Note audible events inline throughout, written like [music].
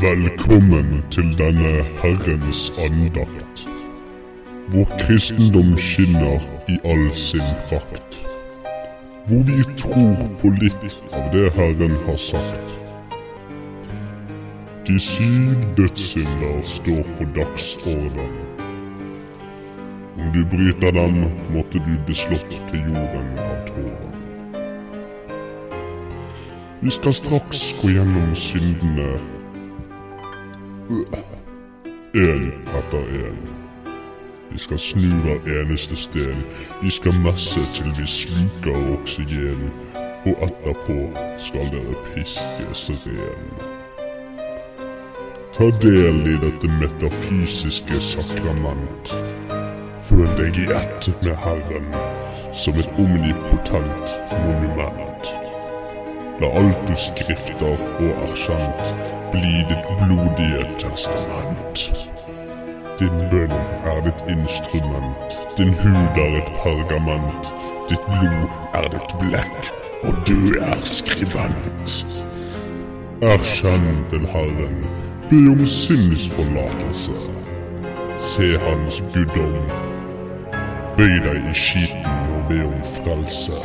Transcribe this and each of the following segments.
Velkommen til denne Herrens andakt, hvor kristendom skinner i all sin prakt. Hvor vi tror på litt av det Herren har sagt. De syv dødssynder står på dagsorden. Om du bryter dem, måtte du bli slått til jorden av tåren. Vi skal straks gå gjennom syndene én etter én. Vi skal snu hver eneste sten. Vi skal messe til vi sluker oksygen. Og etterpå skal dere piskes ren. Ta del i dette metafysiske sakrament. Føl deg i ett med Herren som et omnipotent monument. La alt du skrifter og er kjent, bli ditt blodige testament. Din bønn er ditt instrument, din hud er et pergament. Ditt blod er ditt blekk, og du er skribent. Erkjenn til Herren, be om syndsforlatelse. Se Hans guddom. Bøy deg i skiten og be om frelse.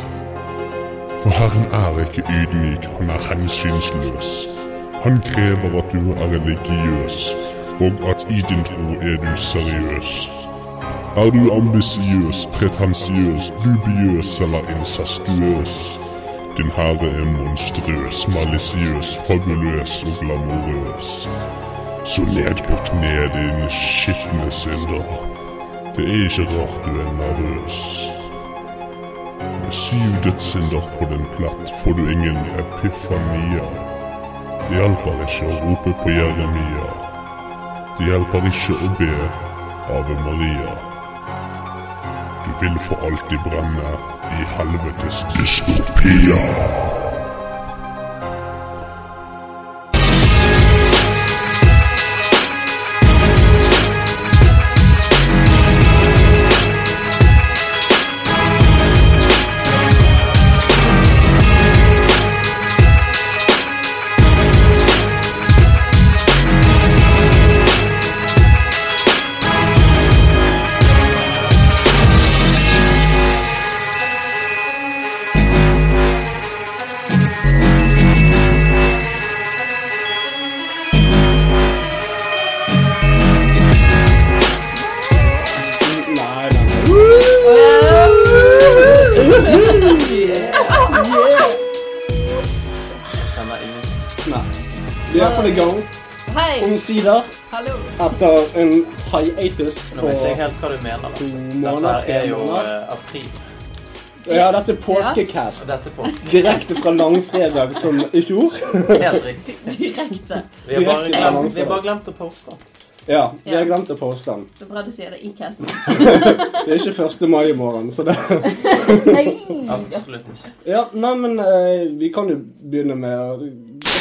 For Herren er ikke ydmyk, han er hensynsløs. Han krever at du er religiøs, og at i din tro er du seriøs. Er du ambisiøs, pretensiøs, dubiøs eller incestuøs? Din herre er monstrøs, malisiøs, fabuløs og glamorøs. Så ned på kne, din skitne synder. Det er ikke rart du er nervøs. Med syv dødssynder på din plett får du ingen epifania. Det hjelper ikke å rope på Jeremia. Det hjelper ikke å be Ave Maria. Du vil for alltid brenne i helvetes dystopia. En hiatus Nå på vet ikke jeg helt hva du mener. Altså. Dette her er jo uh, april. Ja, dette er påskecast. Ja. dette er påske. Direkte fra langfredag som i fjor. Helt [laughs] riktig. Direkte. Vi har bare glemt, vi har bare glemt å poste den. Ja, vi har glemt å poste den. er bra du sier det i casten. [laughs] Det er ikke 1. mai i morgen, så det Nei! Absolutt ikke. Ja, nei, men uh, vi kan jo begynne med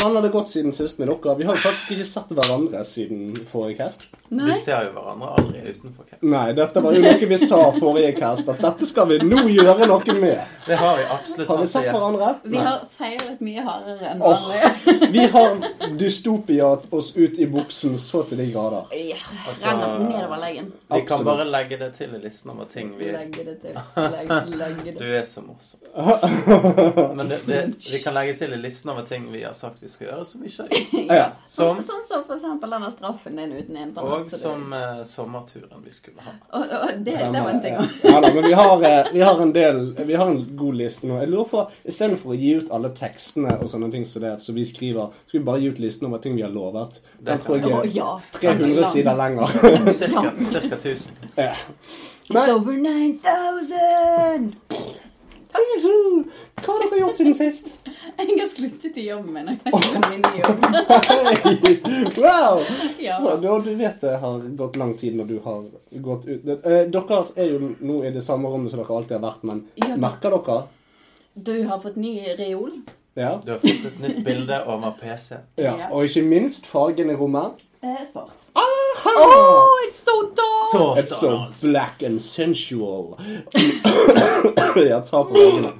Hvordan har det gått siden sist med dere? Vi har jo faktisk ikke sett hverandre siden forrige cast. Vi ser jo hverandre aldri utenfor cast. Nei, dette var jo noe vi sa forrige cast, at dette skal vi nå gjøre noe med. Det har vi absolutt Har vi sett hverandre? Vi Nei. har feilet mye hardere enn vanlig. Vi har dystopiat oss ut i buksen så til de grader. Ja, Altså- Renner nedover leggen. Vi kan bare legge det til i listen over ting vi Legge det til. [laughs] Legge, legge Du er så morsom. [laughs] Men det, det, vi kan legge til i listen over ting vi har sagt vi skal gjøre, som ikke. [laughs] Ja. Som, Sånn sånn som for eksempel denne straffen din uten internett. og det- som eh, sommerturen vi skulle ha. og, og det, det var en ting ja. òg. Ja, da, men vi har, eh, vi har en del Vi har en god liste nå. Jeg lurer på, Istedenfor å gi ut alle tekstene og sånne ting som det, så vi skriver, skal vi bare gi ut listen over ting vi har lovet. Den tror jeg er 300 sider lenger. [laughs] Cirka, cirka 1000. Ja. It's over 9000! Hva har dere gjort siden sist? [laughs] Jeg har sluttet i jobben min. Jeg har ikke fått min nye jobb. Wow! Ja. Så, da, du vet det har gått lang tid når du har gått ut eh, Dere er jo nå i det samme rommet som dere alltid har vært, men Ja. merker dere? Du har fått ny reol. Ja. Du har fått et nytt bilde over PC. ja. Ja. Og ikke minst fargen i rommet. Eh, svart. Aha! Oh, it's so dark! It's so black and sensual. [coughs] jeg tar på øynene.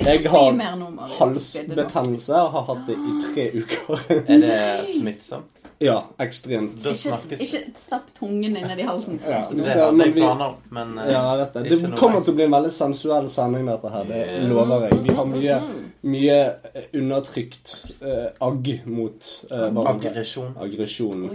Jeg har halsbetennelse og har hatt det i tre uker. Er det smittsomt? ja, ekstremt. Ikke, ikke stapp tungen inn i halsen. Ja, forresten. Det hadde jeg planer om, men eh, Ja, vet det. det kommer til å bli en veldig sensuell sending, dette her. Det lover jeg. Vi har mye, mye eh, undertrykt eh, agg mot eh, hverandre. Aggresjon. Aggresjon.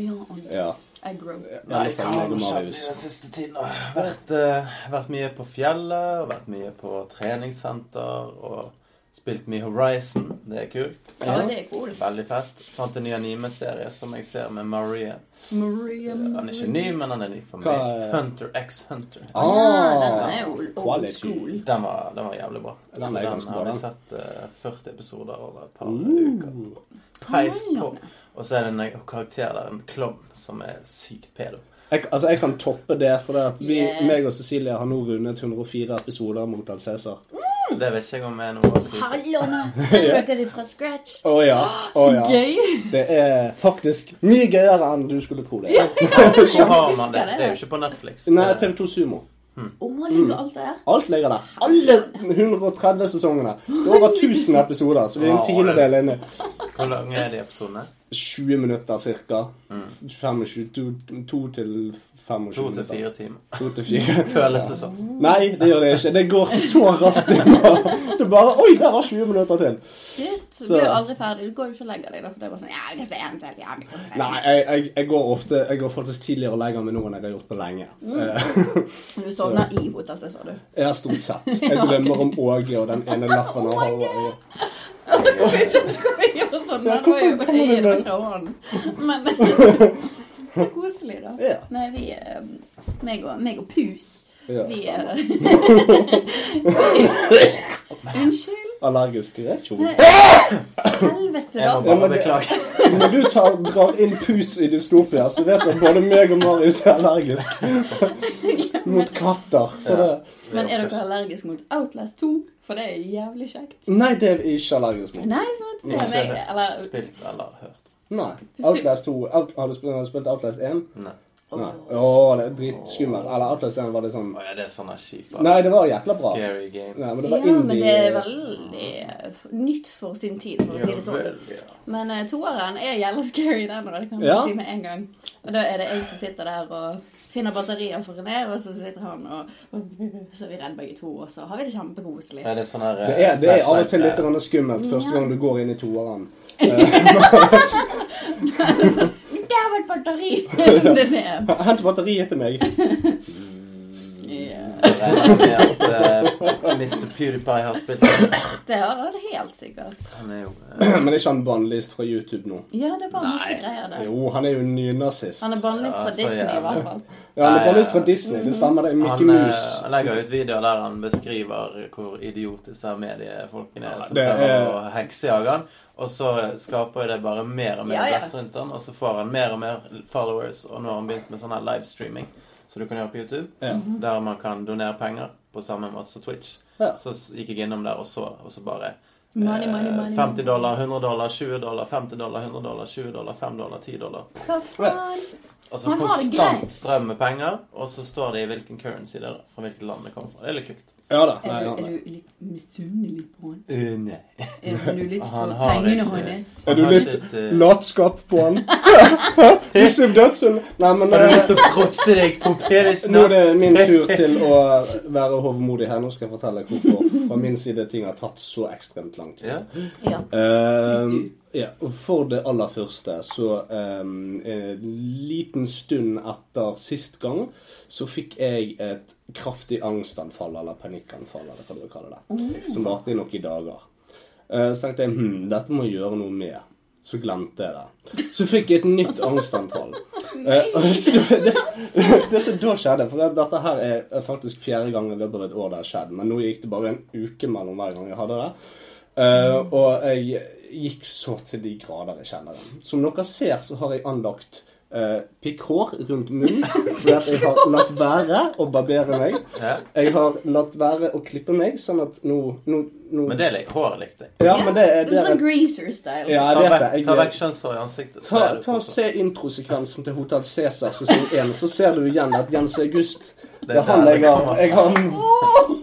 Ja, aggro. Nei, hva har og det i den siste tiden? Vært, uh, vært mye på fjellet, og vært mye på treningssenter, og spilt mye Horizon. Det er kult. Ja, det er cool. Veldig fett. Fant en ny anime-serie som jeg ser med Maria. Maria, Han er ikke ny, men han er ny for Hva meg. er- Hunter x Hunter. Ah, Ah, den er jo old school. Den var, den var jævlig bra. Den den, har vi sett uh, 40 episoder over et par Uh. uker. Peis på. Og så er det en karakter der, en klovn, som er sykt pedo. Jeg, altså, jeg kan toppe det, for det at vi, Yeah. meg og Cecilie har nå rundet 104 episoder mot Al Cæsar. Det vet ikke jeg om er noe å skryte av. [laughs] Bruker de fra scratch. Å ja. [gasps] Å Så gøy! Det er faktisk mye gøyere enn du skulle tro det. Hvor har man det? det. Er jo ikke på Netflix. Nei, Det er- TV2 Sumo. Å, ligger alt der? Alt ligger der. Alle 130 sesongene. Det er over 1000 episoder, så vi er en tiendedel inne. Hvor lange er de episodene? 20 minutter ca. 25, to, to til 25 To til fire timer. To til fire. [laughs] Føles det sånn? Nei, det gjør det ikke. Det går så raskt. Det bare, Oi, der var 20 minutter til. Shit. Du er jo aldri ferdig. Du går jo ikke og legger deg, for det er bare sånn Ja, vi kan se en til. Ja, vi kan se. Nei, jeg, jeg, jeg går ofte Jeg går faktisk tidligere og legger meg nå enn jeg har gjort på lenge. Mm. [laughs] Du sovner i Hotel sa du. Har stort sett. [laughs] Jeg drømmer om Åge og den ene lappen av Halvard. Hvorfor gjør sånn? Ja, jo du øyet med- fra. Men så koselig, da. Ja. Nei, vi er meg og, meg og Pus Ja, Vi er [laughs] Unnskyld. Allergisk reaksjon. Helvete, da. Jeg må bare beklage. [laughs] Når du tar, drar inn pus i dystopia, så vet du at både meg og Marius er allergisk [laughs] mot katter. Så det Men er dere allergisk mot Outlast 2? For det er jævlig kjekt. Nei, det er vi ikke allergisk mot. Nei, sant? Det er meg, eller Spilt eller hørt. Nei. Outlast 2 Out, Har du spilt, har du spilt Outlast 1? Nei. Nei. Å, det er dritskummelt. Eller Outlast 1 var det sånn Å ja, det er sånne kjipe Nei, det var jækla bra. Scary game. Nei, men det Ja, indie. men det er veldig eh, nytt for sin tid, for å si det sånn. vel, ja. Men uh, toeren er jævla scary, den, og det kan man Ja. si med en gang. Og da er det jeg som sitter der og finner batterier for René, og så sitter han og, Så er vi redde begge to, og så har vi det kjempekoselig. Er det sånn her Det det er av og til litt skummelt første gang du går inn i toeren. [laughs] [laughs] [laughs] Der var et batteri! [laughs] det er Hent batteriet til meg. Ja. Regner med at eh, Mr. PewDiePie har spilt det. Det har han helt sikkert. Han er jo eh, [clears throat] Men er ikke han bannlyst fra YouTube nå? Ja, det er bare masse greier der. Jo, han er jo nynazist. Han er bannlyst Ja, fra så Disney, i jævlig. hvert fall. Ja, han er bannlyst fra. Disney. Det stemmer, det er Mickey han, eh, Mouse. han legger ut videoer der han beskriver hvor idiotiske disse mediefolkene er som det prøver er- å heksejage han. Og så skaper det bare mer og mer Ja, ja. blest rundt han, og så får han mer og mer followers, og nå har han begynt med sånn her livestreaming som du kan gjøre på YouTube, Ja. der man kan donere penger på samme måte som Twitch. Ja. Så gikk jeg innom der og så, og så bare Money, eh, money, money. 50 dollar, 100 dollar, 20 dollar, 50 dollar, 100 dollar, 20 dollar, 5 dollar, 10 dollar. Altså konstant strøm med penger, og så står det i hvilken currency det er, fra hvilket land det kommer fra. Det er litt kult. Ja da. Er du, er du litt misunnelig på han? Uh, nei. Er du litt [laughs] på Han har pengene ikke- hans? Er du litt uh... latskap på han? [laughs] Passiv Dødsel? Nei, men Har du eh, lyst til å fråtse deg på penisen? nå er det min tur [laughs] til å være hovmodig her. Nå skal jeg fortelle hvorfor fra min side ting har tatt så ekstremt lang tid. Ja. Ja. Ehm, ja, og For det aller første, så um, En liten stund etter sist gang så fikk jeg et kraftig angstanfall, eller panikkanfall, eller hva du vil kalle det. Som varte i noen dager. Uh, så tenkte jeg hm, dette må jeg gjøre noe med. Så glemte jeg det. Så fikk jeg et nytt angstanfall. [laughs] Eh, og det, det, det som da skjedde For dette her er faktisk fjerde gang i løpet av et år det har skjedd. Men nå gikk det bare en uke mellom hver gang jeg hadde det. Eh, og jeg gikk så til de grader i kjelleren. Som dere ser, så har jeg anlagt uh, pikkhår rundt munnen. For jeg har latt være å barbere meg. Jeg har latt være å klippe meg, sånn at nå, nå, nå Men det er håret likte jeg. Ja, men det, er- det er sånn greaser-style. Ja, Ta jeg vet vekk, det. ta vekk kjønnshår i ansiktet. ta, ta og. Se introsekvensen til Hotell Cæsar sesong 1, så ser du igjen at Jens August Det er han jeg har, jeg har Jeg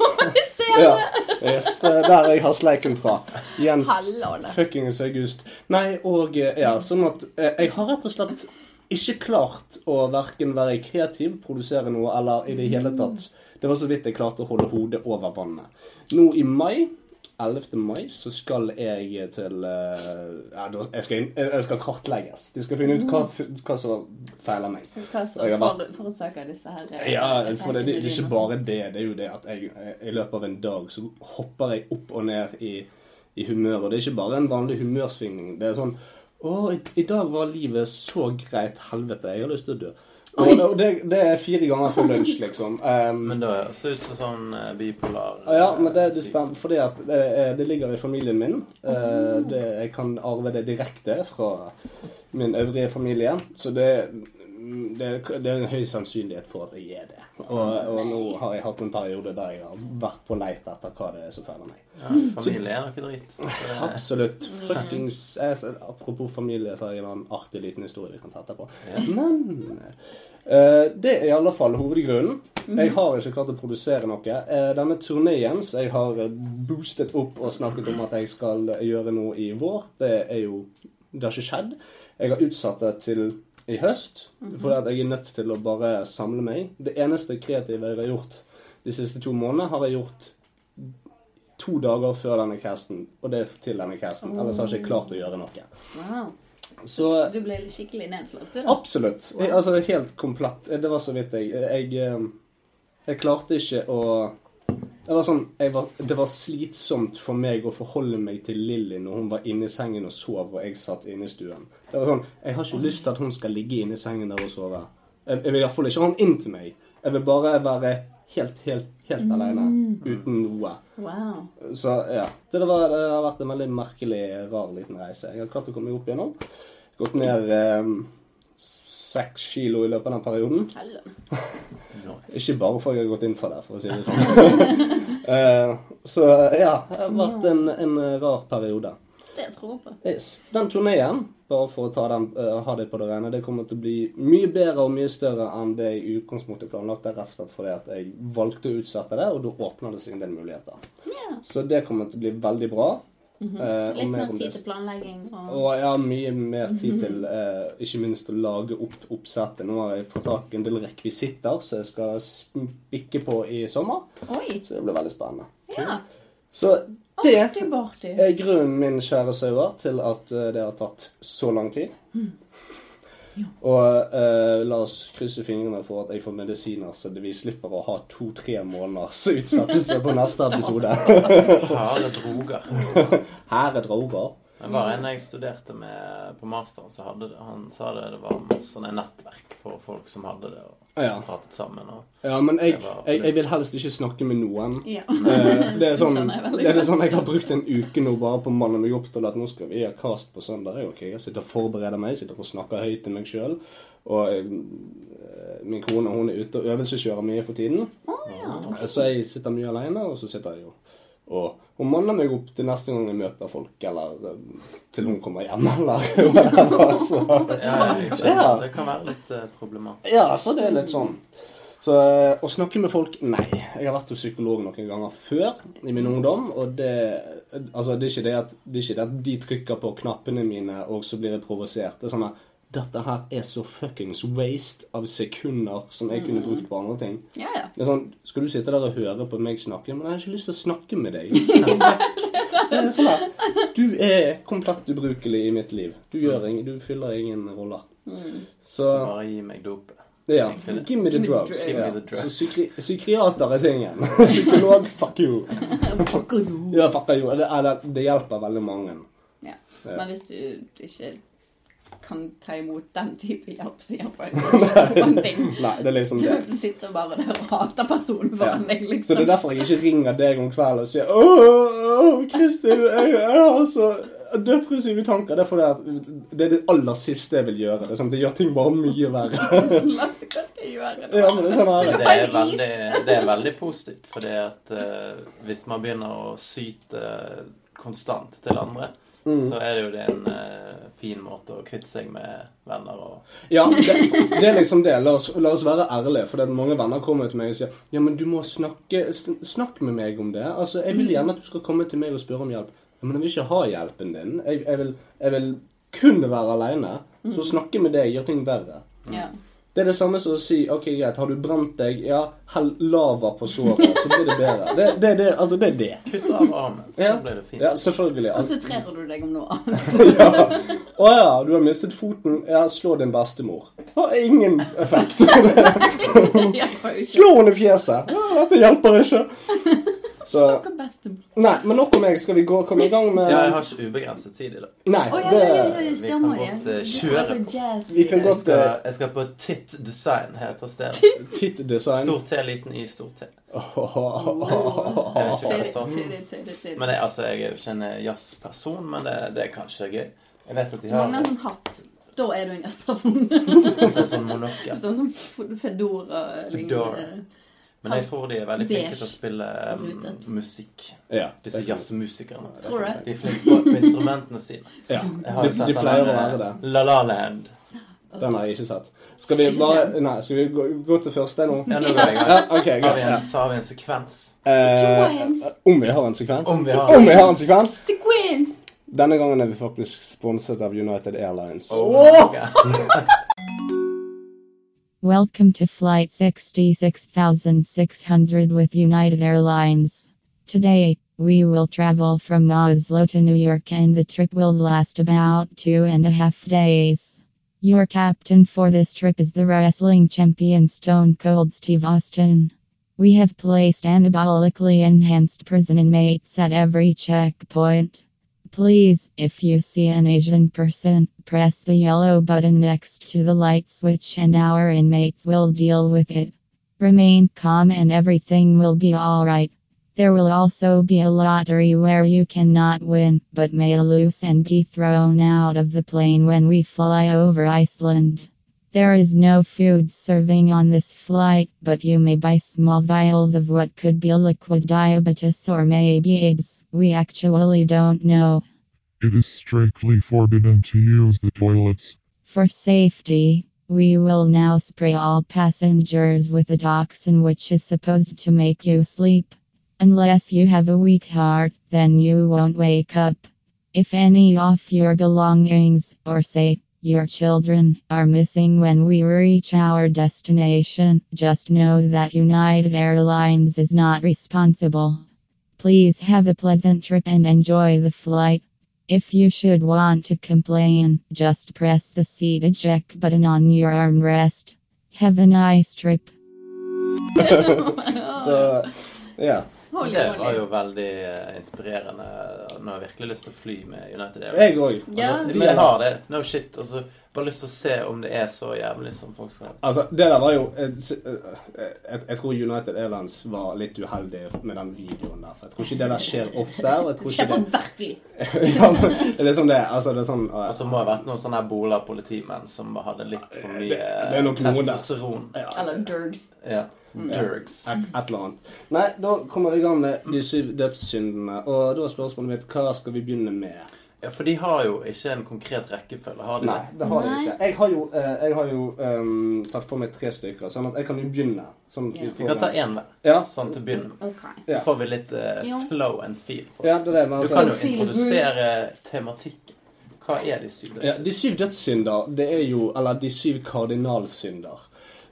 Ja, yes, det er der jeg har sleiken fra. Jens Hallåne. fuckings August. Nei, og eh, ja, sånn at eh, jeg har rett og slett ikke klart å verken være kreativ, produsere noe, eller i det hele tatt Det var så vidt jeg klarte å holde hodet over vannet. Nå i mai 11. mai så skal jeg til eh, ja, jeg, skal jeg skal kartlegges. De skal finne ut hva, hva som feiler meg. Hva Jeg for, forårsaker disse her eh, Ja, for det, det, det er ikke bare det. Det er jo det at jeg i løpet av en dag så hopper jeg opp og ned i, i humør. Og det er ikke bare en vanlig humørsvingning. Det er sånn Å, i, i dag var livet så greit. Helvete, jeg har lyst til å dø. Og, og det, det er fire ganger før lunsj, liksom. Um, Men det høres ut som sånn eh, bipolar ja, men det, det syk. stemmer fordi at det, det ligger i familien min. Uh, Det, jeg kan arve det direkte fra min øvrige familie. Så det, er en høy sannsynlighet for at jeg er det. Og, og nå har jeg hatt en periode der jeg har vært på leit etter hva det er som feiler meg. Ja, familie er noe dritt. Absolutt. Fuckings Apropos familie, så har jeg en artig liten historie vi kan ta etterpå. Men eh, det er i alle fall hovedgrunnen. Jeg har ikke klart å produsere noe. Eh, denne turneen som jeg har eh, boostet opp og snakket om at jeg skal gjøre noe i vår, det er jo Det har ikke skjedd. Jeg har utsatt det til i høst, fordi at jeg er nødt til å bare samle meg. Det eneste kreative jeg har gjort de siste to månedene, har jeg gjort to dager før denne casten, og det er til denne casten. Ellers har jeg ikke klart å gjøre noe. Wow. Så Du ble skikkelig nedslått, du da. absolutt. Jeg, altså helt komplett. Det var så vidt jeg Jeg, eh, jeg klarte ikke å det var sånn, var, det var slitsomt for meg å forholde meg til Lilly når hun var inne i sengen og sov, og jeg satt inne i stuen. Det var sånn, Jeg har ikke lyst til at hun skal ligge inne i sengen der og sove. Jeg, jeg vil iallfall ikke ha henne inn til meg. Jeg vil bare være helt, helt, helt alene. Uten noe. Wow. Så ja. Det, var, det har vært en veldig merkelig, rar liten reise. Jeg har klart å komme meg opp igjennom. Gått ned eh, seks kilo i løpet av den perioden. Ikke bare fordi jeg har gått inn for det, for å si det [laughs] sånn. Eh, så ja, det har vært en, en rar periode. Det tror jeg på. Yes. Den turneen, bare for å ta den, uh, ha det på det rene, det kommer til å bli mye bedre og mye større enn det jeg i utgangspunktet planlagt. er Rett og slett fordi at jeg valgte å utsette det, og da åpner det seg en del muligheter. Yeah. Så det kommer til å bli veldig bra. Eh, og Litt mer tid til planlegging og og har mye mer tid [laughs] til eh, ikke minst å lage opp oppsettet. Nå har jeg fått tak i en del rekvisitter som jeg skal spikke på i sommer. Oi! Så det blir veldig spennende. Ja. Så det er grunnen min, kjære sauer, til at eh, det har tatt så lang tid. Og eh, la oss krysse fingrene for at jeg får medisiner, så vi slipper å ha to-tre måneders utsettelse på neste [laughs] episode. Her er droger. [laughs] Her er droger. Det var en jeg studerte med på masteren, så hadde det, han sa det, det var masse sånne nettverk for folk som hadde det, og Ja. pratet sammen. Og, Ja, men jeg, jeg, jeg vil helst ikke snakke med noen. Ja. Eh, det er [laughs] sånn, det er sånn jeg har brukt en uke nå bare på å manne meg opp til at nå skal vi ha cast på søndag. Ok. Jeg sitter og forbereder meg, sitter og snakker høyt til meg sjøl. Og jeg, min kone hun er ute og øvelseskjører mye for tiden. ja. Så jeg sitter mye alene, og så sitter jeg jo og, hun manner meg opp til neste gang jeg møter folk, eller eh, til hun kommer hjem, [laughs] eller Så, ja. Ja. Det kan være litt eh, problematisk. ja, så det er litt sånn. Så eh, å snakke med folk Nei. Jeg har vært hos psykolog noen ganger før i min ungdom. Og det Altså, det er ikke det at, det er ikke det at de trykker på knappene mine, og så blir jeg provosert. Det er sånn at dette her er så fuckings waste av sekunder som jeg kunne brukt på andre ting. Ja, ja. Det er sånn, Skal du sitte der og høre på meg snakke? Men jeg har ikke lyst til å snakke med deg. [laughs] Det er sånn Du er komplett ubrukelig i mitt liv. Du, gjør ingen, du fyller ingen roller. Så Så bare gi meg dopet. ja, give me the drugs. me the drugs. Ja. Så psyki psykiater er tingen. [laughs] Psykolog, fuck you. Ja, fuck you. Det, er- det hjelper veldig mange. ja. Ja. Men hvis du ikke kan ta imot den type hjelp, som hjelper deg [laughs] noen ting. Nei, det er liksom det. Du sitter bare der og hater personen foran Ja. deg, Så liksom. det er derfor jeg ikke ringer deg om kvelden og sier Åh, Kristin, jeg, jeg har så depressive tanker. Det er fordi at det er det aller siste jeg vil gjøre. Det, sånn, det gjør ting bare mye verre. [laughs] Lasse, hva skal jeg gjøre? Ja, men det er sånn det er veldig, det er veldig positivt, fordi at eh, hvis man begynner å syte konstant til andre, Mm. så er det jo det en eh, fin måte å kvitte seg med venner og Ja, det, det er liksom det. La oss, la oss være ærlige. For det er mange venner kommer til meg og sier Ja, men du må snakke Snakk med meg om det. Altså, Jeg vil gjerne at du skal komme til meg og spørre om hjelp. Ja, men jeg vil ikke ha hjelpen din. Jeg, jeg, vil, jeg vil kun være aleine. Så snakke med deg gjør ting verre. Ja. Det er det samme som å si OK, greit, har du brent deg? Ja, hell lava på såret, så blir det bedre. Det, det, det, altså, det er det. Kutt av armen, så Ja. blir det fint. Ja, selvfølgelig. Altså, Konsentrerer du deg om noe annet? [laughs] ja. Å ja, du har mistet foten. Ja, slå din bestemor. Har ingen effekt. [laughs] Slå henne i fjeset. Ja, dette hjelper ikke. Så Nei, men nok om meg. Skal vi gå, komme i gang med Ja, jeg har ikke ubegrenset tid i dag. Nei, oh, ja, ja, ja, ja, vi kan det. godt, uh, kjøre er på. Vi kan Jeg skal, jeg skal på Titt Design, heter stedet. tittdesign. [laughs] Stor T, liten I, stor T. [laughs] Det det, det, det, Men det. jeg, altså, jeg er jo ikke en jazzperson, men det, det er kanskje gøy. Jeg vet at de har en sånn hatt. Da er du en jazzperson. [laughs] sånn monokkel. Sånn som Fedora-lignende. Men jeg tror de er veldig flinke til å spille um, musikk. Ja. Disse jazzmusikerne. Tror du? De er flinke på, instrumentene sine. Ja. Jeg har De, jo sett de pleier å være det. La La Land. Den har jeg ikke sett. Skal vi Ikke bare se. Nei, skal vi gå, gå til første nå? Ja, nå går jeg i gang. Ja, ok, Har vi en, så har vi en sekvens. Eh, om vi har en sekvens? Om vi har- Om vi har en sekvens? Sekvens! Denne gangen er vi faktisk sponset av United Airlines. Oh, okay. [laughs] Welcome to Flight 66600 with United Airlines. Today, we will travel from Oslo to New York and the trip will last about two and a half days. Your captain for this trip is the wrestling champion Stone Cold Steve Austin. We have placed anabolically enhanced prison inmates at every checkpoint. Please, if you see an Asian person, press the yellow button next to the light switch and our inmates will deal with it. Remain calm and everything will be alright. There will also be a lottery where you cannot win, but may lose and be thrown out of the plane when we fly over Iceland. There is no food serving on this flight, but you may buy small vials of what could be liquid diabetes or maybe AIDS. We actually don't know. It is strictly forbidden to use the toilets. For safety, we will now spray all passengers with a toxin which is supposed to make you sleep. Unless you have a weak heart, then you won't wake up. If any of your belongings, or say, your children, are missing when we reach our destination, just know that United Airlines is not responsible. Please have a pleasant trip and enjoy the flight. If you should want to complain, just press the seat eject button on your armrest. Have a nice trip. [laughs] [laughs] Så ja. Holy, Det var jo veldig eh, inspirerende. Nå har jeg virkelig lyst til å fly med United Jeg Airlines. òg. Ja. Men jeg har det. No shit. Altså, bare lyst til å se om det er så jævlig som folk skal Altså, det der var jo Jeg, jeg, jeg tror United Airlines var litt uheldig med den videoen der. For jeg tror ikke det der skjer ofte. Og jeg tror Skjer ikke på det hvert [laughs] fly. ja, men Det er liksom det. Altså, det er sånn Og så må det ha vært noen sånne bola-politimenn som hadde litt for mye Det- det er nok testosteron. ja, Eller Durgs. Ja. Durgs. et, et eller annet. Nei, da kommer vi i gang med de syv dødssyndene. Og da er spørsmålet mitt hva skal vi begynne med? Ja, for de har jo ikke en konkret rekkefølge, har de Nei, det? det har de ikke. Jeg har jo, eh, jeg har jo um, tatt for meg tre stykker, sånn at jeg kan jo begynne. Sånn at Ja. Vi kan ta én hver, Ja. sånn til å begynne med. Ok. Så får vi litt uh, flow and feel på det. Ja, det er det. Men Du altså, kan jo introdusere tematikken. Hva er de syv Ja, de syv dødssynder, det er jo Eller de syv kardinalsynder.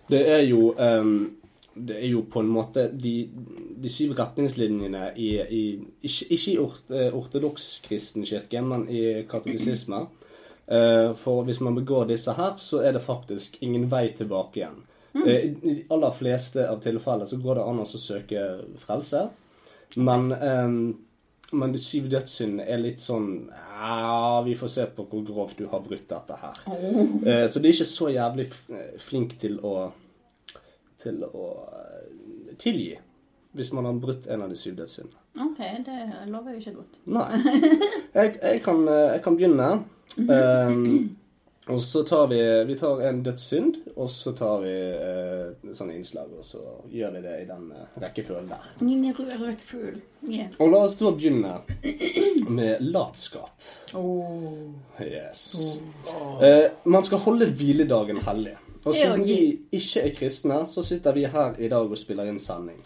Det er jo ehm, Det er jo på en måte de, de syv retningslinjene i, i Ikke, ikke i ort, eh, kirke, kristenkirke, men i katolisisme. Eh, for hvis man begår disse her, så er det faktisk ingen vei tilbake igjen. Eh, I de aller fleste av tilfellene så går det an å søke frelse. Men, men de syv dødssyndene er litt sånn Ja, vi får se på hvor grovt du har brutt dette her. Så de er ikke så jævlig flink til å til å eh, tilgi hvis man har brutt en av de syv dødssyndene. Ok, det lover jo ikke godt. Nei. Jeg, jeg, kan, eh, jeg kan begynne. Um, Og så tar vi, vi tar en dødssynd, og så tar vi uh, sånne innslag, og så gjør vi det i den uh, rekkefølgen der. Røkfugl. Yeah. Og la oss da begynne med latskap. Oh. Yes. Eh, man skal holde hviledagen hellig. Og siden vi ikke er kristne, så sitter vi her i dag og spiller inn sending.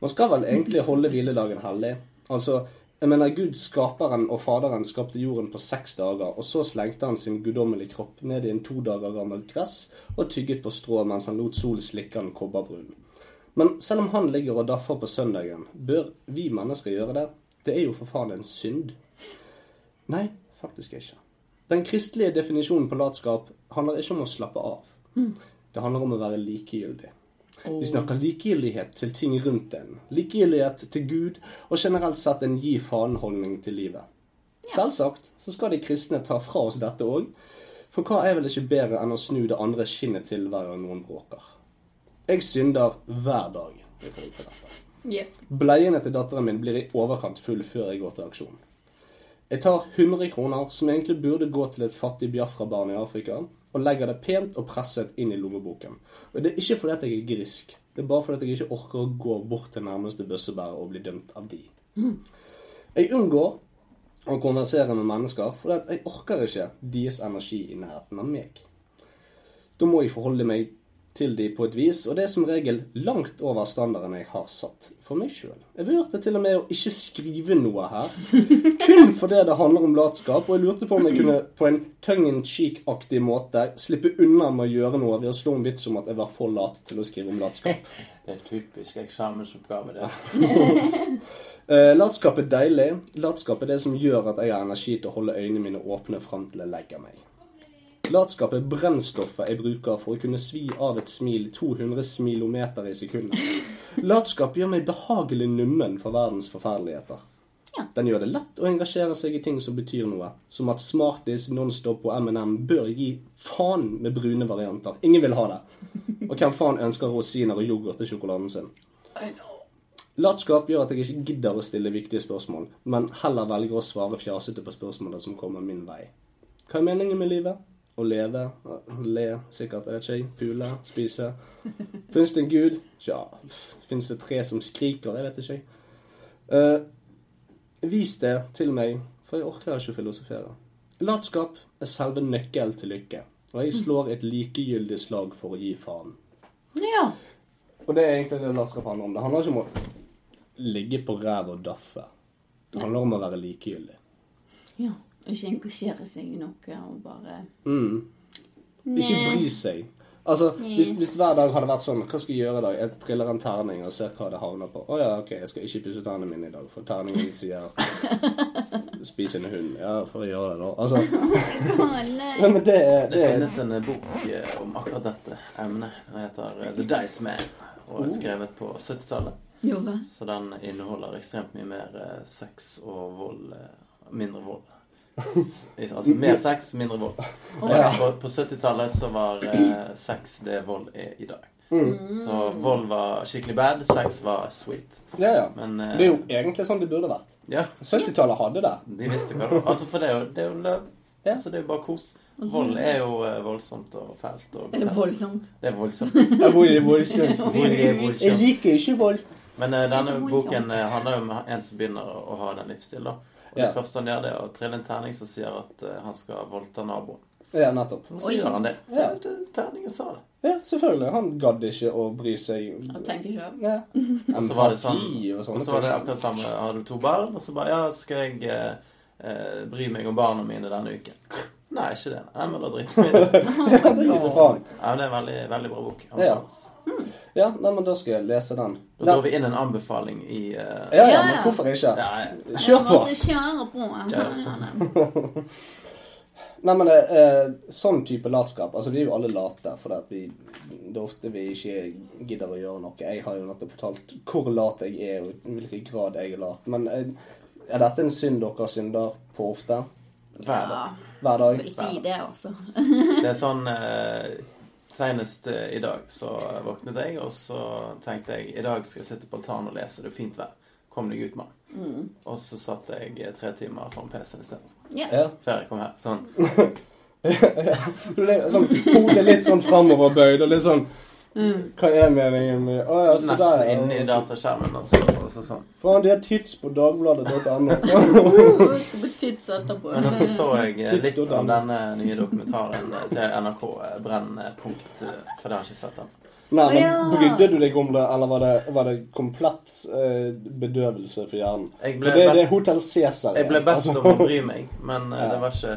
Man skal vel egentlig holde hviledagen hellig. Altså, jeg mener Gud, skaperen og faderen, skapte jorden på seks dager, og så slengte han sin guddommelige kropp ned i en to dager gammel gress og tygget på strå mens han lot sol slikke den kobberbrun. Men selv om han ligger og daffer på søndagen, bør vi mennesker gjøre det? Det er jo for faen en synd. Nei, faktisk ikke. Den kristelige definisjonen på latskap handler ikke om å slappe av. Det handler om å være likegyldig. Vi snakker likegyldighet til ting rundt en. Likegyldighet til Gud, og generelt sett en gi faen-holdning til livet. Selvsagt så skal de kristne ta fra oss dette òg, for hva er vel ikke bedre enn å snu det andre skinnet til hver gang noen bråker? Jeg synder hver dag i forhold til dette. Yeah. Bleiene til datteren min blir i overkant full før jeg går til aksjon. Jeg tar 100 kroner, som egentlig burde gå til et fattig Biafra-barn i Afrika, og legger det pent og presset inn i lommeboken. Og Det er ikke fordi at jeg er grisk, det er bare fordi at jeg ikke orker å gå bort til nærmeste bøssebærer og bli dømt av de. Jeg unngår å konversere med mennesker, fordi jeg orker ikke deres energi i nærheten av meg. Da må jeg forholde meg til de på et vis, og det er som regel langt over standarden jeg har satt for meg sjøl. Jeg vurderte til og med å ikke skrive noe her, [laughs] kun fordi det handler om latskap, og jeg lurte på om jeg kunne på en tongue in cheek-aktig måte slippe unna med å gjøre noe ved å slå en vits om at jeg var for lat til å skrive om latskap. [laughs] Det er typisk eksamensoppgave, det. [laughs] Eh, latskap er deilig. Latskap er det som gjør at jeg har energi til å holde øynene mine åpne fram til jeg legger meg. Latskap er brennstoffet jeg bruker for å kunne svi av et smil 200 smilometer i sekundet. Latskap gjør meg behagelig nummen for verdens forferdeligheter. Ja. Den gjør det lett å engasjere seg i ting som betyr noe, som at Smarties, Nonstop og M&M bør gi faen med brune varianter. Ingen vil ha det. Og hvem faen ønsker rosiner og yoghurt til sjokoladen sin? Latskap gjør at jeg ikke gidder å stille viktige spørsmål, men heller velger å svare fjasete på spørsmålene som kommer min vei. Hva er meningen med livet? Å leve? Le, sikkert. Jeg vet ikke. jeg. Pule? Spise? Fins det en gud? Tja. Fins det tre som skriker? Jeg vet ikke. jeg. Uh, vis det til meg, for jeg orker ikke å filosofere. Latskap er selve nøkkelen til lykke, og jeg slår et likegyldig slag for å gi faen. Ja. Og det er egentlig det latskap handler om. Det handler ikke om å ligge på ræva og daffe. Det handler om å være likegyldig. ja. Ikke engasjere seg i noe og bare Mm. Ikke bry seg. Altså, hvis, hvis hver dag hadde vært sånn Hva skal jeg gjøre i dag? Jeg triller en terning og ser hva det havner på. Å ja, ok, jeg skal ikke pusse tennene mine i dag, for terningen sier [laughs] Spis en hund. Ja, for å gjøre det, da. Altså, [laughs] nei. men det er, Det det finnes en bok eh, om akkurat dette emnet. Den heter eh, The Dice Man og er skrevet på 70-tallet. Så den inneholder ekstremt mye mer eh, sex og vold. eh, Mindre vold. Altså mer sex, mindre vold. Ja. På, på 70-tallet så var eh, sex det vold er i dag. Så vold var skikkelig bad, sex var sweet. Ja, ja. Men eh, Det er jo egentlig sånn det burde vært. ja, 70-tallet hadde det. de visste hva det var. Altså, for det er jo, det er jo løv. Ja. Så det er jo bare kos. Vold er jo eh, voldsomt og fælt og Er det voldsomt? Det er voldsomt. [laughs] Jeg er voldsomt. Vold Jeg liker ikke vold. Men eh, denne boken eh, handler jo om en som begynner å, å ha den livsstilen. da. Og Ja. Det første han gjør, det er å trille en terning som sier at eh, han skal voldta naboen. Ja, nettopp. Og så Oi. gjør han det. Ja. Terningen sa det. Ja, selvfølgelig. Han gadd ikke å bry seg. Han tenker sjøl. Ja. [laughs] Og så var det sånn og Og så var det akkurat samme. Har du to barn? Og så bare Ja, skal jeg eh, eh, bry meg om barna mine denne uken? Nei, ikke det. Nei, men da driter vi i det. [laughs] Ja, det er en veldig, veldig bra bok. Ja. Anbefales. Ja, nei, men da skal jeg lese den. Da drar vi inn en anbefaling i uh... Ja, ja, Ja, men hvorfor ikke? ja, Kjør på! Kjøre på. [laughs] Nei, men eh, sånn type latskap Altså, vi er jo alle late at det er ofte vi ikke gidder å gjøre noe. Jeg har jo nettopp fortalt hvor lat jeg er, og i hvilken grad jeg er lat. Men eh, er dette en synd dere synder på ofte? hver dag. Ja. Hver dag? Jeg si det, også. Det er sånn eh, Senest eh, i dag så våknet jeg, og så tenkte jeg i dag skal jeg sitte på altanen og lese. Det er fint vær. Kom deg ut, mann. Og så satt jeg eh, tre timer foran PC-en istedenfor. Yeah. Ja. Før jeg kom her. Sånn. [laughs] Sånn, Hodet litt sånn framoverbøyd og litt sånn Hva er meningen med Å ja, så Nesten der. ja. inni dataskjermen. Altså. altså sånn. Faen, de har tids på dagbladet.no. Skal bli tits etterpå. Men også så jeg eh, litt om av denne nye dokumentaren eh, til NRK, eh, Brennpunkt, for det har jeg ikke sett den. Nei, men Ja. Brydde du deg om det, eller var det, var det komplett eh, bedøvelse for hjernen? For det, det er Hotell Cæsar. jeg ble bedt altså. om å bry meg, men Ja. det var ikke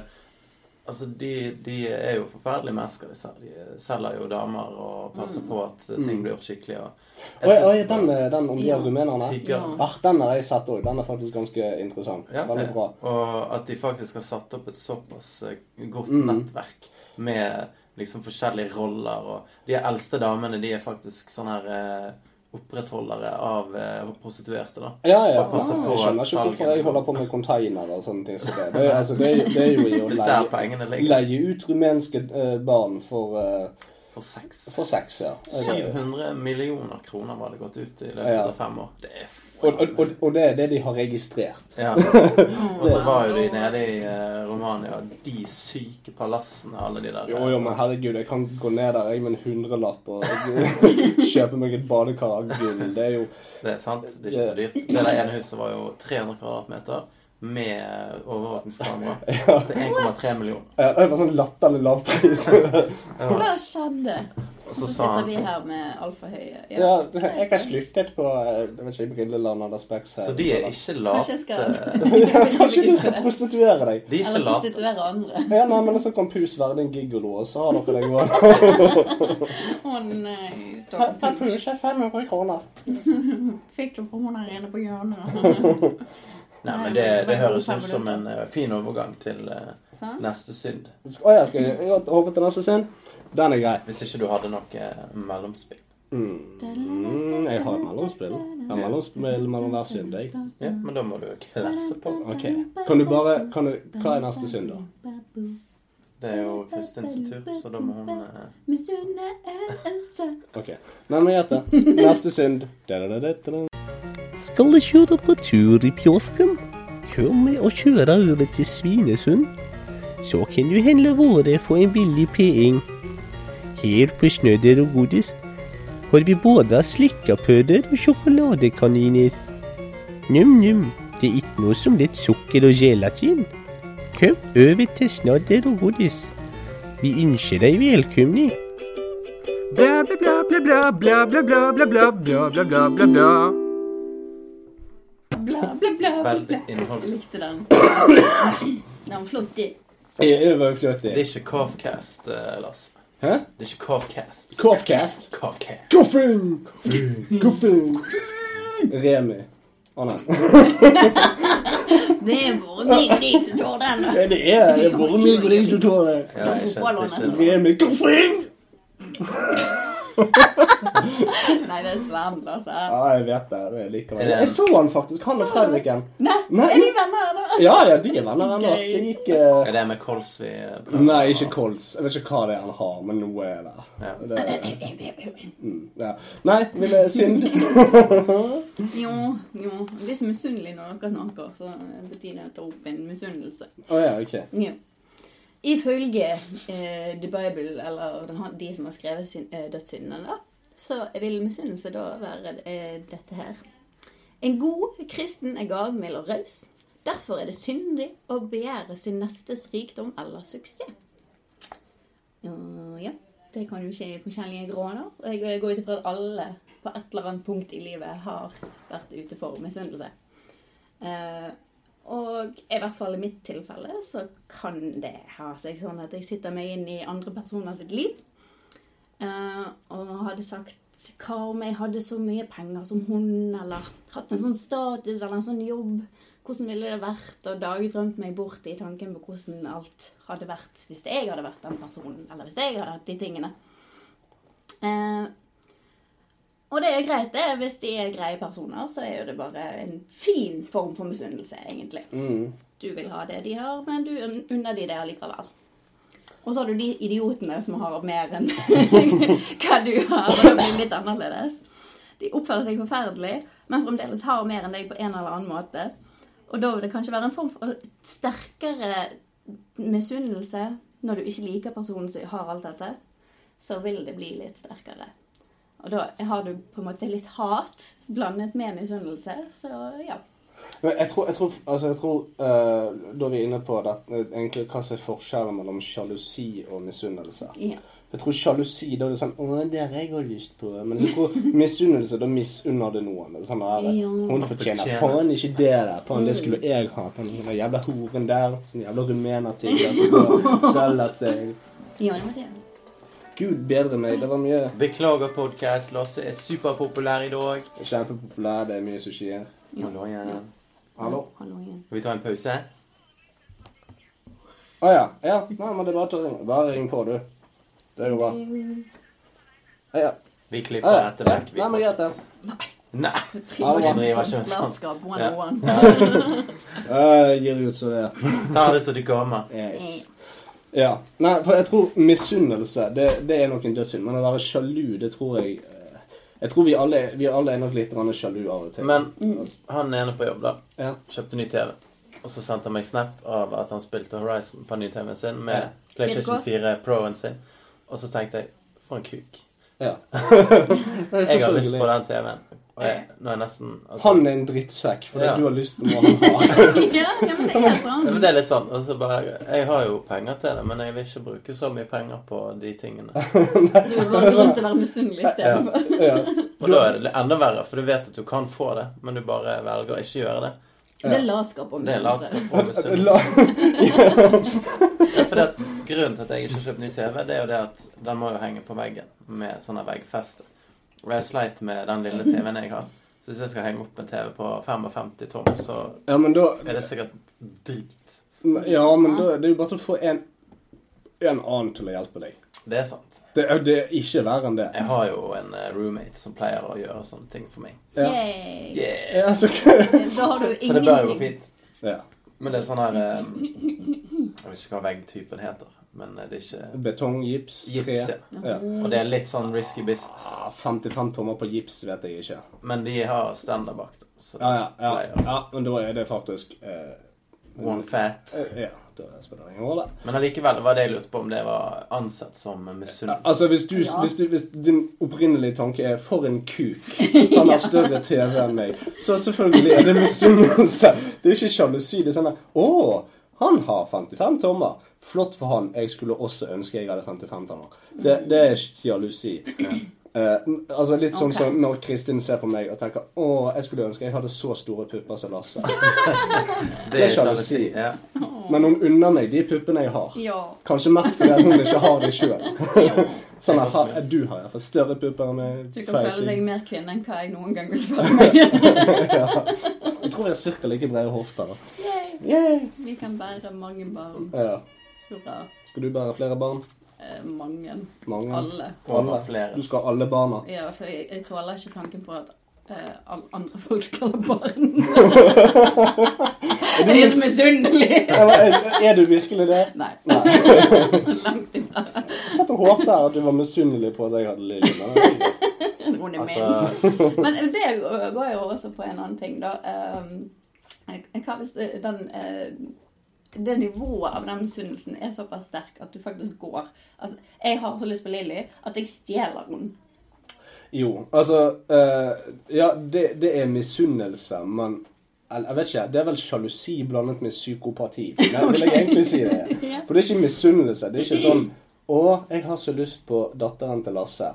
Altså, de, de er jo forferdelige mennesker, De selger jo damer og passer på at eh, ting blir gjort skikkelig. Og Oi, oi, den, eh, den om de Ja. rumenerne? Ja. Ah, den har jeg sett òg. Den er faktisk ganske interessant. Ja, Veldig bra. Og at de faktisk har satt opp et såpass eh, godt Mm. nettverk med liksom forskjellige roller. Og de eldste damene, de er faktisk sånne her eh, opprettholdere av eh, prostituerte, da. Ja, ja. Ah, jeg skjønner ikke hvorfor jeg holder på med containere og sånne ting Så det. Det er, altså, det er, det er jo i å [laughs] leie, leie ut rumenske eh, barn for, eh, For sex. for sex, ja. 700 millioner kroner var det gått ut i løpet av fem år. Det er Og, og, og, og det er det de har registrert. Ja. [laughs] Og så var jo de nede i eh, Romania, de syke palassene, alle de der. Jo, jo, men herregud, jeg kan gå ned der jeg med en hundrelapp og [laughs] [laughs] kjøpe meg et badekar av gull. Det er jo Det er sant. Det er ikke så dyrt. Det der ene huset var jo 300 kvadratmeter med overvåkningskamera til 1,3 millioner. ja, Det var sånn latterlig lavpris. Hva skjedde? Og Så så sitter han vi her med altfor-høye. Ja, jeg har sluttet på eh, jeg vet ikke, Brilleland eller Specs. Så de er ikke late [laughs] Kanskje du skal prostituere deg? De er ikke Eller prostituere andre. Ja, nei, men så kan Pus være din gigolo, og så har dere det gående. Å nei. Per Pus er 500 kroner. [laughs] Fikk du her inne på hjørnet? [laughs] Nei, men det, det høres ut som en eh, fin overgang til uh, neste synd. Å ja, skal jeg hoppe til neste scene? Den er grei. Hvis ikke du hadde noe eh, mellomspill. Mm, jeg har et mellomspill. Jeg har mellomspill mellom hver synd, jeg. Ja, men da må du klesse på. Ok. Kan du bare kan du, Hva er neste synd, da? Det er jo Kristin sin tur, så da må hun eh. Ok. Nei, men gjett det. Neste synd. Skal du kjøre på tur i pjåsken? Kom med og kjøre over til Svinesund. Så kan du handle våre for en billig penger. Her på Snødder og Godis har vi både slikkapøder og sjokoladekaniner. Num-num, det er ikke noe som litt sukker og gelatin. Kom over til Snadder og Godis. Vi ønsker deg velkommen. Bla, bla, bla, bla, bla, bla, bla, bla, bla, bla, bla, bla, bla, bla. Bla, bla, bla, bla. Innholdsrikt. Likte den. Den var flott, Det Det er ikke Calfcast, eh, Lars. Hæ? Det er ikke. Coffcast. Calfcast. Koffing! Koffing! Remi. Å nei. Det er våre de som tar den. da. Ja, Det er det er meg og som tar det. Ja, jeg skjønte ikke. Remi Koffing! [laughs] Nei, det er Sven, altså. Ja, jeg vet det. det er likevel. Jeg så han faktisk, han og Fredriken. Nei, Nei. er de venner, da? Ja, ja, de er venner ennå. Det gikk uh... Er det med kols vi eh, prøver? Nei, ikke kols. Jeg vet ikke hva det er han har, men noe er det. Ja. det mm, ja. Nei, ville synd. [laughs] Jo, jo. Jeg blir så misunnelig når dere snakker, så Bettina tar opp en misunnelse. Å ja, ok. Ja. Ifølge eh, The Bible, eller de som har skrevet sin, eh, dødssyndene, så vil misunnelse da være eh, dette her. En god kristen er gavmild og raus. Derfor er det syndig å begjære sin nestes rikdom eller suksess. Uh, ja, det kan jo skje i forskjellige grader. Jeg går ut ifra at alle på et eller annet punkt i livet har vært ute for misunnelse. Eh, og i hvert fall i mitt tilfelle så kan det ha seg sånn at jeg sitter meg inn i andre personer sitt liv. Uh, og hadde sagt hva om jeg hadde så mye penger som hun, eller hatt en sånn status eller en sånn jobb. Hvordan ville det vært? Og dagdrømt meg bort i tanken på hvordan alt hadde vært hvis jeg hadde vært den personen, eller hvis jeg hadde hatt de tingene. Eh, og det er greit, det. Hvis de er greie personer, så er jo det bare en fin form for misunnelse, egentlig. Mm. Du vil ha det de har, men du unner de det allikevel. Og så har du de idiotene som har mer enn [laughs] hva du har. og Det blir litt annerledes. De oppfører seg forferdelig, men fremdeles har mer enn deg på en eller annen måte. Og da vil det kanskje være en form for sterkere misunnelse når du ikke liker personen som har alt dette, så vil det bli litt sterkere. Og da har du på en måte litt hat blandet med misunnelse, så ja. Men jeg tror, jeg tror, altså jeg tror uh, Da er vi inne på det, eh, egentlig hva som er forskjellen mellom sjalusi og misunnelse. ja. Jeg tror sjalusi, da er det sånn 'Å, det har jeg òg lyst på.' Men jeg tror misunnelse, da misunner det noen. Det Sånn der, Ja. Hun fortjener faen ikke det der. Faen, det skulle jeg hatt. Den jævla horen der. Den jævla rumenertigger som selger til Ja, det var det. Gud bedre meg. Det var mye Beklager podcast. Lasse er superpopulær i dag. kjempepopulær. Det er mye som skjer. Hallo igjen. Hallo? Hallo igjen. Skal vi ta en pause? Å ja. Ja. Nei, men det er bare å ringe. Bare ring på, du. Det går bra. Ja, ja. Vi klipper ja. dette vekk. Nei, men greit, det. Nei. Driver det var ikke ikke sånn sånn. latskap Ja. 101. Jeg gir ut så det er. Ta det så det kommer. Yes. Ja. Nei, for jeg tror misunnelse, det, det er nok en dødssynd. Men å være sjalu, det tror jeg eh, Jeg tror vi alle, vi alle er nok litt sjalu av og til. Men han ene på jobb, da. ja. Kjøpte ny TV. Og så sendte han meg snap av at han spilte Horizon på ny TV-en sin med PlayStation 4 Pro-en sin. Og så tenkte jeg For en kuk. ja. [laughs] Jeg har lyst på den TV-en. Og jeg, nå er jeg nesten altså, Han er en drittsekk, fordi Ja. du har lyst på noe han har. Ja, ja, men det er sånn. men det er litt sånn. altså bare, jeg har jo penger til det, men jeg vil ikke bruke så mye penger på de tingene. [laughs] Du vil bare grunn til å være misunnelig i stedet ja. [laughs] Og da er det enda verre, for du vet at du kan få det, men du bare velger å ikke gjøre det. Det er latskap og Det er misunnelse. latskap og [laughs] misunnelse. Ja, for det, grunnen til at jeg ikke har kjøpt ny TV, det er jo det at den må jo henge på veggen med sånne veggfeste. Og jeg sleit med den lille TV-en jeg har. Så hvis jeg skal henge opp en TV på 55 tom, så Ja, men da er det sikkert drit. Ja, men da det er jo bare til å få en, en annen til å hjelpe deg. Det er sant. Det det er ikke verre enn det. Jeg har jo en eh, roommate som pleier å gjøre sånne ting for meg. Ja. Yeah. Yeah. Ja, så, Da har du [laughs] Så det bør jo gå fint. ja. Men det er sånn her eh, Jeg vet ikke hva veggtypen heter, men det er ikke Betong, gips, tre. Ja. Ja. Og det er litt sånn risky business. Ah, 55 tommer på gips vet jeg ikke. Men de har standard bak. Ja, ja, ja, ja men da er det faktisk eh, One fat. eh, Ja, da spiller det ingen rolle. Men allikevel var det jeg lurte på om det var ansett som misunnelse. Altså, hvis, du, Ja. hvis, du, hvis din opprinnelige tanke er 'for en kuk', [laughs] han har større TV enn meg, så selvfølgelig er det misunnelse. Det er ikke sjalusi. Det er sånn 'Å, han har 55 tommer'. Flott for han. Jeg skulle også ønske jeg hadde 55 tommer. Det, det er sjalusi. [clears throat] Eh, altså Litt sånn okay. som når Kristin ser på meg og tenker 'Å, jeg skulle ønske jeg hadde så store pupper som Lasse'. [laughs] Det er sjalusi. si Ja. Men hun unner meg de puppene jeg har. Ja. Kanskje mest fordi hun ikke har de sjøl. [laughs] [laughs] Sånn at ha- du har iallfall større pupper enn meg. Du kan føle deg mer kvinne enn hva jeg noen gang vil føle meg. Jeg tror jeg er cirka like brede hofter. Yay. Yay! Vi kan bære mange barn. Ja. Hurra. Skal du bære flere barn? Eh, mange. Mange? Alle. alle. flere. Du skal ha alle barna? Ja, for jeg, jeg tåler ikke tanken på at eh, andre folk skal ha barn. [laughs] Er de Jeg er så misunnelig. [laughs] Er, er du virkelig det? Nei. Nei. [laughs] Langt ifra. Jeg satt og håpet at du var misunnelig på at jeg hadde Lilly. men- Hun er min. Altså, Men det går jo også på en annen ting, da. Um, hva hvis den eh, det nivået av den misunnelsen er såpass sterk at du faktisk går At jeg har så lyst på Lilly at jeg stjeler henne. Jo, altså eh, Ja, det, det er misunnelse, men jeg vet ikke, Det er vel sjalusi blandet med psykopati. [laughs] Nei, vil jeg egentlig si det. For det er ikke misunnelse. Det er ikke sånn [laughs] Å, jeg har så lyst på datteren til Lasse.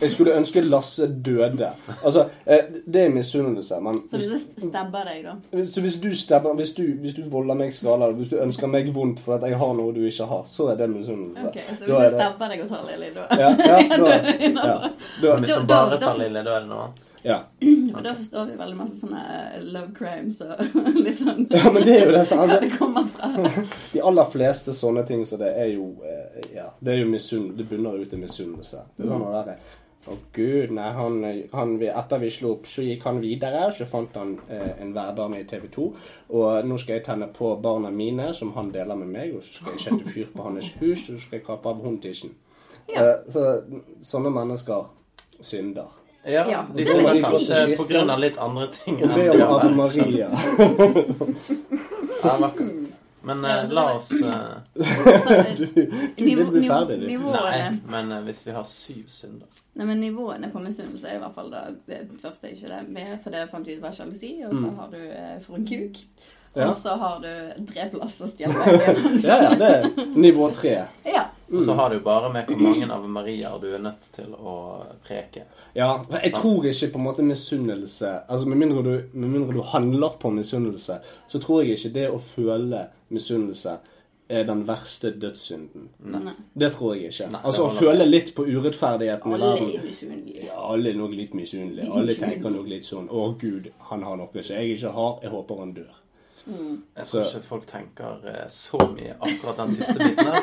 Jeg skulle ønske Lasse døde. Altså, eh, det er misunnelse, men Så hvis det stabber deg, da så hvis du stabber Hvis du, hvis du volder meg skala, hvis du ønsker meg vondt for at jeg har noe du ikke har, så er det misunnelse. Ok, Så hvis jeg stabber deg og tar Lilly, da Ja, ja, [laughs] da, ja, da, hvis du bare tar Lilly, da er det noe annet. ja. [clears throat] Og da forstår vi veldig masse sånne love crimes og [laughs] litt sånn ja, men det er jo det. som [laughs] Altså, det kommer fra. de aller fleste sånne ting så det er jo eh, Ja, det er jo misunnelse. Det bunner ut i misunnelse. Det er sånn det Å gud, nei, han, han Etter vi slo opp, så gikk han videre. Så fant han eh, en værdame i TV 2. Og nå skal jeg tenne på barna mine, som han deler med meg. Og så skal jeg sette fyr på hans hus, og så skal jeg kappe av hundetissen. Ja. Eh, så sånne mennesker synder. Ja, Ja. de til kanskje på grunn av litt andre ting. Og det er Ave Maria. [laughs] Ja. Men eh, la oss eh, Så, [laughs] Du, du vil bli ferdig, du. Nei, men eh, hvis vi har syv synder Nei, men nivåene på misunnelse er i hvert fall da Det første er ikke det med, for det fant vi ut var sjalusi, og så Mm. har du eh, for en kuk. Ja. Og så har du drep Lasse og veggen. [laughs] Ja, ja, det er nivå tre. ja. Og så har du bare med hvor mange av Mariaer du er nødt til å preke. Ja, jeg tror ikke på en måte misunnelse Altså Med mindre du, med mindre du handler på misunnelse, så tror jeg ikke det å føle misunnelse er den verste dødssynden. Nei. Det tror jeg ikke. Nei, altså Å føle litt på urettferdigheten i Alle verden. er misunnelige. Ja, alle er nok litt misunnelige. [laughs] Alle tenker nok litt sånn Å, gud, han har noe som jeg ikke har. Jeg håper han dør. Jeg Så- tror ikke folk tenker eh, så mye akkurat den siste biten der.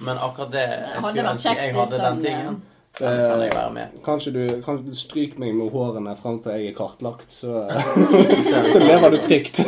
Men akkurat det jeg skulle ønske jeg hadde den tingen. Den kan jeg være med. Kanskje du, kanskje du stryker meg med hårene frem til jeg er kartlagt, så, [laughs] Så lever du trygt. [laughs]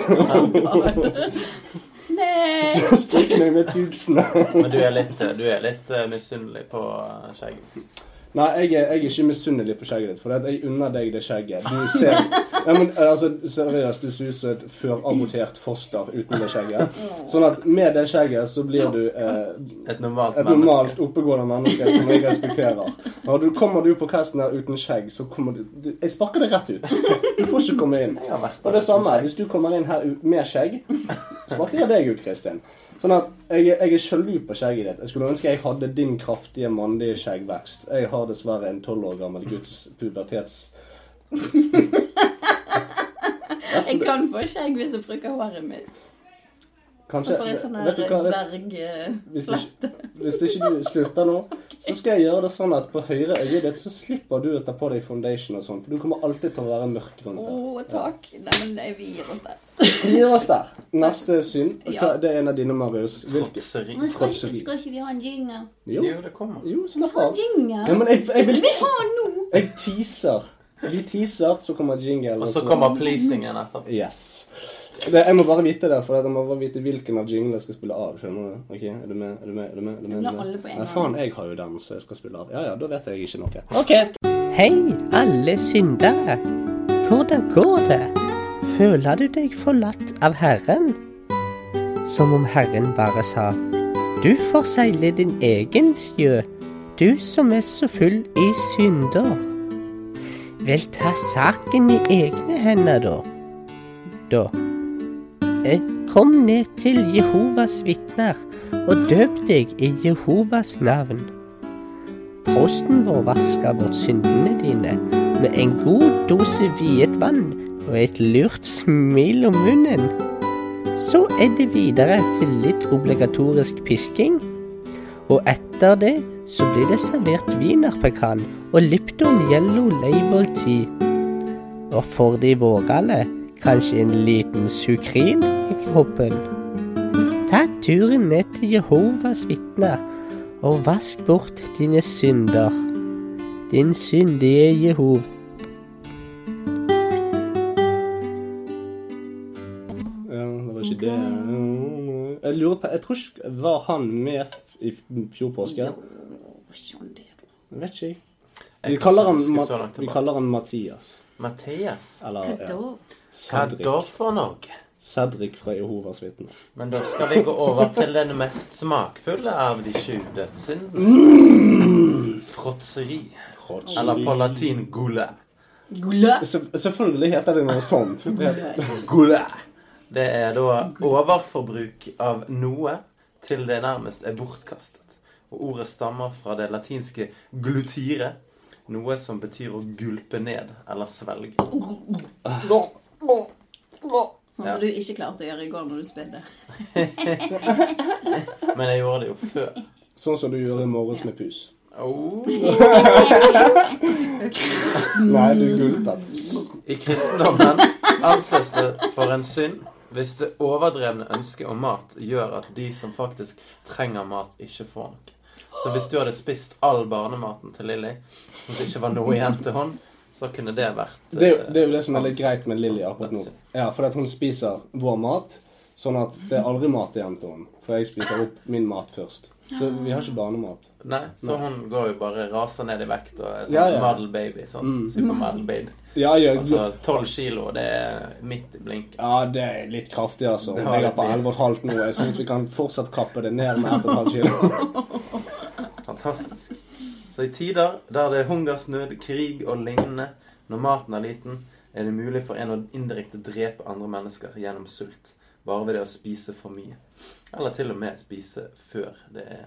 Så Stryk meg med pupsene. Men du er litt, du er litt eh, misunnelig på eh, skjegget. Nei, jeg er, jeg er ikke misunnelig på skjegget ditt, for jeg unner deg det skjegget. Du ser Nei, men altså, Seriøst, du ser ut som et førabortert foster uten det skjegget. Sånn at med det skjegget så blir du eh, Et normalt et normalt, oppegående menneske som jeg respekterer. Og du, kommer du på casten her uten skjegg, så kommer du, du Jeg sparker deg rett ut. Du får ikke komme inn. Og det samme, hvis du kommer inn her med skjegg, sparker jeg deg ut, Kristin. Sånn at jeg, jeg er sjalu på skjegget ditt. Jeg skulle ønske jeg hadde din kraftige mannlige skjeggvekst. Jeg har dessverre en tolv år gammel guds pubertets... [laughs] Jeg kan få skjegg hvis jeg bruker håret mitt. Så får jeg sånn her vet du hva, det- dverg... eh, hvis, det, hvis ikke du slutter nå, [laughs] så skal jeg gjøre det sånn at på høyre øye ditt så slipper du å ta på deg foundation og sånn, for du kommer alltid til å være mørk rundt Å, Oh, takk. Nei, men vi gir oss der. Vi gir oss der. Neste synd. Ja. Det er en av dine, Marius. Fråtseri. Skal skal ikke vi ha en jingle? Jo, Jo, det kommer. jo slapp Ha av. jingle? Ja, men jeg, jeg vil Vi har nå! Jeg teaser. Vi teaser, så kommer jingle. Og så kommer pleasingen etterpå. Yes. Det, jeg må bare vite det, for jeg må bare vite hvilken av jinglene jeg skal spille av. Skjønner du? Ok, Er du med? Er du med? Er du med? Er du med? Er du med? Nei, faen, jeg har jo den, så jeg skal spille av. Ja, ja, da vet jeg ikke noe. Ok. Hei, alle syndere. Hvordan går det? Føler du deg forlatt av Herren? Som om Herren bare sa, du får seile din egen sjø, du som er så full i synder. Vel, ta saken i egne hender, da. Da. Kom ned til Jehovas vitner og døp deg i Jehovas navn. Prosten vår vasker bort syndene dine med en god dose viet vann og et lurt smil om munnen. Så er det videre til litt obligatorisk pisking. Og etter det så blir det servert wienerpekan og Lipton Yellow Label Tea. Og for de vågale kanskje en liten sukrin i kroppen. Ta turen ned til Jehovas vitner og vask bort dine synder. Din syndige Jehov. Ja, det var ikke det. Jeg lurer på Jeg tror ikke Var han med i fjor påske? Jeg vet ikke. Vi kaller han, vi kaller han Mathias. Mathias. Eller ja, Hva da for noe? Cedric fra Jehovas vitner. Men da skal vi gå over til den mest smakfulle av de sju dødssyndene. Mm. Fråtseri. Eller på latin gula. Gule? Se- Selvfølgelig heter det noe sånt. Gula. Det er da overforbruk av noe til det nærmest er bortkastet. Og ordet stammer fra det latinske glutire, noe som betyr å gulpe ned eller svelge. Sånn som du ikke klarte å gjøre i går når du spydde. [laughs] Men jeg gjorde det jo før. Sånn som du gjorde i morges med pus. Oh. [laughs] Nei, du gulpet. I kristendommen anses det for en synd hvis det overdrevne ønsket om mat gjør at de som faktisk trenger mat, ikke får nok. Så hvis du hadde spist all barnematen til Lilly, og det ikke var noe igjen til hun, så kunne det vært Det er, jo- det er jo det som er litt greit med Lilly akkurat nå. Ja, For at hun spiser vår mat, sånn at det er aldri mat igjen til henne. For jeg spiser opp min mat først. Så vi har ikke barnemat. Nei, så hun går jo bare raser ned i vekt og er sånn Ja, ja. model baby. Sånn Mm. supermodel baby. Ja, ja, Altså 12 kilo, det er midt i blink. ja, det er litt kraftig, altså. Hun var ligger litt på mye. 11,5 nå. Jeg syns vi kan fortsatt kappe det ned med 1,5 kilo. [laughs] Fantastisk. Så i tider der det er hungersnød, krig og lignende, når maten er liten, er det mulig for en å indirekte drepe andre mennesker gjennom sult. Bare ved det å spise for mye. Eller til og med spise før det er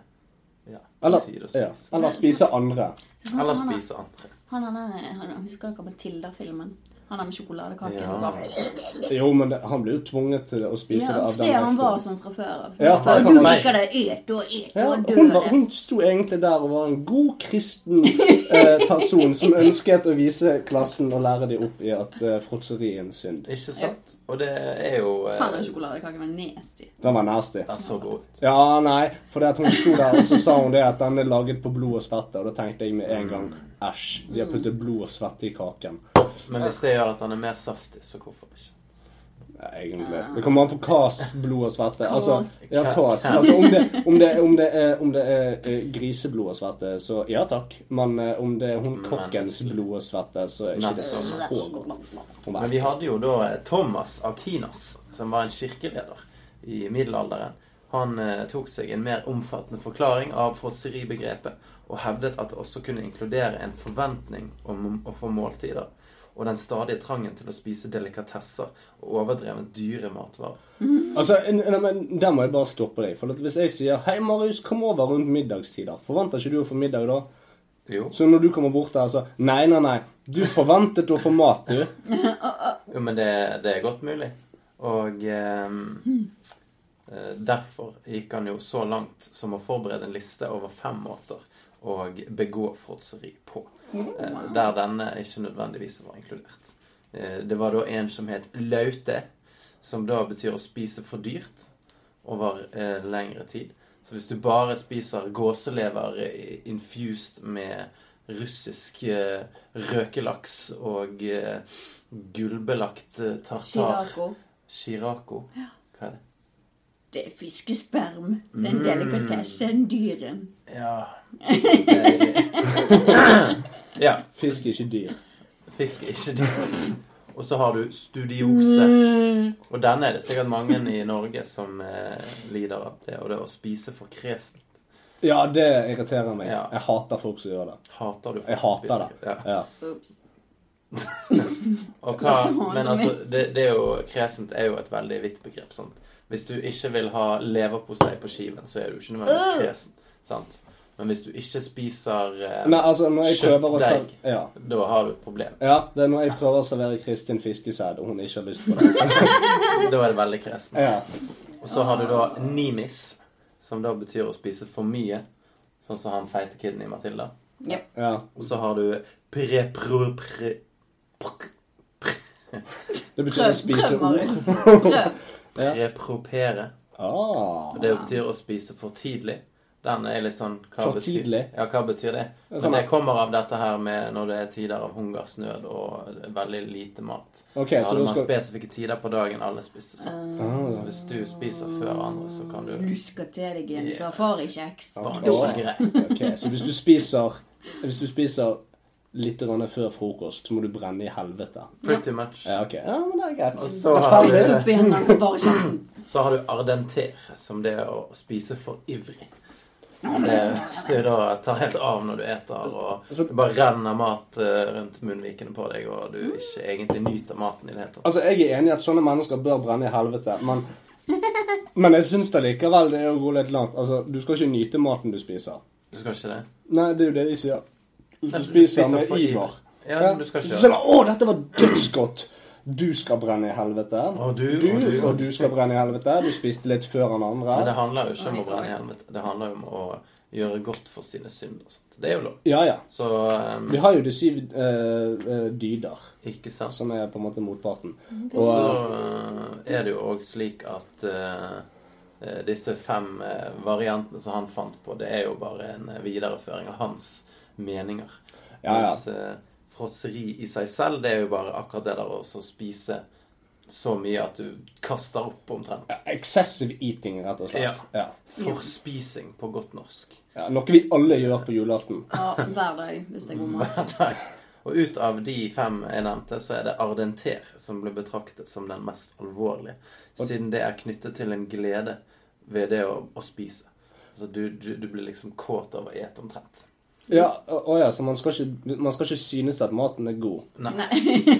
ja, Eller, tid å ja. spise. Eller spise andre. Sånn Eller spise andre. han, han, han, han, Husker dere Matilda-filmen? Han der med sjokoladekaken. Ja. Jo, men det, han blir jo tvunget til å spise det av den. Ja, han var sånn fra før av. Ja, Så du liker det. Et og et Ja, og hun, var, hun sto egentlig der og var en god kristen eh, person som ønsket å vise klassen og lære dem opp i at eh, fråtseri er en synd. Ikke sant? Og det er jo eh, Han sjokoladekaken var nasty. Den var nasty. Den så god ut. Ja, nei, for det at hun sto der, og så sa hun det at den er laget på blod og svette, og da tenkte jeg med en gang æsj, de har puttet blod og svette i kaken. Men hvis det gjør at han er mer saftig, så hvorfor ikke? Ja, egentlig. Det kommer an på hva blod og svette. Altså, ja, kås. Altså, om det, om det, om det er, om det er eh, griseblod og svette, så ja takk. Men eh, om det er hun kokkens blod og svette, så er ikke det så godt. Men vi hadde jo da eh, Thomas Akinas, som var en kirkeleder i middelalderen. Han eh, tok seg en mer omfattende forklaring av fråtseribegrepet, og hevdet at det også kunne inkludere en forventning om å få måltider, og den stadige trangen til å spise delikatesser og overdrevent dyre matvarer. Altså, n- nei, men Der må jeg bare stoppe deg. For hvis jeg sier 'Hei, Marius, kom over rundt middagstider', forventer ikke du å få middag da? Jo. Så når du kommer bort der, så Nei, nei, nei. Du forventet å få mat, du. [laughs] Jo, men det, det er godt mulig. Og eh, eh, derfor gikk han jo så langt som å forberede en liste over fem måter å begå fråtseri på. Eh, der denne ikke nødvendigvis var inkludert. Eh, det var da en som het laute, som da betyr å spise for dyrt over eh, lengre tid. Så hvis du bare spiser gåselever infused med russisk røkelaks og gulbelagt gullbelagt tartar Chiraco. Shirako. Hva er det? Det er fiskesperm. Den Mm. delikatessen dyren. Ja [laughs] Ja. Fisk er ikke dyr. Fisk er ikke dyr. Og så har du studiose. Og denne er det sikkert mange i Norge som eh, lider av. Det og det å spise for kresent. Ja, det irriterer meg. Ja. Jeg hater folk som gjør det. Hater du folk Jeg hater det. Ja. Ja. [laughs] Og hva, men altså, det, det er jo, kresent er jo et veldig vidt begrep. Sant? Hvis du ikke vil ha leverpostei på skiven, så er du ikke nødvendigvis kresen. Sant? Men hvis du ikke spiser eh, Nei, altså, når jeg prøver å serv- ja. da har du et problem. ja, det er når jeg prøver å servere Kristin fiskesæd, og hun ikke har lyst på det. [laughs] Da er det veldig kresen. ja. Og så har du da nimis, som da betyr å spise for mye. Sånn som han feite kiden i Matilda. Ja. ja. Og så har du prepro... Pre, Det betyr å spise ord. [laughs] Marius. Prøv. Ah. Det betyr å spise for tidlig. Den er litt sånn hva For betyr- tidlig? Ja, hva betyr det? Men sånn det kommer av dette her med når det er tider av hungersnød og veldig lite mat. Okay, så da var skal spesifikke tider på dagen alle spiste sånn. Ah. Så hvis du spiser før andre, så kan du Lusker til deg en safarikjeks. Okay. Ok. det er ikke greit. Ok, så hvis du spiser Hvis du spiser litt før frokost, så må du brenne i helvete. Pretty much. Ja, okay. Ja, men det er greit. Og så har du. Så har du ardenter, som det er å spise for ivrig. Det skal da ta helt av når du eter, og det bare renner mat eh, rundt munnvikene på deg, og du ikke egentlig nyter maten i det hele tatt. Altså, Jeg er enig i at sånne mennesker bør brenne i helvete, men Men jeg syns likevel det er å gå litt langt. Altså, Du skal ikke nyte maten du spiser. Du skal ikke det? Nei, det er jo det de sier. Hvis du spiser med iver. Ja, du skal ikke Så Å, dette var dødsgodt! Du skal brenne i helvete. Og du, du, og du, og du skal brenne i helvete. Du spiste litt før han andre. Men det handler jo ikke om å brenne i helvete. Det handler jo om å gjøre godt for sine synder. Det er jo lov. Ja, ja. Så um, Vi har jo de syv eh, dyder, ikke sant. som er på en måte motparten. Og så eh, er det jo òg slik at eh, eh, disse fem variantene som han fant på, det er jo bare en videreføring av hans meninger. Ja, ja. Mens eh, fråtseri i seg selv, det er jo bare akkurat det der å spise så mye at du kaster opp omtrent. ja, excessive eating, rett og slett. Ja. Ja. Forspising på godt norsk. Ja, noe vi alle gjør på julaften. Ja, hver dag, hvis det er god mat. [laughs] dag. Og ut av de fem jeg nevnte, så er det ardenter som blir betraktet som den mest alvorlige. Siden det er knyttet til en glede ved det å, å spise. Altså du, du, du blir liksom kåt av å ete omtrent. Ja, å å ja, så man skal, ikke, man skal ikke synes at maten er god. Nei.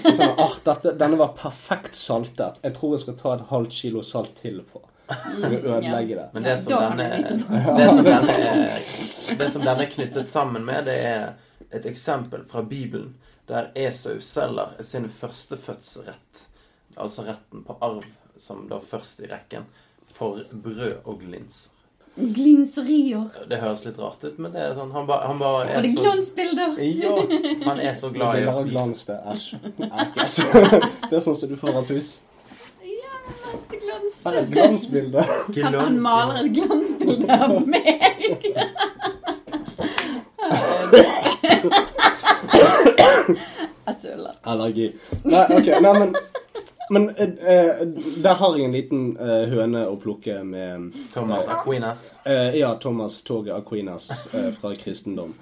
Sånn, ah, dette, denne var perfekt saltet. Jeg tror jeg skal ta et halvt kilo salt til på. For å ødelegge det. Men det som, denne, [laughs] det, som denne [laughs] det som denne er knyttet sammen med, det er et eksempel fra Bibelen der Esau selger sin førstefødselsrett, altså retten på arv, som da først i rekken, for brød og linser. Glinserier. Det høres litt rart ut, men det er sånn Han bare, han bare Og er det er så glansbilder. Ja, han er så glad i å spise. glans, det. Æsj. Ekkelt. [laughs] Det er sånn som du får av pus. Ja, masse glans. Her er et glansbilde. Han han, maler et glansbilde av meg. [laughs] [laughs] Jeg tuller. Allergi. Nei, ok, nei, men men eh, eh, der har jeg en liten eh, høne å plukke med Thomas Aquinas. eh, Ja, Thomas Toget Aquinas eh, fra kristendom,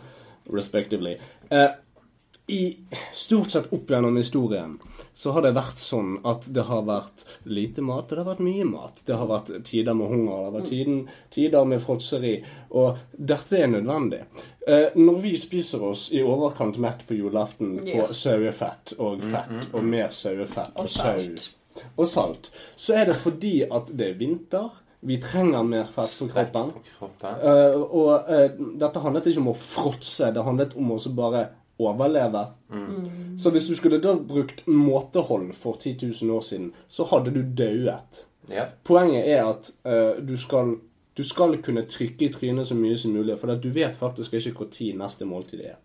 respectively. Eh, I stort sett opp gjennom historien så har det vært sånn at det har vært lite mat, og det har vært mye mat. Det har vært tider med hunger, det har vært tiden, tider med fråtseri, og dette er nødvendig. Eh, når vi spiser oss i overkant mett på julaften på Ja. sauefett og fett og mer sauefett og, Og sau og salt, så er det fordi at det er vinter. Vi trenger mer fett på kroppen. på kroppen. Eh, og eh, dette handlet ikke om å fråtse, det handlet om å bare overleve. Så hvis du skulle da brukt måtehold for 10 000 år siden, så hadde du dauet. Ja. Poenget er at uh, du, skal, du skal kunne trykke i trynet så mye som mulig, for at du vet faktisk ikke når neste måltid er.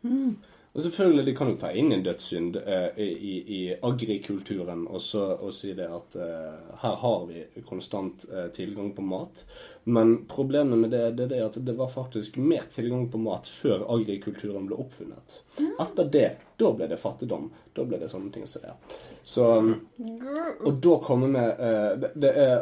Og selvfølgelig, de kan jo ta inn en dødssynd eh, i, i agrikulturen og, så, og si det at eh, her har vi konstant eh, tilgang på mat. Men problemet med det, det er det at det var faktisk mer tilgang på mat før agrikulturen ble oppfunnet. Etter det, da ble det fattigdom. Da ble det sånne ting som det. Så, og da kommer vi eh, det, det er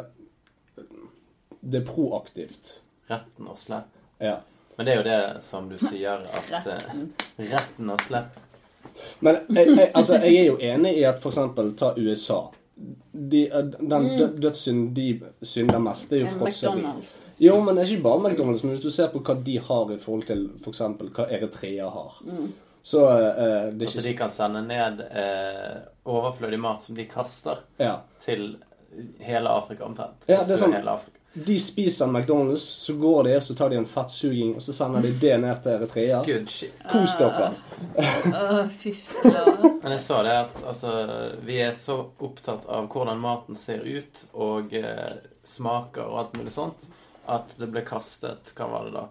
Det er proaktivt. Retten og slett. Ja. Men det er jo det som du sier, at retten, retten og slett Men jeg, jeg, altså, jeg er jo enig i at for eksempel ta USA. De, den dø, dødssynden de synder mest, det er jo fråtseri. McDonald's. Jo, men det er ikke bare McDonald's, men hvis du ser på hva de har i forhold til for eksempel hva Eritrea har, så eh, det er Altså de kan sende ned eh, overflødig mat som de kaster, ja. til hele Afrika omtrent. Ja, det er sånn- hele Afrika. De spiser McDonald's, så går de så tar de en fettsuging, og så sender de det ned til Eritrea. Good shit. Kos dere. Å, fy flate. Men jeg sa det at altså, vi er så opptatt av hvordan maten ser ut og eh, smaker og alt mulig sånt, at det ble kastet Hva var det da?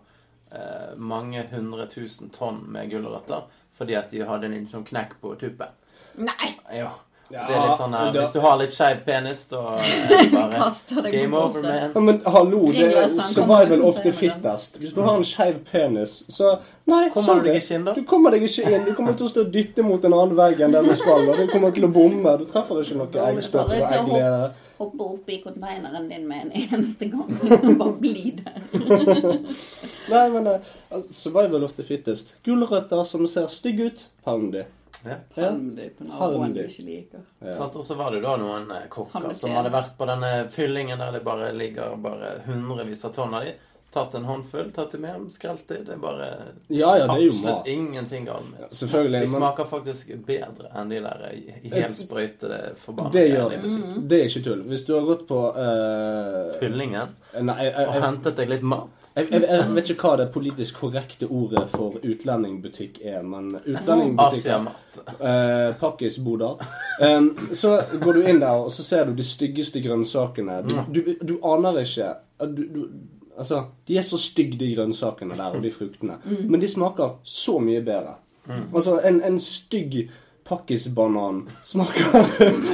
Eh, mange hundre tusen tonn med gulrøtter fordi at de hadde en sånn knekk på tuppen. Nei! Ja. Ja, det er litt sånn her, da- Hvis du har litt skeiv penis, da er det [laughs] bare Kaster deg Game på over, man. Ja, men hallo, det er survival of the fittest. Hvis du har en skeiv penis, så Nei, Kommer du deg ikke inn, da? Du kommer deg ikke inn. Du kommer til å stå og dytte mot en annen vegg enn den du skal, og du kommer til å bomme. Du treffer ikke noe eggstokker og eggleder. Hoppe opp i konteineren din med en eneste gang. Bare bli der. [laughs] Nei, men altså, survival of the fittest. Gulrøtter som ser stygge ut, pang de. Ja. Ja. Du ikke liker. Ja. Og så var det da noen eh, kokker som hadde vært på denne fyllingen der det bare ligger bare hundrevis av tonn av de. Tatt en håndfull, tatt det med, skrelt det. Det er bare Ja, ja, det er jo absolutt mat. ingenting galt med det. Selvfølgelig. De Men smaker faktisk bedre enn de der i- i helsprøytede forbanna det gjør det. er ikke tull. Hvis du har gått på uh, Fyllingen. Nei, jeg, jeg, Og hentet deg litt mat. Jeg, jeg, jeg vet ikke hva det politisk korrekte ordet for utlendingbutikk er, men utlendingbutikk eh, pakkisboder. Um, så går du inn der, og så ser du de styggeste grønnsakene. Du, du, du aner ikke du, du, Altså, de er så stygge, de grønnsakene der, og de fruktene. Men de smaker så mye bedre. Altså, en, en stygg pakkisbanan smaker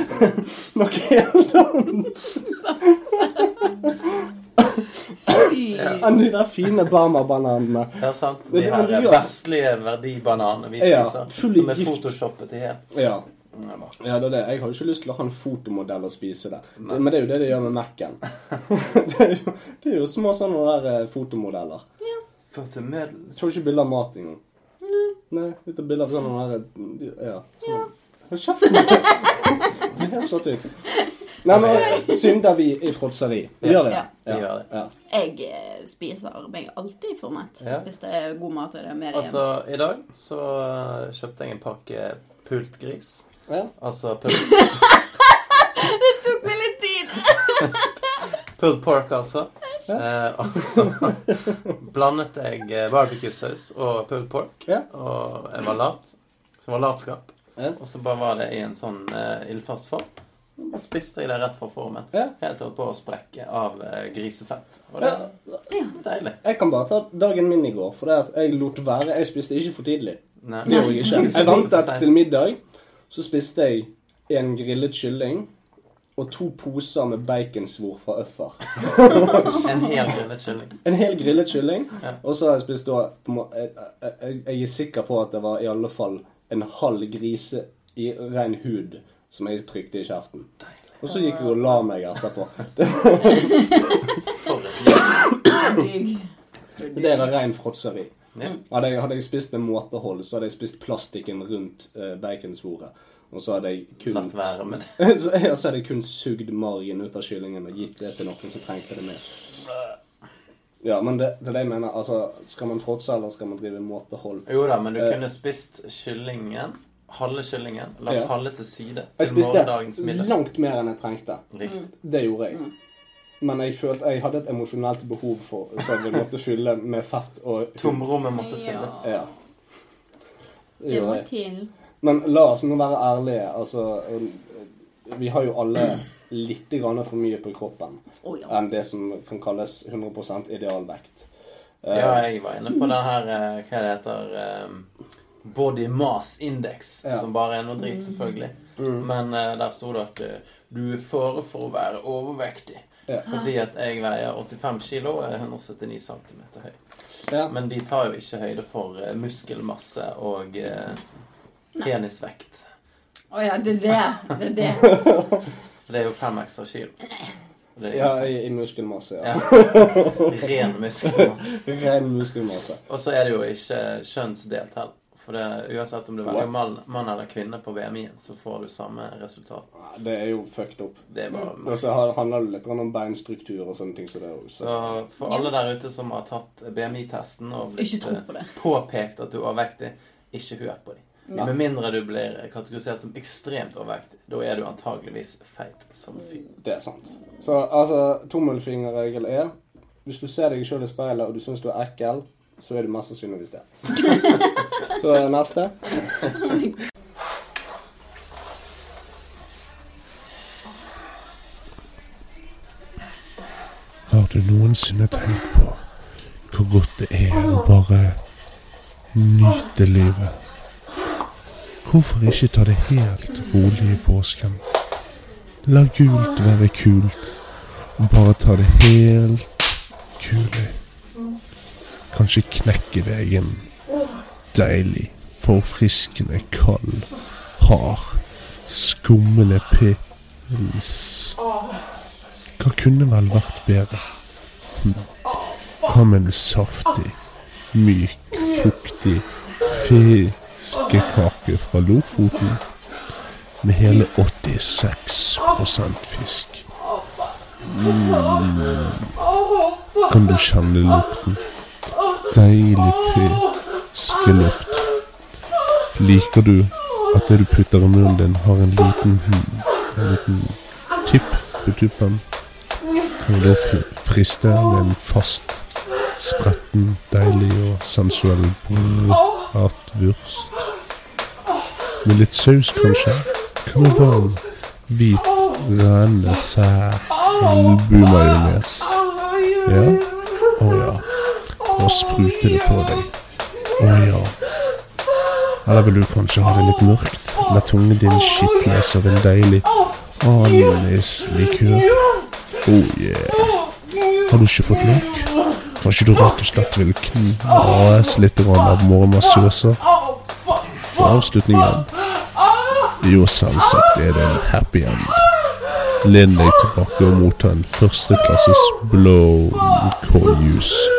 [laughs] noe helt annet. [laughs] enn de der fine Bama-bananene. Ja, sant. De her det vestlige verdibananene vi spiser, ja, som er gift. photoshoppet i hel. Ja. Mm, Ja, det er det. Jeg har jo ikke lyst til å ha en fotomodell og spise det. Men det er jo det de gjør med Mac-en. [laughs] det, er jo, det er jo små sånne der eh, fotomodeller. Fotomodels. Jeg tar jo ikke bilde av mat engang. Nei, litt bilde av sånne der Ja. Sånn. Hold kjeften! [laughs] Det er så typ. Nei, men synder vi i fråtseri? Vi gjør det? Ja. Vi gjør det. Ja. Jeg eh, spiser meg alltid for mett Ja. hvis det er god mat og det er mer igjen. Altså, i dag så eh, kjøpte jeg en pakke pult gris. Ja. Altså pult, [laughs] Det tok meg litt tid! [laughs] pulled pork, altså. Eh, og så [laughs] blandet jeg eh, barbecue-saus og pulled pork. Ja. Og jeg var lat. Så var latskap. Ja. Og så bare var det i en sånn eh, ildfast form. Bare spiste jeg det rett fra formen. Ja. Helt holdt på å sprekke av eh, grisefett. Og det Ja. deilig. Jeg kan bare ta dagen min i går, for det at jeg lot være. Jeg spiste ikke for tidlig. Nei. Det gjorde jeg ikke. Jeg ventet til middag. Så spiste jeg en grillet kylling og to poser med baconsvor fra Øffer. [laughs] En hel grillet kylling. En hel grillet kylling. Ja. Og så har jeg spist da jeg, jeg, jeg er sikker på at det var i alle fall en halv grise i ren hud som jeg trykte i kjeften. Og så gikk jeg og la meg etterpå. [laughs] Det. Digg. det var ren fråtseri. Hadde jeg, hadde jeg spist med måtehold, så hadde jeg spist plastikken rundt uh, baconsvoret. Og så hadde jeg kun Latt være med det. [laughs] så, ja, så hadde jeg kun sugd margen ut av kyllingen og gitt det til noen som trengte det mer. Ja, men det, det er det jeg mener. Altså, skal man fråtse, eller skal man drive måtehold? Jo da, men du Eh. kunne spist kyllingen, halve kyllingen, lagt Ja. halve til side Jeg til spiste morgendagens middag. langt mer enn jeg trengte. Riktig. Det gjorde jeg. Men jeg følte jeg hadde et emosjonelt behov for så jeg måtte fylle med fett og Tomrommet måtte fylles. Ja. Det Det må til. Men la oss nå være ærlige. Altså, vi har jo alle litt grann for mye på kroppen oh, ja. enn det som kan kalles 100 idealvekt. Eh, Ja, jeg var inne på den her eh, Hva det heter eh, Body Mass Index, Ja. som bare er noe drit, selvfølgelig. Men uh, der sto det at uh, du er fare for å være overvektig. Ja. Fordi at jeg veier 85 kilo og er 179 cm høy. Ja. Men de tar jo ikke høyde for uh, muskelmasse og eh, penisvekt. Å ja, det er det. Det er det. [laughs] Det er jo fem ekstra kilo. Ja, i, i muskelmasse. Ja. Ja. [laughs] Ren muskelmasse. Ren muskelmasse. Og så er det jo ikke kjønnsdelt heller. For det, uansett om du velger mann, mann eller kvinne på BMI-en, så får du samme resultat. Det er jo fucked up. Det er bare Og så handler det litt om beinstruktur og sånne ting. Så det jo så. Så for alle der ute som har tatt BMI-testen og blitt eh, på påpekt at du er overvektig, ikke hør på dem. Ja. Med mindre du blir kategorisert som ekstremt overvektig. Da er du antageligvis feit som fy. Det er sant. Så altså, tommelfingerregel er Hvis du ser deg sjøl i speilet og du syns du er ekkel, så er du mest sannsynligvis det. [laughs] så er det neste. Har du noensinne tenkt på hvor godt det er å bare nyte livet? Hvorfor ikke ta det helt rolig i påsken? La gult være kult, og bare ta det helt kulig. Kanskje knekke deg en deilig, forfriskende, kald, hard, skummende pils. Hva kunne vel vært bedre? Hm. Hva med en saftig, myk, fuktig fiskekake fra Lofoten? Med hele 86% fisk. Mm. Kan du kjenne lukten? Deilig fiskelukt. Liker du at det du putter i munnen din, har en liten, en liten tipp på tuppen? Kan du da friste med en fast, spretten, deilig og sensuell bratwurst? Med litt saus, kanskje? Kan med varm, hvit, rennende selbumajones? Ja? Å ja. Nå spruter det på deg. Å ja. Eller vil du kanskje ha det litt mørkt? La tungen din skitles av en deilig anislikør? Oh yeah. Har du ikke fått nok? Kanskje du rett og slett vil knas litt av morgenmassøser? Og avslutningen? Jo, selvsagt er det en happy end. Len deg tilbake og motta en førsteklasses blow cold juice.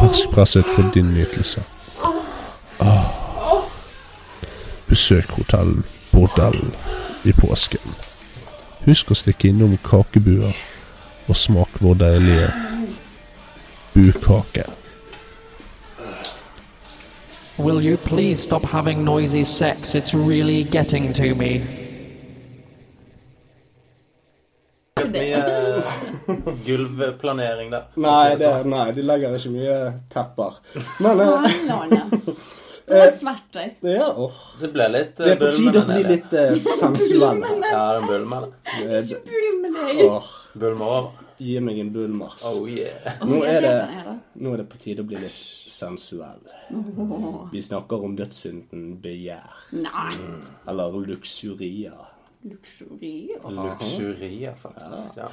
Ferskpresset for din nytelse. Ah, Besøk hotell Bordell i påsken. Husk å stikke innom kakebuer og smak vår deilige bukake. Will you please stop having noisy sex? It's really getting to me. Mye [laughs] gulvplanering der. Nei, det, sånn. nei, de legger ikke mye tepper. Men [laughs] eh, Det er svært gøy. ja, oh. Det ble litt det eh, er på tide å bli litt uh, sensuell. Ja, den bulmen. Det- Bull med deg. Oh. Bulmer over. gi meg en bullmars. Oh yeah. Nå er det, nå er det på tide å bli litt sensuell. Vi snakker om dødssynden begjær. Nei. Eller luxuria. Luksuri. Luksurier, faktisk. Ja,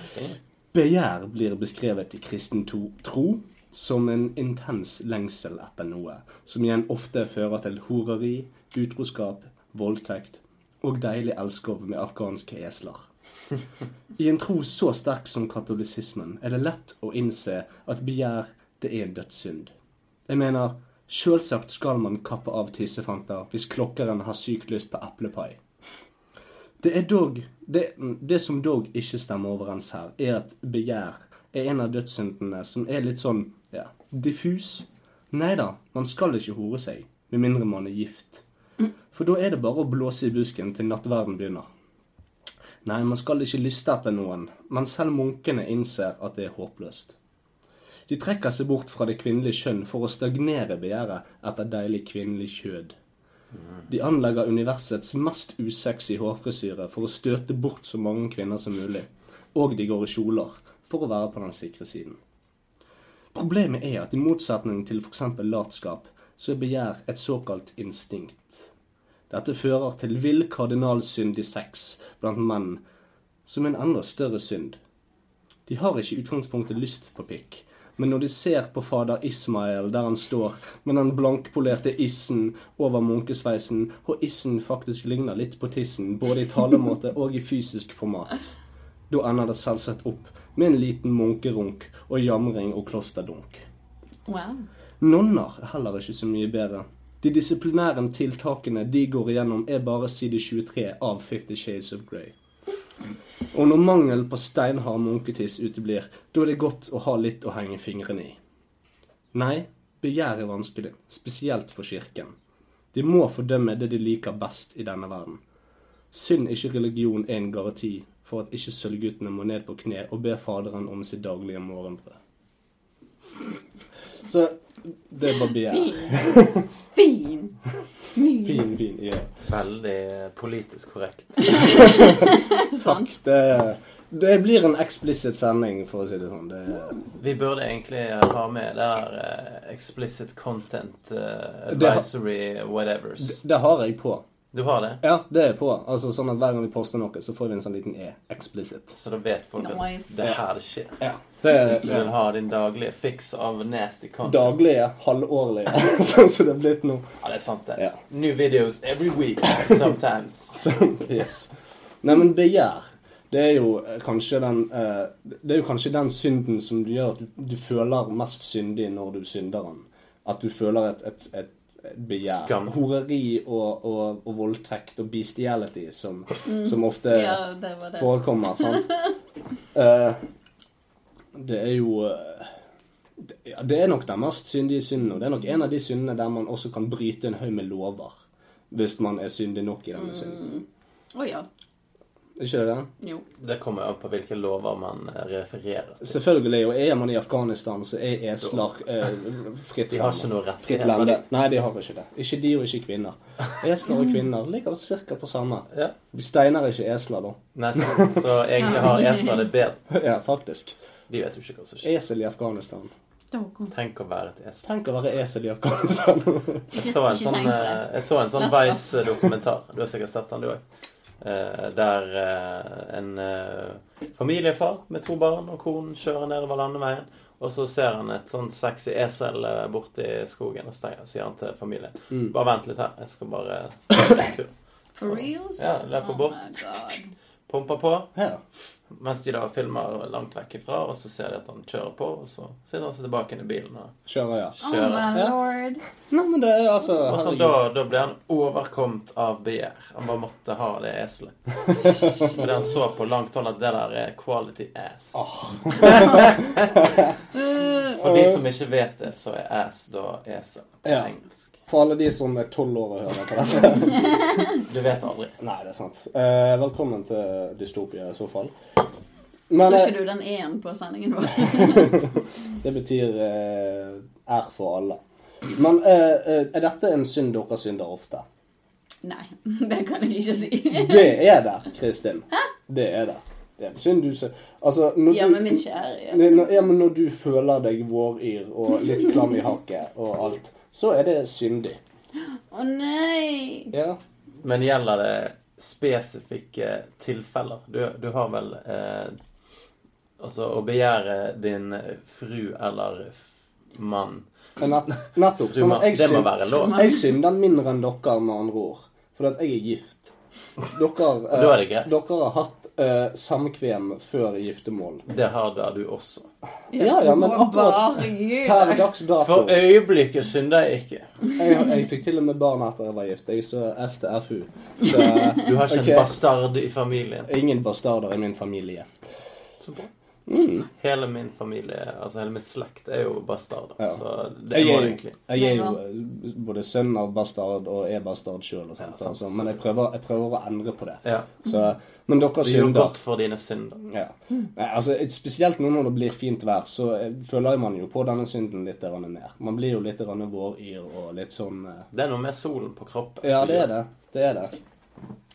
Begjær blir beskrevet i kristen tro som en intens lengsel etter noe, som igjen ofte fører til horeri, utroskap, voldtekt og deilig elskov med afghanske esler. I en tro så sterk som katolisismen er det lett å innse at begjær det er en dødssynd. Jeg mener, selvsagt skal man kappe av tissefanter hvis klokkeren har sykt lyst på eplepai. Det, er dog, det, det som dog ikke stemmer overens her, er at begjær er en av dødssyndene som er litt sånn ja, diffus. Nei da, man skal ikke hore seg, med mindre man er gift. For da er det bare å blåse i busken til nattverden begynner. Nei, man skal ikke lyste etter noen, men selv munkene innser at det er håpløst. De trekker seg bort fra det kvinnelige kjønn for å stagnere begjæret etter deilig kvinnelig kjød. De anlegger universets mest usexy hårfrisyre for å støte bort så mange kvinner som mulig. Og de går i kjoler for å være på den sikre siden. Problemet er at i motsetning til f.eks. latskap, så er begjær et såkalt instinkt. Dette fører til vill kardinalsyndig sex blant menn, som en enda større synd. De har ikke i utgangspunktet lyst på pikk, men når de ser på fader Ismael der han står med den blankpolerte issen over munkesveisen, og issen faktisk ligner litt på tissen, både i talemåte [laughs] og i fysisk format, da ender det selvsagt opp med en liten munkerunk og jamring og klosterdunk. Wow. Nonner er heller ikke så mye bedre. De disiplinære tiltakene de går igjennom, er bare side 23 av Fifty Shades of Grey. Og når mangel på steinhard munketiss uteblir, da er det godt å ha litt å henge fingrene i. Nei, begjær er vanskelig, spesielt for kirken. De må fordømme det de liker best i denne verden. Synd ikke religion er en garanti for at ikke sølvguttene må ned på kne og be Faderen om sitt daglige morgenbrød. Så det er bare begjær. Fin. Fin. Fin, fin. Ja. Veldig politisk korrekt. [laughs] Takk. Det, det blir en explicit sending, for å si det sånn. Det, Vi burde egentlig ha med det der uh, explicit content eh, Det har- advisory whatevers. det, det har jeg på. Du har det? Ja, det er på. Altså sånn at Hver gang vi poster noe, så får vi en sånn liten E. Explicit. Så da vet folk at Nice. det er her det skjer. Ja. Det Hvis du er vil ha din daglige fiks av nasty content. daglige, halvårlige, [laughs] sånn som det er blitt nå. Ja, det er sant, det. Ja. New videos every week, sometimes. [laughs] Så, yes. Nei, men begjær, det er jo eh, kanskje den uh, Det er jo kanskje den synden som du gjør at du, du føler mest syndig når du synder den. At du føler et, et, et begjær. Skam. Horeri og, og, og voldtekt og bestiality som, som ofte Ja, det det. forekommer, sant? uh, [laughs] det er jo eh, det, ja, det er nok den mest syndige synden, og det er nok en av de syndene der man også kan bryte en haug med lover. Hvis man er syndig nok i denne synden. Å ja. Ikke det? Jo. Det kommer an på hvilke lover man eh, refererer til. Selvfølgelig, og er man i Afghanistan, så er esler eh, fritt De har ikke noe rett Fritt lende. Nei, de har ikke det. Ikke de og ikke kvinner. Esler og kvinner ligger ca. på samme. [laughs] Ja. De steiner ikke esler, da. Nei, så, så egentlig har esler det bedre. [laughs] ja, faktisk. De vet jo ikke hva som skjer. Esel i Afghanistan. Tenk å være et esel. Tenk å være esel i Afghanistan. Jeg så en sånn, eh, jeg så en sånn Vice-dokumentar. Du har sikkert sett den, du òg. Der eh, en eh, familiefar med to barn og konen kjører nedover landeveien. Og så ser han et sånn sexy esel eh, borti skogen, og så sier han til familien Mm. Bare vent litt her, jeg skal bare [coughs] ta en tur. For reals? Ja, løper oh bort. pumper på. Ja. Mens de da filmer langt vekk ifra, og så ser de at han kjører på, og så sitter han seg tilbake inn i bilen og Kjører, ja. Oh my lord. Ja. Nei, men det er altså Og så da, da ble han overkommet av begjær. Han bare måtte ha det eselet. [laughs] Fordi han så på langt hold at det der er quality ass. [laughs] For de som ikke vet det, så er ass da esel på Ja. engelsk. For alle de som er tolv år og hører på dette. [laughs] Du vet aldri. Nei, det er sant. Eh, velkommen til Dystopia i så fall. Men Så eh, ikke du den én på sendingen vår? [laughs] det betyr eh, R for alle. Men eh, eh, er dette en synd dere synder ofte? Nei, [laughs] det kan jeg ikke si. Det er det, Kristin. Det er det. Det er en synd du ser Altså, Ja, men min kjære. Ja. Ja, men når du føler deg våryr og litt klam i hakket og alt, så er det syndig. Å nei! Ja. Men gjelder det spesifikke tilfeller? Du, du har vel eh, Altså å begjære din fru eller f- mann nettopp. Sånn at jeg, Det må være lov. jeg synder mindre enn dere, med andre ord. For at jeg er gift. Dere, [laughs] eh, er dere har hatt eh, samkvem før giftermål. Det har da du også. Ja, ja, men akkurat Per dags dato. For øyeblikket synder jeg ikke. Jeg, jeg fikk til og med barn etter jeg var gift. Jeg så STFU. Så Du har ikke okay. en bastard i familien. ingen bastarder i min familie. Så bra. Mm. Hele min familie, altså hele min slekt, er jo bastarder. Ja. Så det Jeg er, egentlig jeg er jo eh, både sønn av bastard og er bastard sjøl, Ja, altså, men jeg prøver, jeg prøver å endre på det. Ja. Så, men dere Det gjør synder. godt for dine synder. Ja. Altså, spesielt nå når det blir fint vær, så eh, føler man jo på denne synden litt mer. Man blir jo litt våryr og litt sånn uh... Det er noe med solen på kroppen. Ja, det er det. Det er det.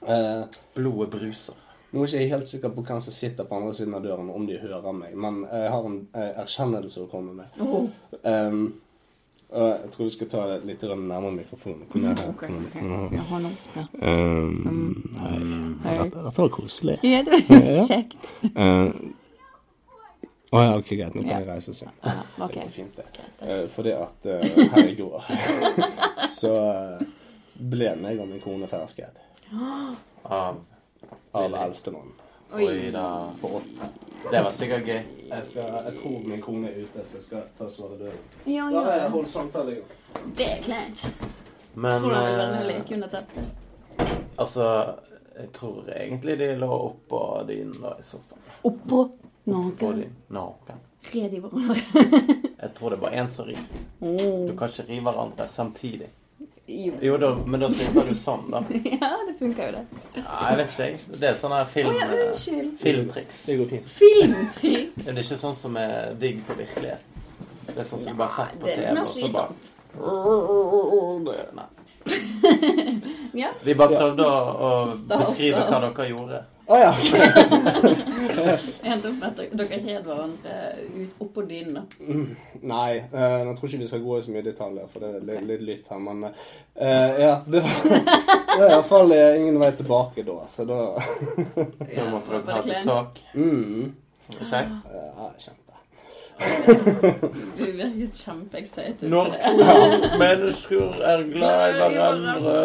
Uh, Blodet bruser. Nå er jeg ikke helt sikker på hvem som sitter på andre siden av døren, om de hører meg, men jeg har en eh, erkjennelse å komme med. Oh, Um, og jeg tror vi skal ta det litt nærmere mikrofonen. Kom igjen Okay, ok, ok. Ja, ha nå. Ja. Um, hei. Hei. Dette, var koselig. Ja, det [laughs] Ja. er kjekt. Eh, Å ja, ok, greit. Nå kan jeg reise seg. Ja, ok. Det er fint, det. Uh, fordi at uh, her i går [laughs] så ble meg og min kone fersket Av av eldstemann Oi da. på åtte. Det var sikkert gøy. Jeg, skal, jeg tror min kone er ute, så jeg skal ta og svare døren. Ja, Da har jeg ja. holdt samtale i. Det er kleint. Men Tror du han vil være med å eh, leke under teppet? altså Jeg tror egentlig de lå oppå dynen da i sofaen. Oppå På naken. din naken. Red i hverandre. Jeg tror det var bare én som. Oh. Du kan ikke rive hverandre samtidig. Jo. Jo, da, men da sitter du sånn, da. [laughs] Ja, det funker jo, det. Ja, jeg vet ikke, jeg. Det er sånne her film, ja, eh, filmtriks. Det går fint. Filmtriks. Det er ikke sånn som er digg på virkelighet. Det er sånn som du bare setter på er TV, og så bare. [laughs] Nei. [laughs] Ja. Vi bare prøvde å, å beskrive hva dere gjorde. Å ja. [laughs] yes. Endte opp dere hed hverandre ut oppå dynen. da. Nei, uh, jeg tror ikke vi skal gå i så mye detaljer, for det er litt, litt lytt her. Men uh, ja, det var, det var fall ingen vei tilbake da. Så da Da måtte dere ha kleint? mm, tak. Kjekt. Ja, kjempe. Du virket kjempeexcited. Når to mennesker er glad i hverandre,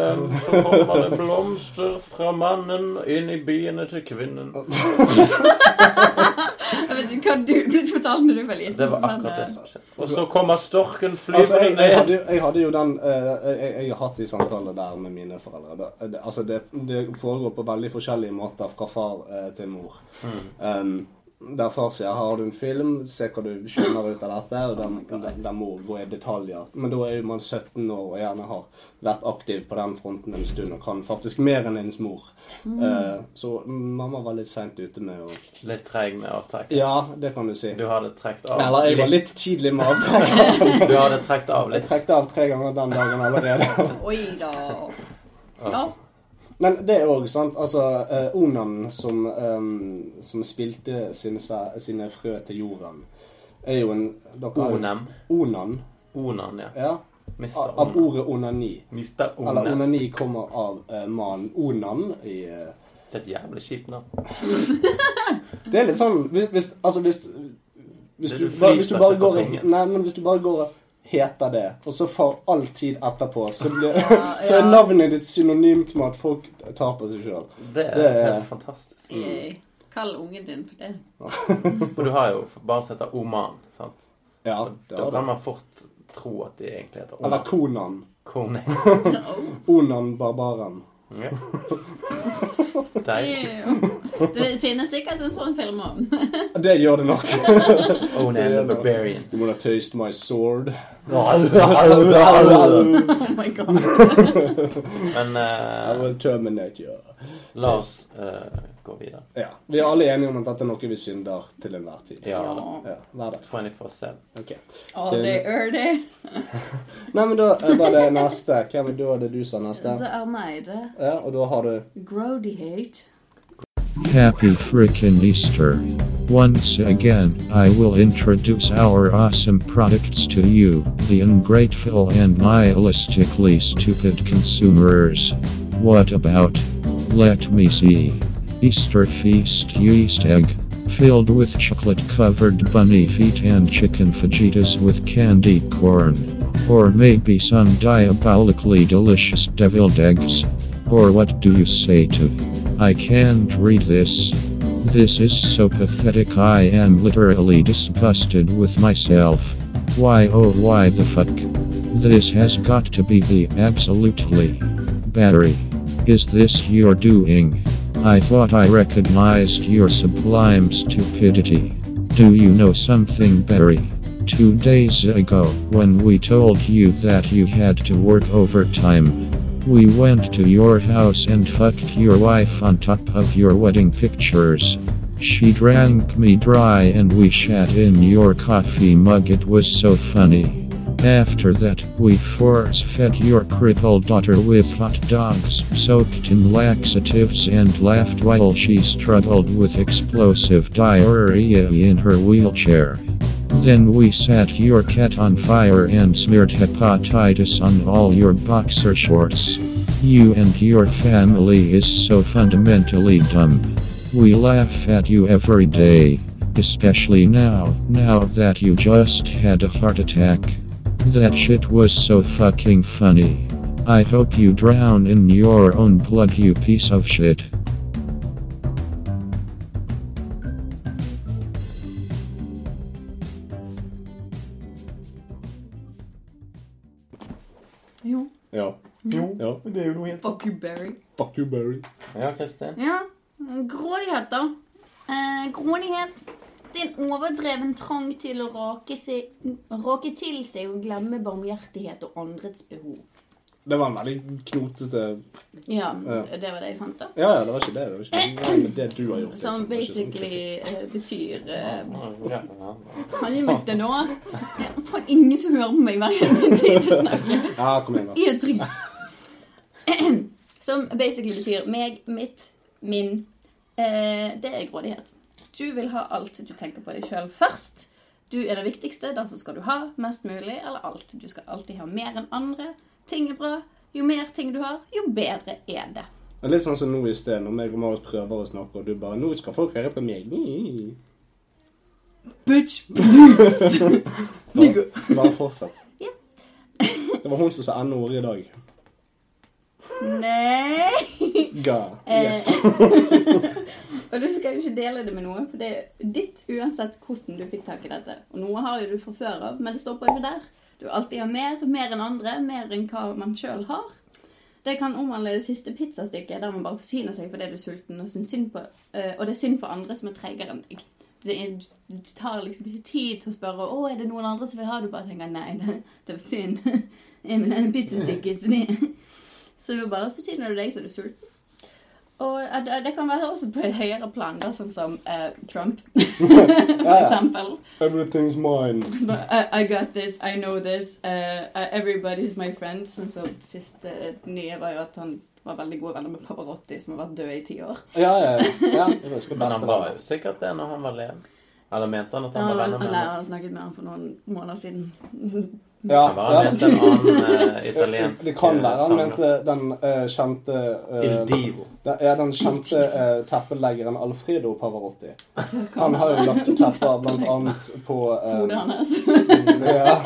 så kommer det blomster fra mannen inn i biene til kvinnen. Jeg vet ikke hva du ble fortalt når du var liten. Det var akkurat det eh, som skjedde. Og så kommer storken Altså, jeg, flyvende jeg, ned. hadde, jeg hadde jo den eh, jeg, jeg har hatt de samtaler der med mine foreldre. Det, altså det, det foregår på veldig forskjellige måter fra far eh, til mor. Um, der far sier 'har du en film, se hva du skjønner ut av dette', og der, må gå i detaljer. Men da er jo man 17 år og gjerne har vært aktiv på den fronten en stund og kan faktisk mer enn ens mor. Eh, så mamma var litt seint ute med å Litt treig med avtrekket. Ja, det kan du si. Du hadde trukket av Eller jeg var litt tidlig med avtrekket. [laughs] Du hadde trukket av litt? Jeg trekte av tre ganger den dagen allerede. Oi da. Ja. Men det er òg, sant Altså, eh, Onan som, eh, som spilte sine, sine frø til jorden, er jo en Onem. Onan. Onan, ja. Ja. Av, av ordet onani. Mister Eller Onan. onani kommer av eh, mannen Onan i eh, Det er et jævlig kjipt navn. [laughs] Det er litt sånn hvis, Altså, hvis hvis du, bare, hvis du bare går. Nei, men hvis du bare går heter det, og så for all tid etterpå, så, blir, Ja, [laughs] så er navnet ditt synonymt med at folk tar på seg sjøl. Det Det er- helt fantastisk. Mm. Kall ungen din for det. [laughs] For du har jo bare sett Oman, sant? Ja, det Da kan man fort tro at de egentlig heter Eller Oman. Konan. Kone. [laughs] Onan Barbaren. Ja. [laughs] Det finnes sikkert en sånn film om. Det gjør det nok. [laughs] Onan the Barbarian. You wanna taste my sword? Oh my god. [laughs] Men I eh, will terminate you. la oss eh, gå videre. Ja. Vi er alle enige om at dette er noe vi synder til enhver tid. Ja. Ja, hver dag. 24-7. Ok. All day, early. [laughs] Nei, men da er det neste. Hvem er det du sa neste? Det er meg, det. Ja, og da har du Grody hate. Happy frickin' Easter. Once again, I will introduce our awesome products to you, the ungrateful and nihilistically stupid consumers. What about? Let me see. Easter feast yeast egg. Filled with chocolate covered bunny feet and chicken fajitas with candied corn. Or maybe some diabolically delicious deviled eggs. Or what do you say to? I can't read this. This is so pathetic I am literally disgusted with myself. Why oh why the fuck? This has got to be the absolutely. Battery. Is this your doing? I thought I recognized your sublime stupidity. Do you know something, Barry? Two days ago, when we told you that you had to work overtime, we went to your house and fucked your wife on top of your wedding pictures. She drank me dry and we shat in your coffee mug. It was so funny. After that, we force fed your crippled daughter with hot dogs soaked in laxatives and laughed while she struggled with explosive diarrhea in her wheelchair. Then we set your cat on fire and smeared hepatitis on all your boxer shorts. You and your family is so fundamentally dumb. We laugh at you every day. Especially now, now that you just had a heart attack. That shit was so fucking funny. I hope you drown in your own blood, you piece of shit. Jo. Ja. ja. Det er jo noe helt Fuck you, Barry. Fuck you, Barry. Ja, Kristin? Ja. Grådighet, da. Eh, grådighet det er en overdreven trang til å rake, seg, rake til seg og glemme barmhjertighet og andrets behov. Det var en veldig knotete Ja, det var det jeg fant, da. Ja, ja, det var ikke det. Det var ikke det, det du har gjort. Som. Det sånn basically eh, betyr eh, Ja, ja. Har du møtt nå? Det er faen ingen som hører på meg hver gang jeg tid til å snakke. Ja, kom igjen, da. I et drit. Som basically betyr meg, mitt, min. Uh, det er grådighet. Du vil ha alt du tenker på deg sjøl først. Du er det viktigste, derfor skal du ha mest mulig eller alt. Du skal alltid ha mer enn andre. Ting er bra. Jo mer ting du har, jo bedre er det. Det er litt sånn som nå i sted, når meg og Marius prøver å snakke, og du bare 'Nå skal folk høre på meg'. Bitch, [laughs] please. Nigga. Bare fortsett. Ja. Det var hun som sa N-ord i dag. Nei. Ga. Eh, Yes. [laughs] og du skal jo ikke dele det med noen, for det er ditt uansett hvordan du fikk tak i dette. Og noe har jo du fra før av, men det stopper jo ikke der. Du alltid har mer, mer enn andre, mer enn hva man sjøl har. Det kan omhandle det siste pizzastykket, der man bare forsyner seg fordi du er sulten, og, på, eh, og det er synd for andre som er tregere enn deg. Det er, du tar liksom ikke tid til å spørre å, er det noen andre som vil ha. Du bare tenker nei, det, det var synd. [laughs] Jeg vil ha en pizzastykke. Så, du bare forsyner du deg så du er sulten. Og eh, det, kan være også på et høyere plan, da, sånn som uh, Trump, [laughs] for eksempel. Everything's mine. I, I got this, I know this, uh, everybody's my friend. Sånn som siste nye var jo at han var veldig gode venner med Pavarotti, som har vært død i ti år. Ja, ja, ja. [laughs] Men han var jo sikkert det når han var levende. Eller mente han at han ja, var venner med nei, henne? han har snakket med ham for noen måneder siden. Ja, det var ja. en annen [laughs] uh, italiensk Det kan være han mente den uh, kjente uh, Il Divo. den, Ja, den kjente uh, teppeleggeren Alfredo Pavarotti. [laughs] Han har jo lagt tepper blant annet på uh, Hodet hans. [laughs] ja,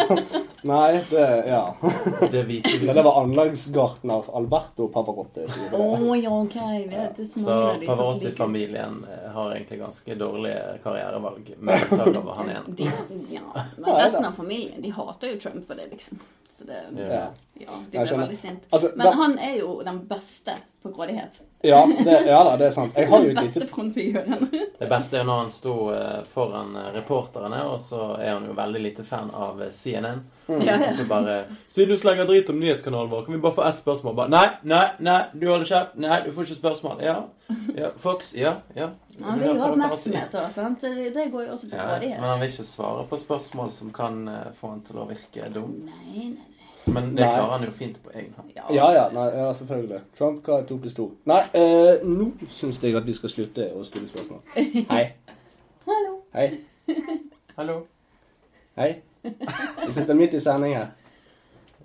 Nei, det Ja. [laughs] Det hvite hus. Men det var anleggsgartner Alberto Pavarotti. [laughs] det. ja, OK. Det er Så Pavarotti-familien eh, har egentlig ganske dårlige karrierevalg, med takk av han igjen. [laughs] de, ja, men Resten av familien de hater jo Trump for det, liksom. Så det, Ja. ja, de blir veldig sinte. Altså, Men han er jo den beste på grådighet. Ja, det, ja da, det er sant. Jeg har jo et Beste lite frontfiguren. Det beste er når han sto eh, foran eh, reporterne, og så er han jo veldig lite fan av eh, CNN. Mm. Ja, ja. Og så bare Siden du slenger drit om nyhetskanalen vår, kan vi bare få ett spørsmål? Bare, nei, nei, nei, du holder kjeft. Nei, du får ikke spørsmål. Ja. ja. Fox, ja. ja. Han vil jo ha oppmerksomhet, da. sant? Det, det går jo også på Ja, men han vil ikke svare på spørsmål som kan få han til å virke dum. Nei, nei, nei. Men det Nei. klarer han jo fint på egen hånd. Ja, ja, nei, ja, selvfølgelig. Trump hva pluss to. Nei, eh, nå syns jeg at vi skal slutte å stille spørsmål. Hei. [laughs] Hallo. Hei. Hallo. Hei. Vi sitter midt i sending her.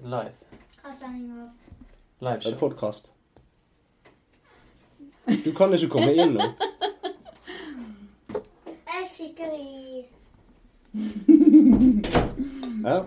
Live. Hva sending av? Live Det er show. podkast. Du kan ikke komme inn nå. Jeg er sikker i [laughs] Ja.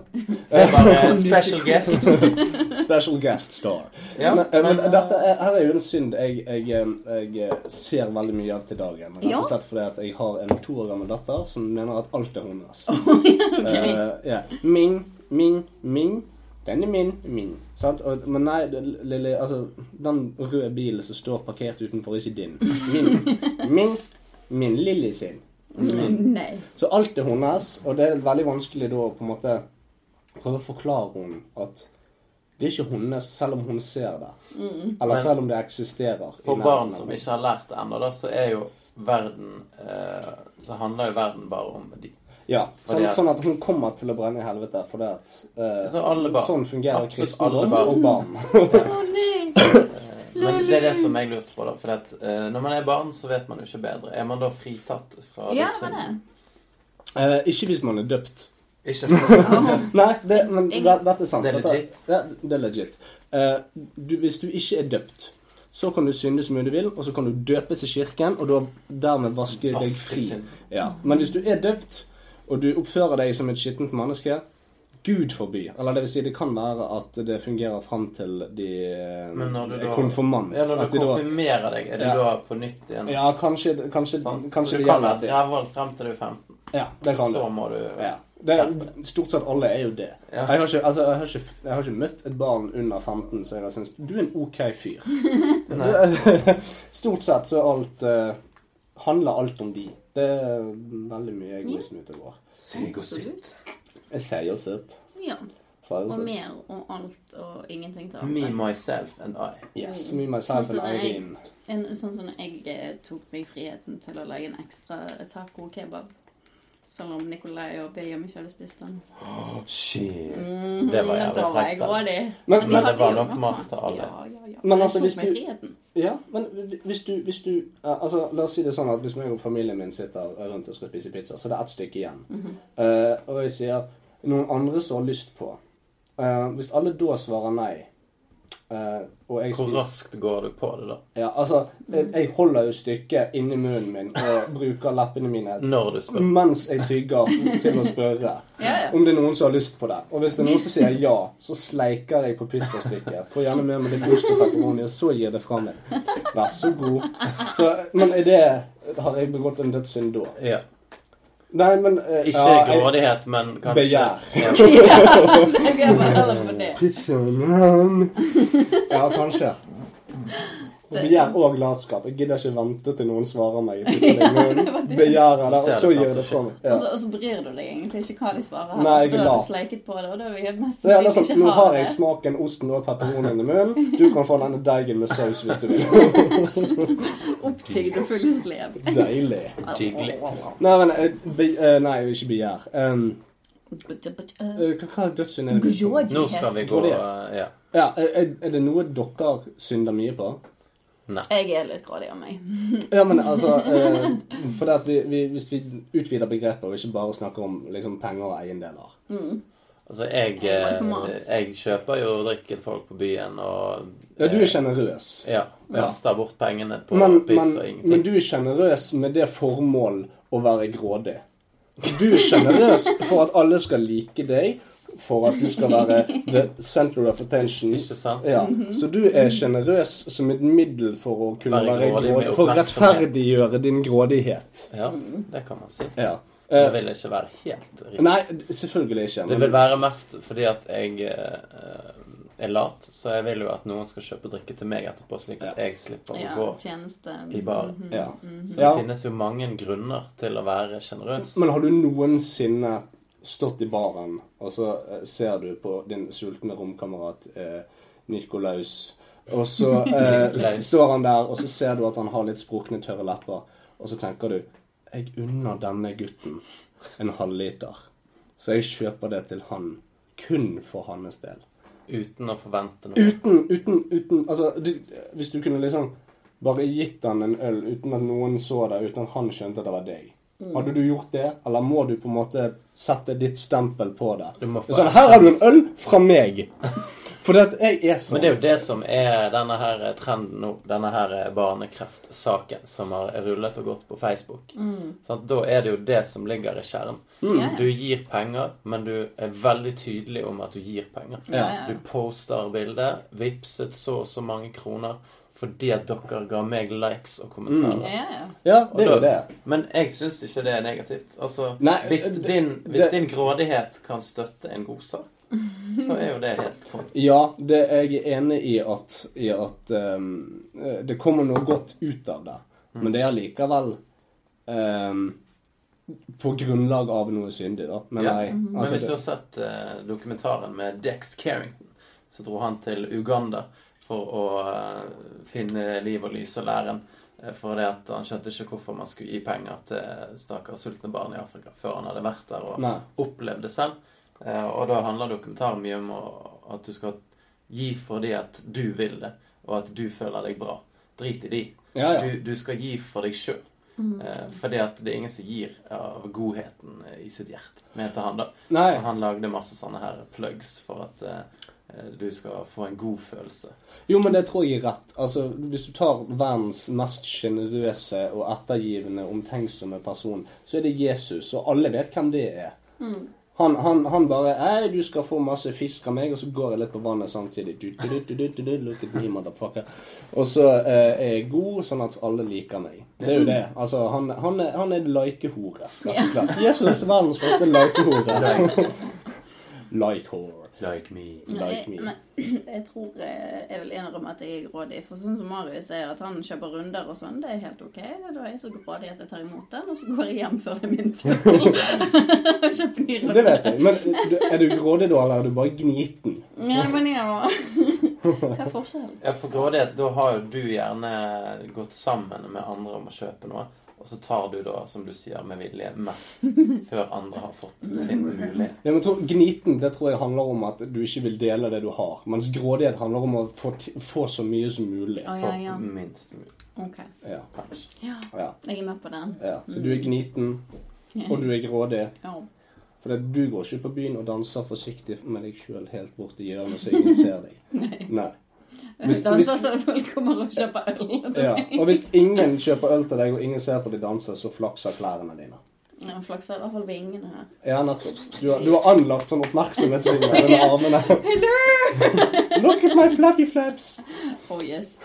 Det er bare [laughs] special guest. [laughs] Special guest star. Ja, men, eh, men men, dette er, her er jo en synd jeg, jeg, eh, jeg eh, ser veldig mye av til dagen. Rett og slett fordi at jeg har en to år gammel datter som mener at alt er hennes. [laughs] okay. uh, yeah. Min, min, min. Den er min, min. Sant? Og, men nei, lille, altså, den røde bilen som står parkert utenfor, er ikke din. Min, min, min Lilly sin. Nei. Så alt er hennes, og det er veldig vanskelig da å på en måte prøve å forklare henne at det er ikke hennes, selv om hun ser det. Eller selv om det eksisterer. For barn som ikke har lært det ennå, så er jo verden eh, Så handler jo verden bare om de. Ja, sånn, at- sånn at hun kommer til å brenne i helvete fordi at eh, Så alle barn. Sånn fungerer kristendom og barn. Å nei. [laughs] Men det er det som jeg lurte på, da. For at, uh, når man er barn, så vet man jo ikke bedre. Er man da fritatt fra Ja, det. synden? Eh, ikke hvis man er døpt. Ikke for [laughs] Nei, det, men Det er- det, dette er sant. Det er Dette- legit. Ja, det er legit. Uh, du, hvis du ikke er døpt, så kan du synde så mye du vil, og så kan du døpes i kirken, og da dermed vaske deg fri. Ja. Men hvis du er døpt, og du oppfører deg som et skittent menneske Gud forby. Eller det vil si, det kan være at det fungerer fram til de Men når du er da konfirmant. Ja, når du da- konfirmerer deg, er du Ja. da på nytt igjen? ja, kanskje, kanskje, kanskje så det du kan være det. frem til du er 15. Ja, det kan Så må du Ja. Det stort sett alle er jo det. Ja. Jeg, har ikke, altså, jeg, har ikke, jeg har ikke møtt et barn under 15 som jeg har syntes du er en OK fyr. [laughs] [laughs] Stort sett så er alt uh, handler alt om de. Det er veldig mye egoisme ute og går. Syk og sytt. Jeg sier sitt. Ja. Og mer og alt og ingenting til Me, myself and I. Yes, me, myself Sånn and Irene. En, sånn som jeg eh, tok meg friheten til å lage en ekstra taco kebab. Selv om Nikolai og Beyam ikke hadde spist den. Shit. Mm, Det var jævlig frekt, Men. Men- men det var nok mat til alle. Ja, ja, ja. Men altså, hvis du-. Ja, men hvis du, hvis du eh, Altså, La oss si det sånn at hvis meg og familien min sitter rundt og skal spise pizza, så det er ett stykke igjen. mm -hmm. uh, og jeg sier noen andre som har lyst på Eh, Hvis alle da svarer nei eh, og jeg Hvor raskt går du på det, da? Ja, altså, jeg, jeg holder jo stykket inni munnen min og bruker leppene mine Når du spør. mens jeg tygger til å spørre Ja, ja. om det er noen som har lyst på det. Og hvis det er noen som sier ja, så sleiker jeg på pizzastykket. Får gjerne med meg litt ost og pepperoni, og så gir det fra meg. Vær så god. Så, men er det Har jeg begått en dødssynd da? Ja. Nei, men uh, Ikke ja, jeg- grådighet, men kanskje Begjær. [laughs] Ja. vi er bare heller på det. Ja, kanskje. Begjær og latskap. Jeg gidder ikke vente til noen svarer meg. [laughs] Begjærer det, og så gjør det fra meg. Ja. Og så, og så bryr du deg egentlig ikke hva de svarer. her. Nei, jeg er glad da har lat. du sleiket på det, og da vil jeg mest sannsynlig sånn, ikke Nå har jeg det. smaken, osten og pepperonien i munnen. Du kan få denne deigen med saus hvis du vil. [laughs] Opptygd og full slev. Deilig. Hyggelig. Nei, men eh, be, eh, Nei, ikke begjær. Um, hva, hva er dødssynd det? Nå skal vi gå. Ja. Ja, er det noe dere synder mye på? Jeg er litt grådig av meg. [laughs] Ja, men altså eh, For det at vi, vi, Hvis vi utvider begrepet og ikke bare snakker om liksom, penger og eiendeler Altså, jeg, Jeg eh, jeg kjøper jo drikke til folk på byen, og Ja, du er sjenerøs. Ja. Kaster bort pengene på Men, piss men, og men du er sjenerøs med det formål å være grådig. Du er sjenerøs for at alle skal like deg, for at du skal være the center of attention. Ikke sant? Ja. Så du er sjenerøs som et middel for å kunne Være være, grådig for å rettferdiggjøre din grådighet. Ja, det kan man si. Ja. Det Eh, vil ikke være helt riktig. nei, selvfølgelig ikke. Det vil være mest fordi at jeg uh, er lat, så jeg vil jo at noen skal kjøpe drikke til meg etterpå, slik at jeg slipper å gå tjeneste. i bar. Mhm, Ja. mhm. Så det Ja. finnes jo mange grunner til å være sjenerøs. Men har du noensinne stått i baren, og så eh, ser du på din sultne romkamerat eh, Nikolaus, og så [laughs] eh, står han der, og så ser du at han har litt sprukne, tørre lepper, og så tenker du Jeg unner denne gutten en halvliter, så jeg kjøper det til han kun for hans del. Uten å forvente noe. Uten, uten, uten Altså, du, hvis du kunne liksom bare gitt han en øl uten at noen så det, uten at han skjønte at det var deg. Mm. Hadde du gjort det, eller må du på en måte sette ditt stempel på det? Det sånn, Her har du en øl fra meg! [laughs] For det jeg er sånn. Men det er jo det som er denne her trenden nå. Denne her barnekreftsaken som har rullet og gått på Facebook. Sånn, Da er det jo det som ligger i kjernen. Mm. Du gir penger, men du er veldig tydelig om at du gir penger. Ja. Du poster bildet, vippset så og så mange kroner fordi at dere ga meg likes og kommentarer. Ja, ja. Ja, Og det er jo det. Men jeg syns ikke det er negativt. Altså, Nei, hvis, det- din, hvis det- din grådighet kan støtte en god sak, så er jo det helt konge. Ja, det er jeg enig i at, i at ehm, eh, det kommer noe godt ut av det. Men det er allikevel um, på grunnlag av noe syndig, da. Men Ja. nei, Men altså, hvis du har sett uh, dokumentaren med Dex Carrington, så dro han til Uganda for å eh, finne liv og lys og læren. eh, For det at han skjønte ikke hvorfor man skulle gi penger til stakkars sultne barn i Afrika før han hadde vært der og Nei. opplevd det selv. Eh, Og da handler dokumentaren mye om å- at du skal gi fordi at du vil det, og at du føler deg bra. Drit i de. Ja, ja. Du, du skal gi for deg sjøl. Mm. fordi at det er ingen som gir av godheten i sitt hjerte mente han, da. Nei. Så han lagde masse sånne her plugs for at du skal få en god følelse. Jo, men det tror jeg er rett. Altså, Hvis du tar verdens mest sjenerøse og ettergivende, omtenksomme person, så er det Jesus, og alle vet hvem det er. Han, han, han bare Ei, du skal få masse fisk av meg, og så går jeg litt på vannet samtidig. Du, du, du, du, du, du, look at me, motherfucker. Og så eh, er jeg god, sånn at alle liker meg. Det er jo det. Altså, han, han er, han er likehore. Jesus er verdens første likehore. [laughs] Like-whore. Like me. Like me. Men [clears throat] jeg tror eh, jeg vil innrømme at jeg er grådig. For sånn som Marius sier, at han kjøper runder og sånn, det er helt ok. Da er jeg så grådig at jeg tar imot den, og så går jeg hjem før det er min tur [laughs] [laughs] og kjøper ny runde. Det vet jeg. Men er du grådig da, eller er du bare gniten? Ja, men jeg må Hva er forskjellen? For grådighet, da har jo du gjerne gått sammen med andre om å kjøpe noe. Og så tar du da, som du sier, med vilje mest [laughs] før andre har fått sin mulighet. Ja, men tror, gniten det tror jeg handler om at du ikke vil dele det du har. Mens grådighet handler om å få, få så mye som mulig. Oh, ja, For minst mulig, Ok. Ja. kanskje. Ja, Ja, jeg er med på den. ja. Så du er gniten, og du er grådig. Ja. For du går ikke på byen og danser forsiktig med deg sjøl helt bort i hjørnet så ingen ser deg. [laughs] Nei. Hvis- Danser så folk kommer og kjøper øl. Ja. Og hvis ingen kjøper øl til deg, og ingen ser på de danser, så flakser klærne dine. Ja, Flakser i hvert fall vingene her. Ja, nettopp. Du har, du har anlagt sånn oppmerksomhetsvinger [laughs] under armene. Hello! [laughs] Look at my flappy flaps! Oh yes.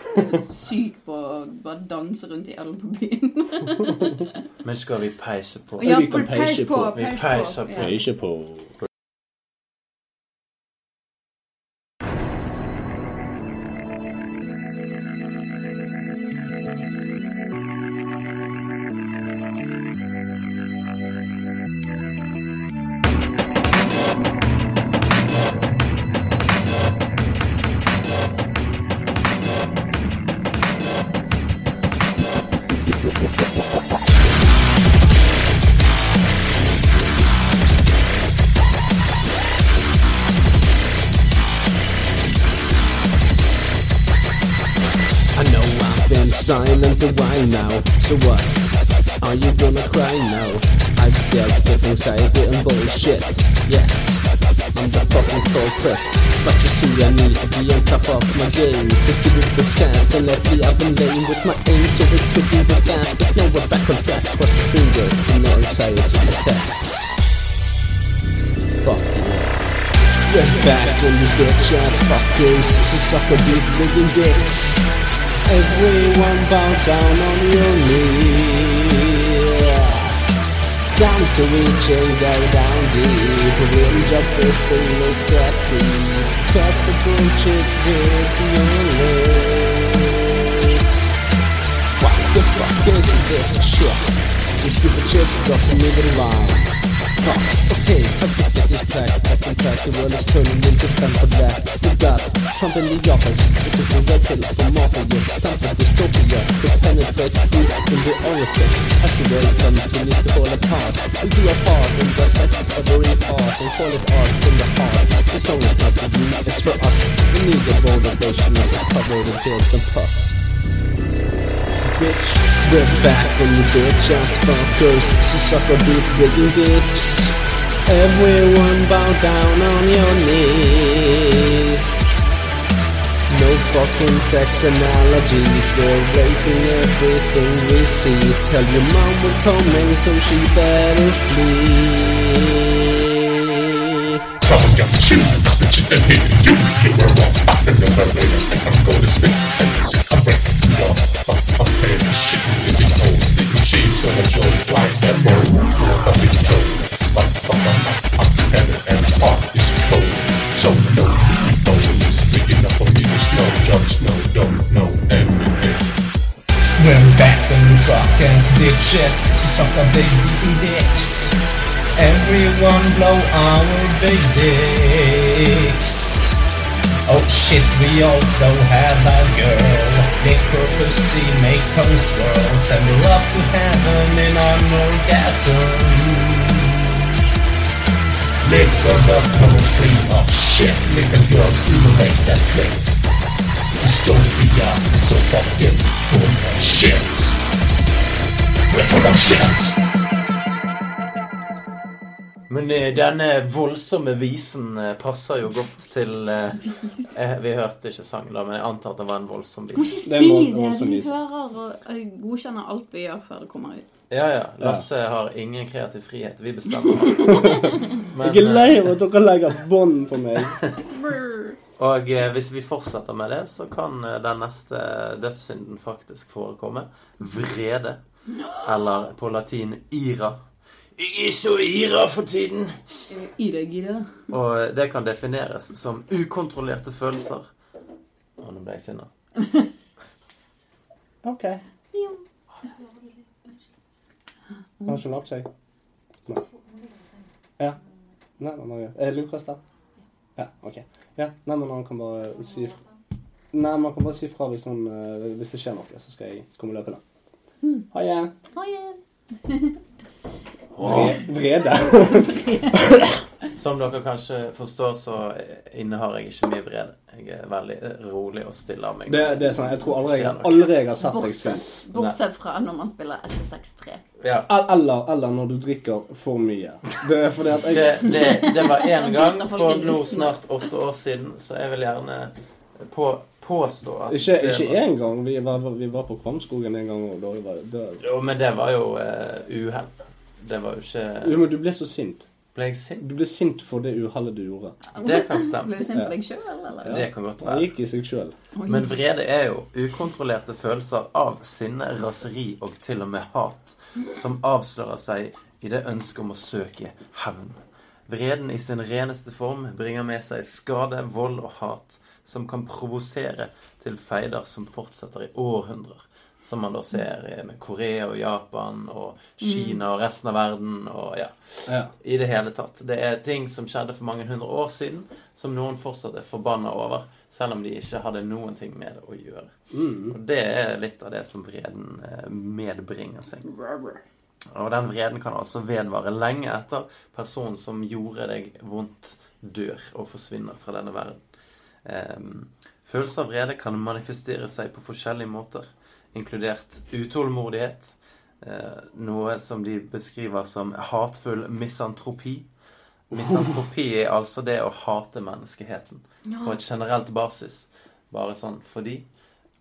Syk på å bare danse rundt i alle på byen. Men skal vi peise på? Ja, vi kan peise på. på. Vi peiser på. Ja. Peise på. But you see, I need to be on top of my game. To give it this and lately I've been laying with my aim, so it could be the gas. But now we're back on track. Cross the fingers, and no anxiety attacks. Fuck you. We're back in the bitch ass fuckers, so suck a big rigging dicks. Everyone bow down on your knees. Time to reach and go down deep. Wind up fist and look at me. Cut the bullshit with your lips. What the fuck is this shit? Give a shit, doesn't it around. Fuck, okay, that this track, back on track, the world is turning into pen for black. We got In the office, it is the red pill for Morpheus, time for dystopia, to penetrate through in the orifice. As the world continues to fall apart, we do our part and dissect every part and call it art from the heart. The song is not for you, it's for us. We need the motivation as a cover the guilt and pus. Bitch, we're back on you bitch ass fuckers, so suck a beat rigging dicks. Everyone bow down on your knees. No fucking sex analogies, we're raping everything we see. Tell your mom we're coming, so she better flee. Cover your tunes, bitch, and hit you. You were up in the later, and I'm to spit, and it's a break. Yo, I'm, I'm paying the shit in the old sleeping sheets, so much old flight, and more, more of it ass bitches, so suck a baby dicks. Everyone blow our big dicks. Oh shit, we also have a girl. Make pussy make tongue swirl. Send her up to heaven in an orgasm. Lick her buttholes clean of shit. Little girls stimulate that clit. Is so fucking full of shit. Men eh, denne voldsomme visen eh, passer jo godt til eh, eh, Vi hørte ikke sangen, da, men jeg antar at det var en voldsom må vis. ikke er si må- det. Vi hører og godkjenner alt vi gjør før det kommer ut. Ja, ja. Lasse har ingen kreativ frihet. Vi bestemmer. [laughs] Men, Jeg er lei av at dere legger bånd på meg. [laughs] Og eh, hvis vi fortsetter med det, så kan den neste dødssynden faktisk forekomme. Vrede. [laughs] Eller på latin ira. Jeg er så ira for tiden. Ira-gira. Og eh, det kan defineres som ukontrollerte følelser. Å, nå ble jeg sinna. [laughs] Ok. Har ikke lagt seg? Nei. Ja. Nei, men Norge. Er Lukas der? Ja, ok. Ja, nei, men han kan bare si fra. Nei, man kan bare si fra hvis, noen, eh, hvis det skjer noe, så skal jeg komme løpende. Ha det. Ha det. Vrede. Som dere kanskje forstår, så innehar jeg ikke mye vrede. Jeg er veldig rolig og stille av meg. Det, det er sånn, Jeg tror aldri jeg, aldri jeg har sett deg sint. Bortsett, fra når man spiller SSX3. Ja. Eller, eller når du drikker for mye. Det er fordi at Det, jeg det, det var én gang for nå snart åtte år siden, så jeg vil gjerne på, påstå at Ikke, det ikke én gang. Vi var, vi var på Kvamskogen en gang, og da var det Jo, men det var jo uh, uhell. Det var jo ikke Jo, men du ble så sint. Ble jeg sint? Du ble sint for det uhellet du gjorde. Det kan stemme. Ble du sint på deg sjøl, eller? Det kan godt Det være. gikk i seg sjøl. Men vrede er jo ukontrollerte følelser av sinne, raseri og til og med hat, som avslører seg i det ønsket om å søke hevn. Vreden i sin reneste form bringer med seg skade, vold og hat, som kan provosere til feider som fortsetter i århundrer. Som man da ser med Korea og Japan og Kina og resten av verden og ja. Ja. I det hele tatt. Det er ting som skjedde for mange hundre år siden, som noen fortsatt er forbanna over, selv om de ikke hadde noen ting med det å gjøre. Mm. Og det er litt av det som vreden eh, medbringer seg. Og den vreden kan altså vedvare lenge etter personen som gjorde deg vondt, dør og forsvinner fra denne verden. Ehm, følelser av vrede kan manifestere seg på forskjellige måter, inkludert utålmodighet, eh, noe som de beskriver som hatfull misantropi. Misantropi er altså det å hate menneskeheten på et generelt basis. Bare sånn fordi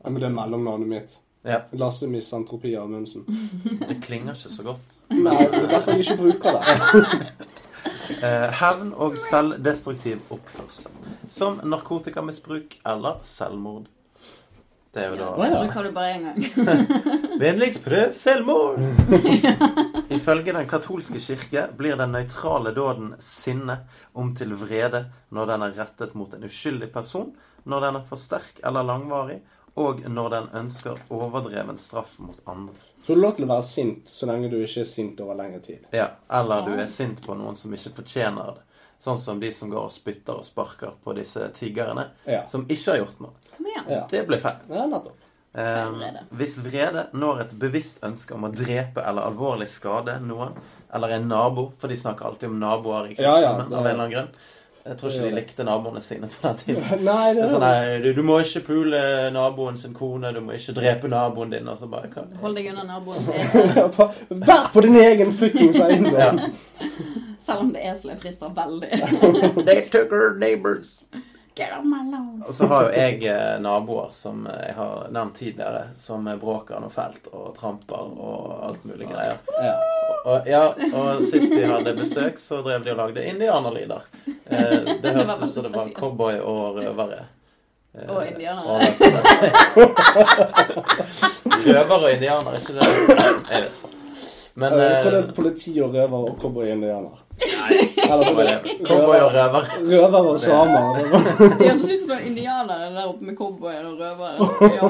ja, men det er mellomnavnet mitt. Ja, Lasse Misantropi Amundsen. det klinger ikke så godt. Nei, det er derfor jeg ikke bruker det. [laughs] Eh, hevn og selvdestruktiv oppførsel. Som narkotikamisbruk eller selvmord. Det er jo da Det bruker du bare én gang. [laughs] Vennligst prøv selvmord! [laughs] Ifølge Den katolske kirke blir den nøytrale dåden sinne om til vrede når den er rettet mot en uskyldig person, når den er for sterk eller langvarig, og når den ønsker overdreven straff mot andre. Så du har lov til å være sint så lenge du ikke er sint over lengre tid. Ja, Eller du er sint på noen som ikke fortjener det. Sånn som de som går og spytter og sparker på disse tiggerne, Ja. som ikke har gjort noe. Ja. Det blir feil. Ja. Eh, hvis vrede når et bevisst ønske om å drepe eller alvorlig skade noen, eller en nabo, for de snakker alltid om naboer i Ja, ja, kristendommen det- av en eller annen grunn. Jeg tror ikke de likte naboene sine på den tiden. [laughs] Nei, Det det er sånn nei, du, du må ikke pule naboen sin kone, du må ikke drepe naboen din. Og så bare hva? Hold deg unna naboens [laughs] esel. Vær på din egen fuckings [laughs] eiendom! Ja. Selv om det eselet frister veldig. [laughs] They took her neighbors. Get on my lawn. Og så har jo jeg eh, naboer som jeg har nevnt tidligere, som bråker noe fælt og tramper og alt mulig greier. Ja. Og, ja, og sist vi hadde besøk, så drev de og lagde indianerlyder. Eh, det hørtes ut som det var cowboy og røvere. Eh, Og indianere. [laughs] Røvere og indianere, ikke det? Jeg vet ikke. Men jeg tror det eh, er politi og røver og cowboy-indianer. Det? Cowboy og røver. Røver og samer. det høres ut som noen indianere der oppe med cowboyer og røvere. Ja.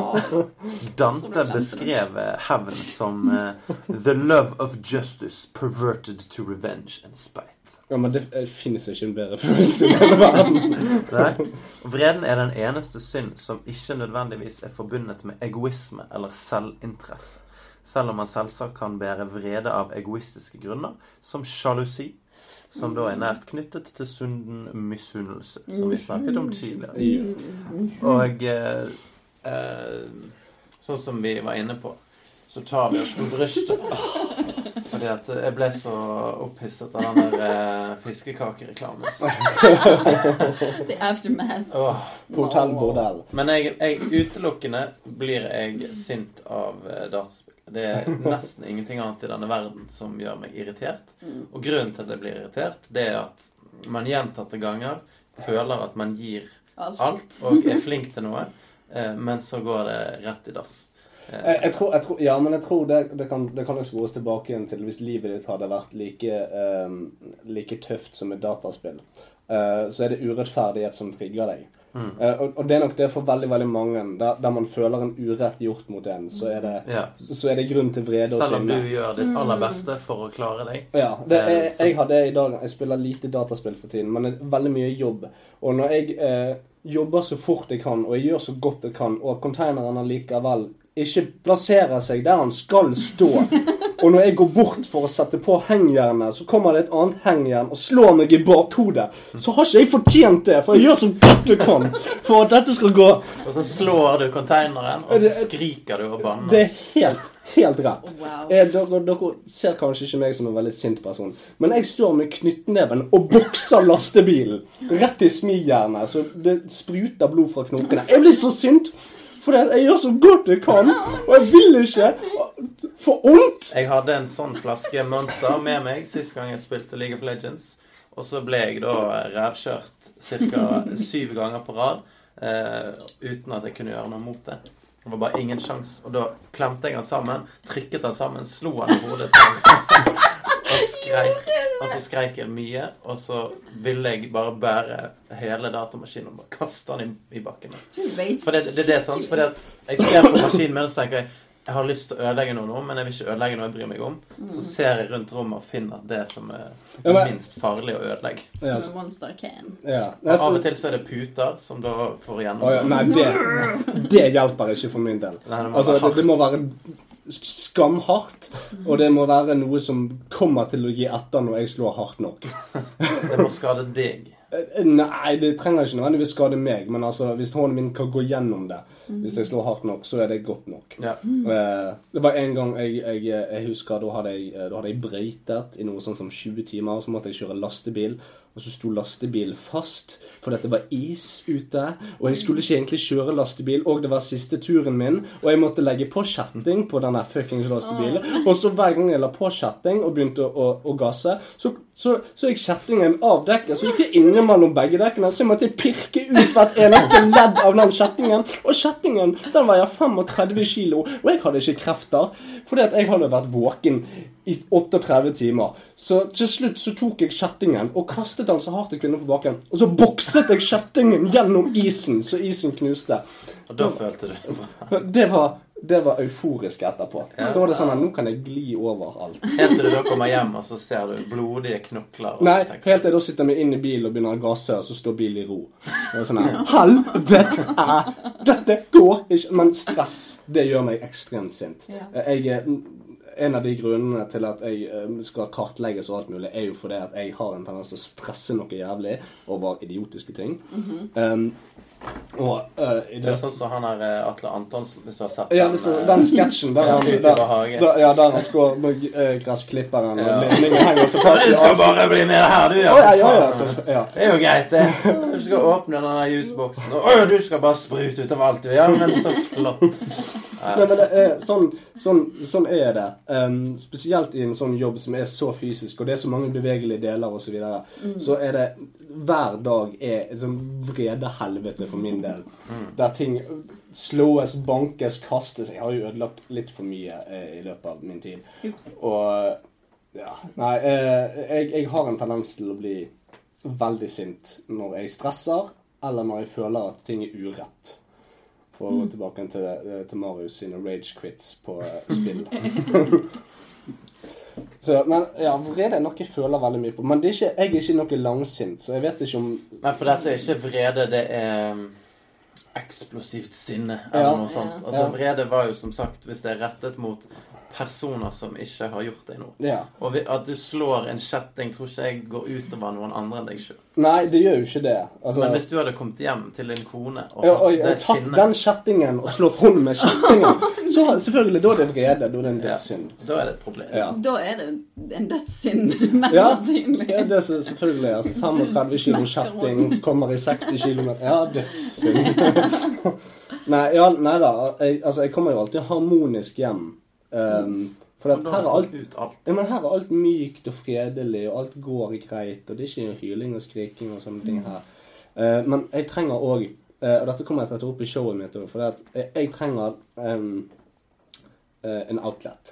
Dante beskrev eh, hevn som uh, 'the love of justice perverted to revenge and spite'. Ja, men det eh, finnes ikke en bedre følelse i denne verden. Nei. Vreden er den eneste synd som ikke nødvendigvis er forbundet med egoisme eller selvinteresse. Selv om man selvsagt kan bære vrede av egoistiske grunner, som sjalusi, som da er nært knyttet til sunden misunnelse, som vi snakket om tidligere. Og eh, eh, sånn som vi var inne på, så tar vi oss på brystet. Fordi at jeg ble så opphisset av den der eh, fiskekakereklamen. The aftermath. Oh. Hotell Bordell. Men jeg, jeg, utelukkende blir jeg sint av eh, dataspill. Det er nesten ingenting annet i denne verden som gjør meg irritert. Og grunnen til at jeg blir irritert, det er at man gjentatte ganger føler at man gir Alt. alt og er flink til noe, eh, men så går det rett i dass. Eh, Jeg, jeg tror, jeg tror, ja, men jeg tror det, det kan det kan spores tilbake igjen til hvis livet ditt hadde vært like, eh, like tøft som et dataspill. Uh, så er det urettferdighet som trigger deg. Mm. Uh, og, og det er nok det for veldig veldig mange. Der, der man føler en urett gjort mot en, så er det, Ja. så, så er det grunn til vrede og Selv om du gjør ditt aller beste for å klare deg. Ja, det, jeg, jeg, har det i dag Jeg spiller lite dataspill for tiden, men det er veldig mye jobb. Og når jeg eh, jobber så fort jeg kan, og jeg gjør så godt jeg kan, og konteineren allikevel ikke plasserer seg der han skal stå [laughs] Og når jeg går bort for å sette på hengjernet, så kommer det et annet hengjern og slår meg i bakhodet. Så har ikke jeg fortjent det, for jeg gjør så godt jeg kan for at dette skal gå. Og så slår du konteineren, og så skriker du og banner. Det er helt, helt rett. Wow. Jeg, dere, dere ser kanskje ikke meg som en veldig sint person, men jeg står med knyttneven og bokser lastebilen rett i smijernet, så det spruter blod fra knokene. Jeg blir så sint! At jeg gjør så godt jeg kan, og jeg vil ikke få vondt. Jeg hadde en sånn flaske Monster med meg sist gang jeg spilte League of Legends. Og så ble jeg da revkjørt ca. syv ganger på rad eh, uten at jeg kunne gjøre noe mot det. Det var bare ingen sjans. Og da klemte jeg han sammen, trykket han sammen, slo han i hodet. [laughs] Og skreik. Og så skreik jeg mye, og så ville jeg bare bære hele datamaskinen og bare kaste den i, i bakken. For det, det er det, sant? Fordi at jeg ser på maskinen min og tenker jeg jeg har lyst til å ødelegge noe nå, men jeg vil ikke ødelegge noe jeg bryr meg om. Så ser jeg rundt rommet og finner det som er minst farlig å ødelegge. Som en monster can. ja. Og av og til så er det puter som da får igjennom. Oh, ja, nei, det, [laughs] det hjelper ikke for min del. Nei, det må Altså, det, det må være skamhardt, og det må være noe som kommer til å gi etter når jeg slår hardt nok. Det må skade deg. Eh, Nei, det trenger ikke nødvendigvis skade meg, men altså, hvis hånden min kan gå gjennom det, hvis jeg slår hardt nok, så er det godt nok. Ja. Eh, Det var en gang jeg, jeg, jeg husker da hadde jeg, da hadde jeg brøytet i noe sånn som 20 timer, og så måtte jeg kjøre lastebil. Og så sto lastebilen fast fordi at det var is ute. Og jeg skulle ikke egentlig kjøre lastebil, og det var siste turen min. Og jeg måtte legge på kjetting på denne fuckings lastebilen. Og så hver gang jeg la på kjetting og begynte å, å gasse, så Så så gikk kjettingen av dekket, så gikk det innimellom begge dekkene. Så jeg måtte pirke ut hvert eneste ledd av den kjettingen. Og kjettingen den veier 35 kilo, og jeg hadde ikke krefter. Fordi at jeg hadde vært våken i 38 timer. Så til slutt så tok jeg kjettingen og kastet den så hardt jeg kunne på bakken. Og så bokset jeg kjettingen gjennom isen, så isen knuste. Og da følte du det bra. Det var, det var euforisk etterpå. Ja. Da var det sånn at nå kan jeg gli over alt. Helt til du da kommer hjem, og så ser du blodige knokler. og Nei, helt til jeg da sitter meg inn i bilen og begynner å gasse, og så står bilen i ro. Og sånn her, Helvete! Dette går ikke! Men stress, det gjør meg ekstremt sint. Jeg, er- en av de grunnene til at jeg eh, skal kartlegges og alt mulig, er jo fordi at jeg har en tendens til å stresse noe jævlig over idiotiske ting. um, og uh, i Det er sånn som han her eh, Atle Antonsen, hvis du har sett ja, den, så, eh, den sketsjen der han der, der, ja, der han står med gressklipperen og Ja. henger så fast [laughs] Du skal alt. bare bli med her, du, ja. Å, ja, ja, ja, så, ja. Det er jo greit, det. Du skal åpne den der jusboksen. og, du skal bare sprute ut av alt, du. Ja, men så flott. [laughs] Nei, men det er, sånn, sånn, sånn er det. Um, spesielt i en sånn jobb som er så fysisk, og det er så mange bevegelige deler osv. Så, videre, så er det hver dag er et sånn vredehelvete for min del. Der ting slås, bankes, kastes. Jeg har jo ødelagt litt for mye eh, i løpet av min tid. Ups. Og ja Nei, eh, jeg, jeg har en tendens til å bli veldig sint når jeg stresser, eller når jeg føler at ting er urett. For å gå tilbake til, eh, til Marius sine rage quits på eh, spill. [laughs] så, men ja, vrede er noe jeg føler veldig mye på. Men det er ikke, jeg er ikke noe langsint, så jeg vet ikke om Nei, for dette er ikke vrede, det er um, eksplosivt sinne, eller Ja. noe sånt. Altså, Ja. vrede var jo som sagt hvis det er rettet mot personer som ikke har gjort deg noe. Ja. Og at du slår en kjetting, tror ikke jeg går utover noen andre enn deg sjøl. Nei, det gjør jo ikke det. Altså, Men hvis du hadde kommet hjem til din kone og ja, og, det og tatt sinnet den kjettingen og slått hånd med kjettingen, [laughs] så selvfølgelig, da er det vrede. Da er det en dødssynd. Da er det et problem. Ja. Da er det en dødssynd, [laughs] mest Ja, sannsynlig. Ja, det er selvfølgelig. Altså [laughs] 35 kilo kjetting kommer i 60 kilo Ja, dødssynd. nei, ja, nei da. Jeg, altså, jeg kommer jo alltid harmonisk hjem. Um, for at her er alt ut alt. ja, men her er alt mykt og fredelig, og alt går greit. Og det er ikke noe hyling og skriking og sånne ting her. Uh, men jeg trenger òg Og dette kommer jeg til å ta opp i showet mitt òg, for at jeg, jeg trenger um, uh, en outlet.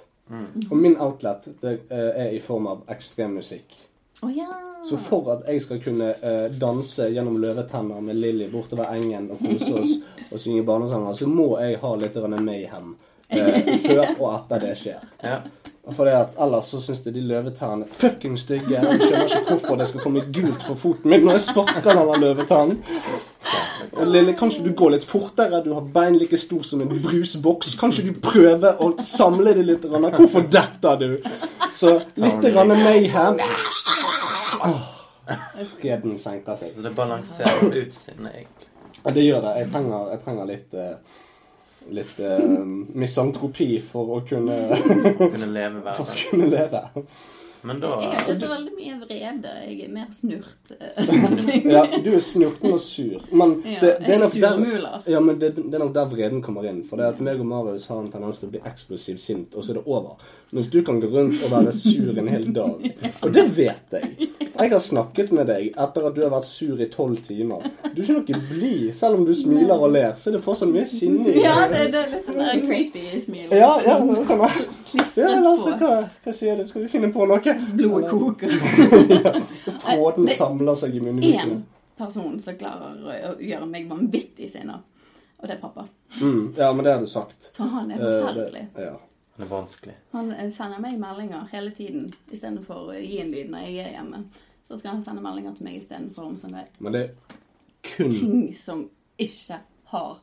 Og min outlet det eh, er i form av ekstremmusikk. Oh, ja. Så for at jeg skal kunne eh, danse gjennom løvetenner med Lilly bortover engen og kose oss [laughs] og synge barnesanger, så må jeg ha litt mayhem eh, [laughs] før og etter det skjer. Ja. For det at ellers så syns jeg de løvetærne er fucking stygge. Jeg skjønner ikke hvorfor det skal komme gult på foten min når jeg sparker denne løvetannen. Lille, kanskje du går litt fortere? Du har bein like stor som en brusboks. Kanskje du prøver å samle det litt? Hvorfor detter du? Så litt grann mayhem. Freden senker seg. Det balanserer ut sinnet, egentlig. Ja, det gjør det. Jeg trenger, jeg trenger litt eh, Litt eh, misantropi for å kunne, Kunne leve [laughs] for å kunne leve. Men da Jeg har ikke så veldig mye vrede. Jeg er mer snurt. eh. [laughs] Ja, du er snurten og sur. Men Ja, det, det er nok der ja, men det, det er nok der vreden kommer inn. For det at meg og Marius har en tendens til å bli eksplosivt sint, og så er det over. Mens du kan gå rundt og være sur en hel dag. Og det vet jeg. Jeg har snakket med deg etter at du har vært sur i tolv timer. Du er ikke noe blid. Selv om du smiler og ler, så er det fortsatt mye sinne i Ja, det, det er litt sånn creepy smil. Ja, ja, det er sånn, ja, la oss se hva, hva sier du? Skal vi finne på noe? Blodet koker. [laughs] Fråden Det- samler seg i Én munnvikene. person som klarer å, gjøre meg vanvittig sinna, og det er pappa. Mm, ja, men det har du sagt. For han er Eh, det- Ja. Han er vanskelig. Han eh, sender meg meldinger hele tiden istedenfor å gi en lyd når jeg er hjemme. Så skal han sende meldinger til meg istedenfor om sånne Men det er kun ting som ikke har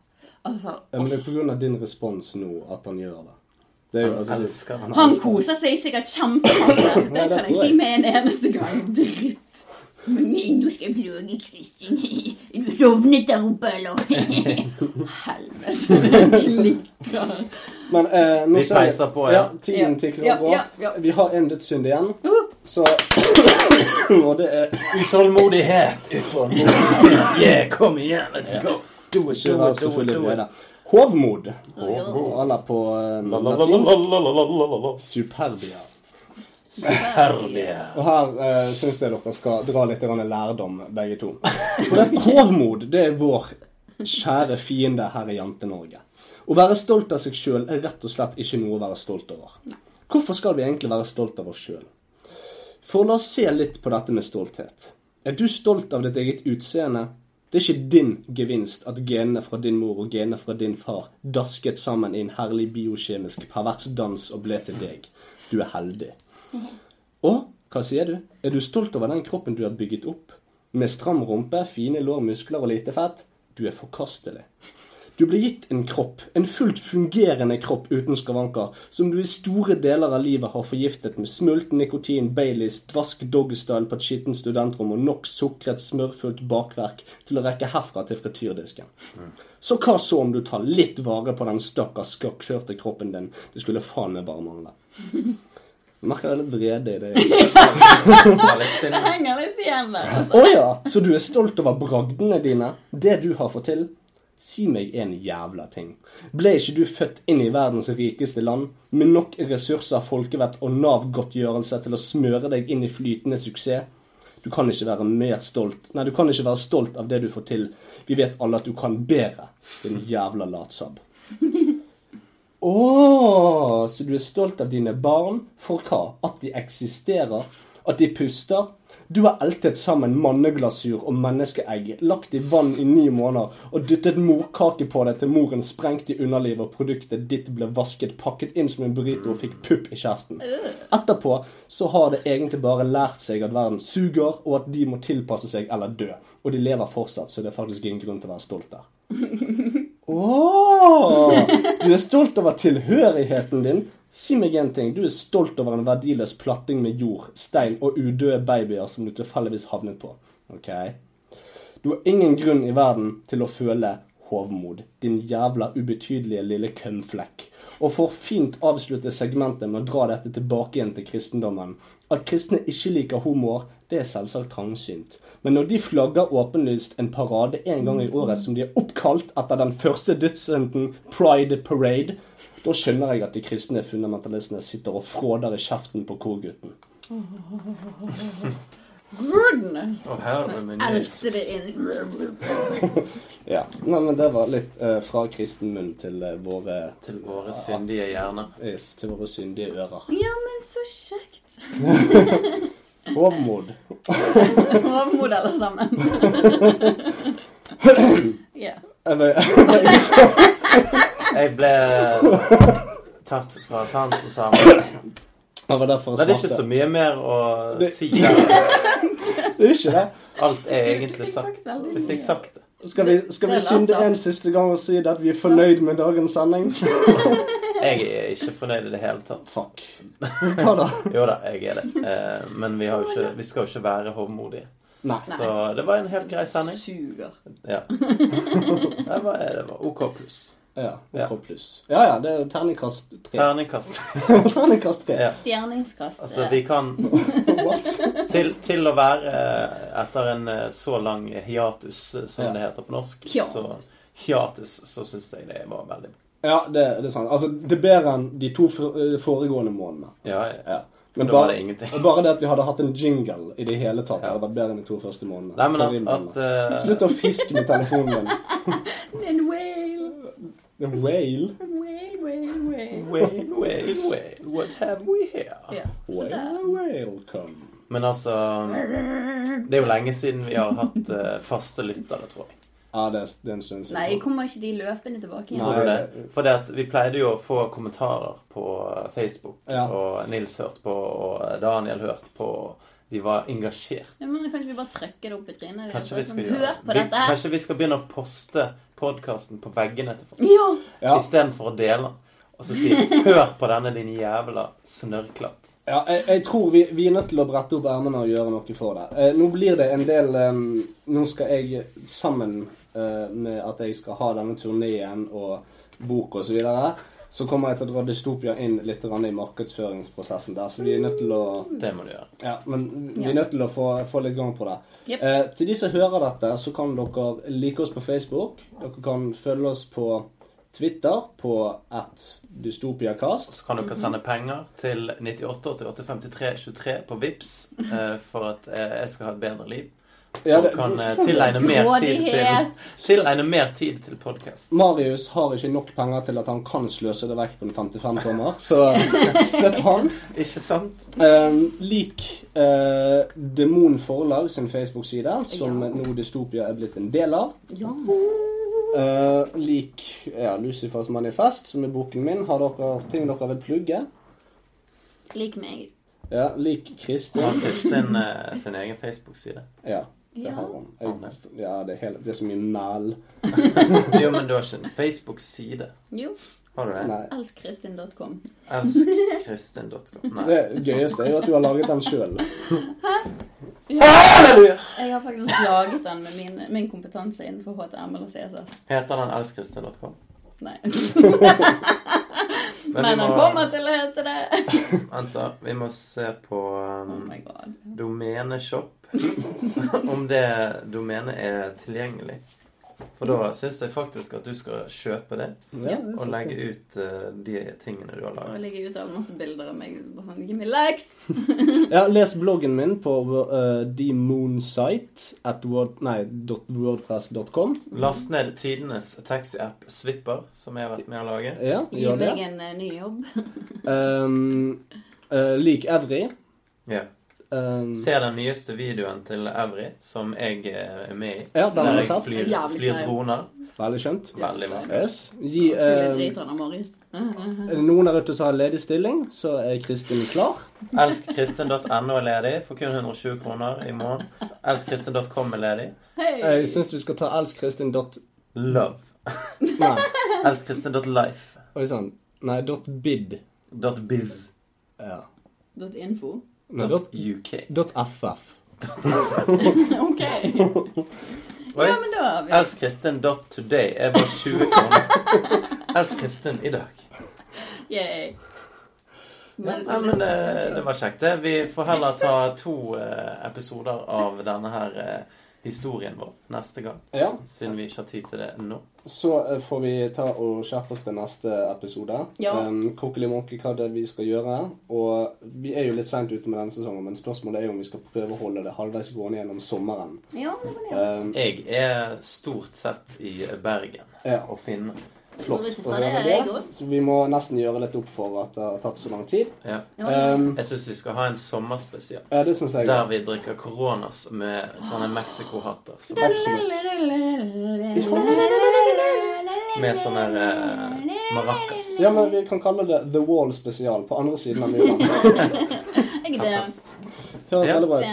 Altså Ja, men det er på grunn av din respons nå at han gjør det. Det jo, Han altså, elsker han, Han koser seg sikkert kjempemasse. Det kan jeg si med en eneste gang. Dritt. Men nå skal jeg plage Kristin. Er du sovnet der oppe, eller? [laughs] Helvete. Klikker. Men eh, nå Vi ser jeg- peiser på, ja. ja. Tiden tikker Ja, over. ja, ja. Vi har en dødssynd igjen. Så [coughs] Og det er Utålmodighet, utålmodighet. [coughs] Yeah, kom igjen, let's go. Do it, ikke do it, så do it, Hovmod. Eller på eh, La, la, la, la, latinsk la, la, la, la, la. superbia. Superlige. Og her uh, syns jeg dere skal dra litt lærdom, begge to. [laughs] For det hovmod det er vår kjære fiende her i Jante-Norge. Å være stolt av seg sjøl er rett og slett ikke noe å være stolt over. Hvorfor skal vi egentlig være stolt av oss sjøl? For la oss se litt på dette med stolthet. Er du stolt av ditt eget utseende? Det er ikke din gevinst at genene fra din mor og genene fra din far dasket sammen i en herlig biokjemisk pervers dans og ble til deg. Du er heldig. Og hva sier du? Er du stolt over den kroppen du har bygget opp? Med stram rumpe, fine lår, muskler og lite fett? Du er forkastelig. Du ble gitt en kropp, en fullt fungerende kropp uten skavanker, som du i store deler av livet har forgiftet med smult, nikotin, Baileys, dvask doggystyle på et skittent studentrom og nok sukret, smørfullt bakverk til å rekke herfra til frityrdisken. Så hva så om du tar litt vare på den stakkars skakkjørte kroppen din? Det skulle faen meg bare mangle. Jeg merker det er litt vrede i det. Det henger litt igjen der. Å Altså. ja, så du er stolt over bragdene dine? Det du har fått til? Si meg en jævla ting. Ble ikke du født inn i verdens rikeste land, med nok ressurser, folkevett og Nav-godtgjørelse til å smøre deg inn i flytende suksess? Du kan ikke være mer stolt Nei, du kan ikke være stolt av det du får til. Vi vet alle at du kan bedre, din jævla latsabb. [laughs] Å, så du er stolt av dine barn for hva? At de eksisterer? At de puster? Du har eltet sammen manneglasur og menneskeegg, lagt i vann i ni måneder og dyttet morkake på det til moren sprengte i underlivet og produktet ditt ble vasket, pakket inn som en burrito og fikk pupp i kjeften. Etterpå så har det egentlig bare lært seg at verden suger, og at de må tilpasse seg eller dø. Og de lever fortsatt, så det er faktisk ingen grunn til å være stolt der. [laughs] Åh, du er stolt over tilhørigheten din. Si meg en ting. Du er stolt over en verdiløs platting med jord, stein og udøde babyer som du tilfeldigvis havnet på. Ok? Du har ingen grunn i verden til å føle hovmod. Din jævla ubetydelige lille kønnflekk. Og for fint avslutte segmentet med å dra dette tilbake igjen til kristendommen. At kristne ikke liker homoer, det er selvsagt trangsynt. Men når de flagger åpenlyst en parade en gang i året som de er oppkalt etter den første dødssynden, Pride Parade, da skjønner jeg at de kristne fundamentalistene sitter og fråder i kjeften på korgutten. Goodness. Jesus. Elte det inn. Ja, Nei, men Det var litt uh, fra kristen munn til uh, våre Til våre syndige hjerner. Yes, til våre syndige ører. Ja, men så kjekt. [laughs] Hovmod. [laughs] Hovmod alle sammen. [laughs] Ja. Vet- Jeg ble tatt fra sans og sammen. Det var derfor det er ikke så mye mer å Det- si der. Det er ikke det. Alt er egentlig sagt. Du fikk sagt det. Skal vi, skal vi skynde latsamt. en siste gang og si at vi er fornøyd med dagens sending? [laughs] Jeg er ikke fornøyd i det hele tatt. Fuck. Hva da? [laughs] Jo da, jeg er det. Eh, Men vi, har jo ikke, vi skal jo ikke være hovmodige. Nei. Så det var en helt grei sending. Suger. Ja. [laughs] Det var, det var OK pluss. Ja, Ja. OK pluss. Ja ja, det er jo terningkast tre. Terningkast. [laughs] Terningkast tre. Ja. Stjerningskast. Altså, vi kan [laughs] What? til, til å være eh, etter en eh, så lang hiatus, eh, som Ja. det heter på norsk, så Hiatus. hiatus, så syns jeg det var veldig. Ja, det, det er sant. Altså, det er bedre enn de to foregående månedene. Ja, ja. Ja. Men da bare, var det ingenting. bare det at vi hadde hatt en jingle i det hele tatt, Ja. hadde vært bedre enn de to første månedene. Nei, men at, at eh, Slutt å fiske med telefonen din. [laughs] En whale. Whale. Whale, whale, whale. Whale, whale, what have we here? Ja, så. Whale, welcome. Men altså Det er jo lenge siden vi har hatt eh, faste lyttere, tror jeg. Ja, det er, det er en stund siden. Nei, kommer ikke de løpende tilbake igjen? Nei. Tror du det? For det at vi pleide jo å få kommentarer på eh, Facebook, Ja. og Nils hørte på, og Daniel hørte på. og De var engasjert. Ja, men Kanskje vi bare trykker det opp i trynet? Kanskje vi sånn, skal Hør på vi, dette her. Kanskje vi skal begynne å poste podkasten på veggene til folk Ja! Ja. istedenfor å dele den. Og så si 'Hør på denne, din jævla snørrklatt'. Ja, jeg, jeg tror vi, vi er nødt til å brette opp ermene og gjøre noe for det. Eh, nå blir det en del eh, Nå skal jeg sammen eh, med at jeg skal ha denne turneen og bok og så kommer jeg til å dra Dystopia inn litt i markedsføringsprosessen der. Så vi er nødt til å Det må du gjøre. Ja, men vi er nødt til å få, få litt gang på det. Yep. Eh, til de som hører dette, så kan dere like oss på Facebook. Dere kan følge oss på Twitter på at dystopiacast. Så kan dere sende penger til 98885323 på Vips eh, for at eh, jeg skal ha et bedre liv. Ja, og kan det- eh, tilegne mer tid til, tilegne mer tid til podkast. Marius har ikke nok penger til at han kan sløse det vekk på en 55-tommer, så støtt han. [laughs] Ikke sant? Um, lik uh, Demon Forlag sin Facebook-side, som Ja. nå Dystopia er blitt en del av. Ja. Uh, lik ja, Lucifers manifest, som er boken min. Har dere ting dere vil plugge? Lik meg. Ja, lik Kristin. Har Kristin eh, sin egen Facebook-side? Ja, det Ja. har hun. Jeg, ja, det er, hele, det er så mye mæl. [laughs] Jo, men du har ikke en Facebook-side? Jo. Har du det? Nei. Elskkristin.com. Elskkristin.com. Det gøyeste er jo at du har laget den sjøl. Ja. Jeg har faktisk laget den med min, min kompetanse innenfor HTML og CSS. Heter den elskkristin.com? Nei. Men [laughs] Men vi han må- kommer til å hete det. Vent, da. Vi må se på um, Oh domeneshop. Om det domenet er tilgjengelig. For da syns jeg faktisk at du skal kjøpe det. Ja, Og legge ut uh, de tingene du har Og legge ut av masse bilder av meg. Bare sånn, Give me likes! [laughs] Ja, les bloggen min på uh, themoonsite at word, nei, wordpress.com. Last ned tidenes taxi-app Swipper, som jeg har vært med å lage. Ja, Gi gjør det. meg en uh, ny jobb. Um, [laughs] uh, lik Evry. Ja. Um, Se den nyeste videoen til Evry, som jeg eh, er med i. Ja, den har jeg sett. flyr, flyr droner. veldig skjønt. Veldig. Yes. Gi, uh, noen der ute som har ledig stilling, så er Kristin klar. Elskkristin.no er ledig for kun 120 kroner i måneden. Elskkristin.com er ledig. Hey. Jeg syns vi skal ta elskkristin.love. [laughs] Nei, Elskkristin.life. oi sann. Nei, bid. Biz. Ja. Info. Nei, Dot dot, UK. dot ff. [laughs] OK. Oi. Ja, men da har vi elskristen.today er bare 20 kroner. Elsk-Kristin i dag. Yay. Men, Ja, men det, det var kjekt, det. Vi får heller ta to eh, episoder av denne her eh, historien vår neste gang. Ja. Siden vi ikke har tid til det nå. Så eh, får vi ta og skjerpe oss til neste episode. Ja. Um, monkey Monke, hva det er vi skal gjøre. Og vi er jo litt seint ute med denne sesongen, men spørsmålet er jo om vi skal prøve å holde det halvveis gående gjennom sommeren. Ja, det det. Um, Jeg er stort sett i Bergen Ja. og finne. Flott å høre det. Så vi må nesten gjøre litt opp for at det har tatt så lang tid. Ja. Um, Jeg syns vi skal ha en sommerspesial. ja, det jeg. Der vi drikker coronas med sånne Mexico-hatter. Så- Med sånne her, eh, maracas. Ja, men vi kan kalle det The Wall spesial på andre siden av muren. [laughs] Er. Høres Ja. veldig bra ut.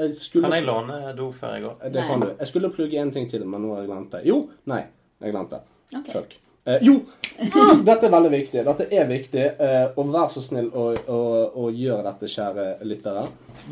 Eh, skulle... Kan jeg låne do før jeg går? Det kan du. Jeg skulle plugge en ting til, men nå har jeg glemt det. Jo! Nei, jeg glemte det. Ok. Fuck. Eh, jo! [laughs] Dette er veldig viktig. Dette er viktig. eh, og vær så snill å, å, å gjøre dette, kjære lyttere.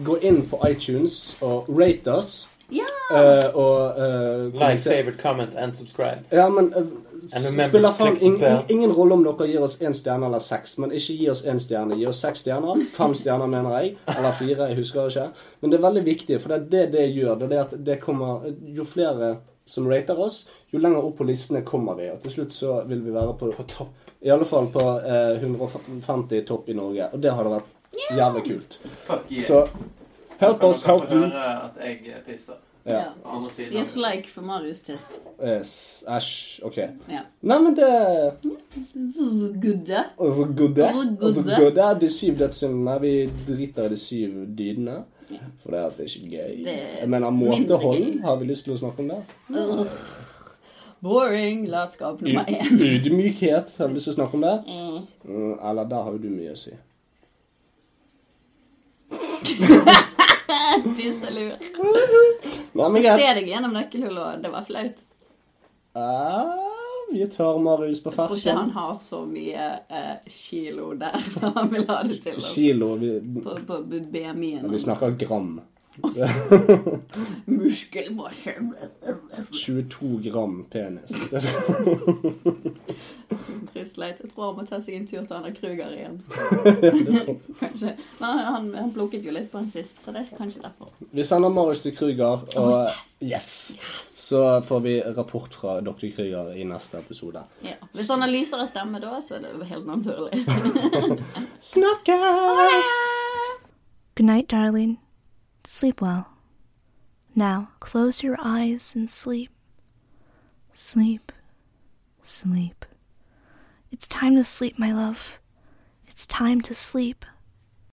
Gå inn på iTunes og rate oss. Ja! eh, og eh, Like, favorite, comment and subscribe. Ja, men eh, spiller faen ingen, ingen rolle om dere gir oss én stjerne eller seks. Men ikke gi oss én stjerne. Gi oss seks stjerner. Fem stjerner, mener jeg. Eller fire. Jeg husker det ikke. Men det er veldig viktig, for det er det det gjør. Det er det at det kommer Jo flere som rater oss, jo lenger opp på listene kommer vi. Og til slutt så vil vi være på, På topp. I alle fall på eh, 150 topp i Norge. Og det hadde vært jævlig kult. Fuck yeah. Så help Kan us, help you. høre at jeg pisser? Ja. På Just. Yes, like for Marius tiss. Yes. Æsj. OK. Ja. Nei, men det Gudde. Gudde. De syv dødssyndene. Vi driter i de syv dydene. For det er, ikke gøy. Det er Jeg mener, mindre måtehold. Har vi lyst til å snakke om det? Uh, Boring. Latskap nummer én. [laughs] Ydmykhet. Har vi lyst til å snakke om det? Eh. Mm, Eller der har jo du mye å si. [laughs] Tisselur. Nei, men Se greit. deg gjennom nøkkelhullet, og det var flaut. Ah, vi tørr Marius på Jeg tror ikke han har så mye eh, kilo der, [laughs] så han vil ha det til oss. Kilo. Vi, På, på BMI-en. vi snakker gram. [laughs] Muskelmasse. 22 gram penis. [laughs] Trist sleit. Jeg tror han må ta seg en tur til Anna Kruger igjen. [laughs] kanskje. Men han, han, han plukket jo litt på han sist, så det er kanskje derfor. Vi sender Marius til Krüger, og yes! Så får vi rapport fra dr. Krüger i neste episode. Ja. Hvis han har lysere stemme da, så er det helt naturlig. Snakkes! Good night, darling. Sleep well. Now, close your eyes and sleep. Sleep. Sleep. It's time to sleep, my love. It's time to sleep.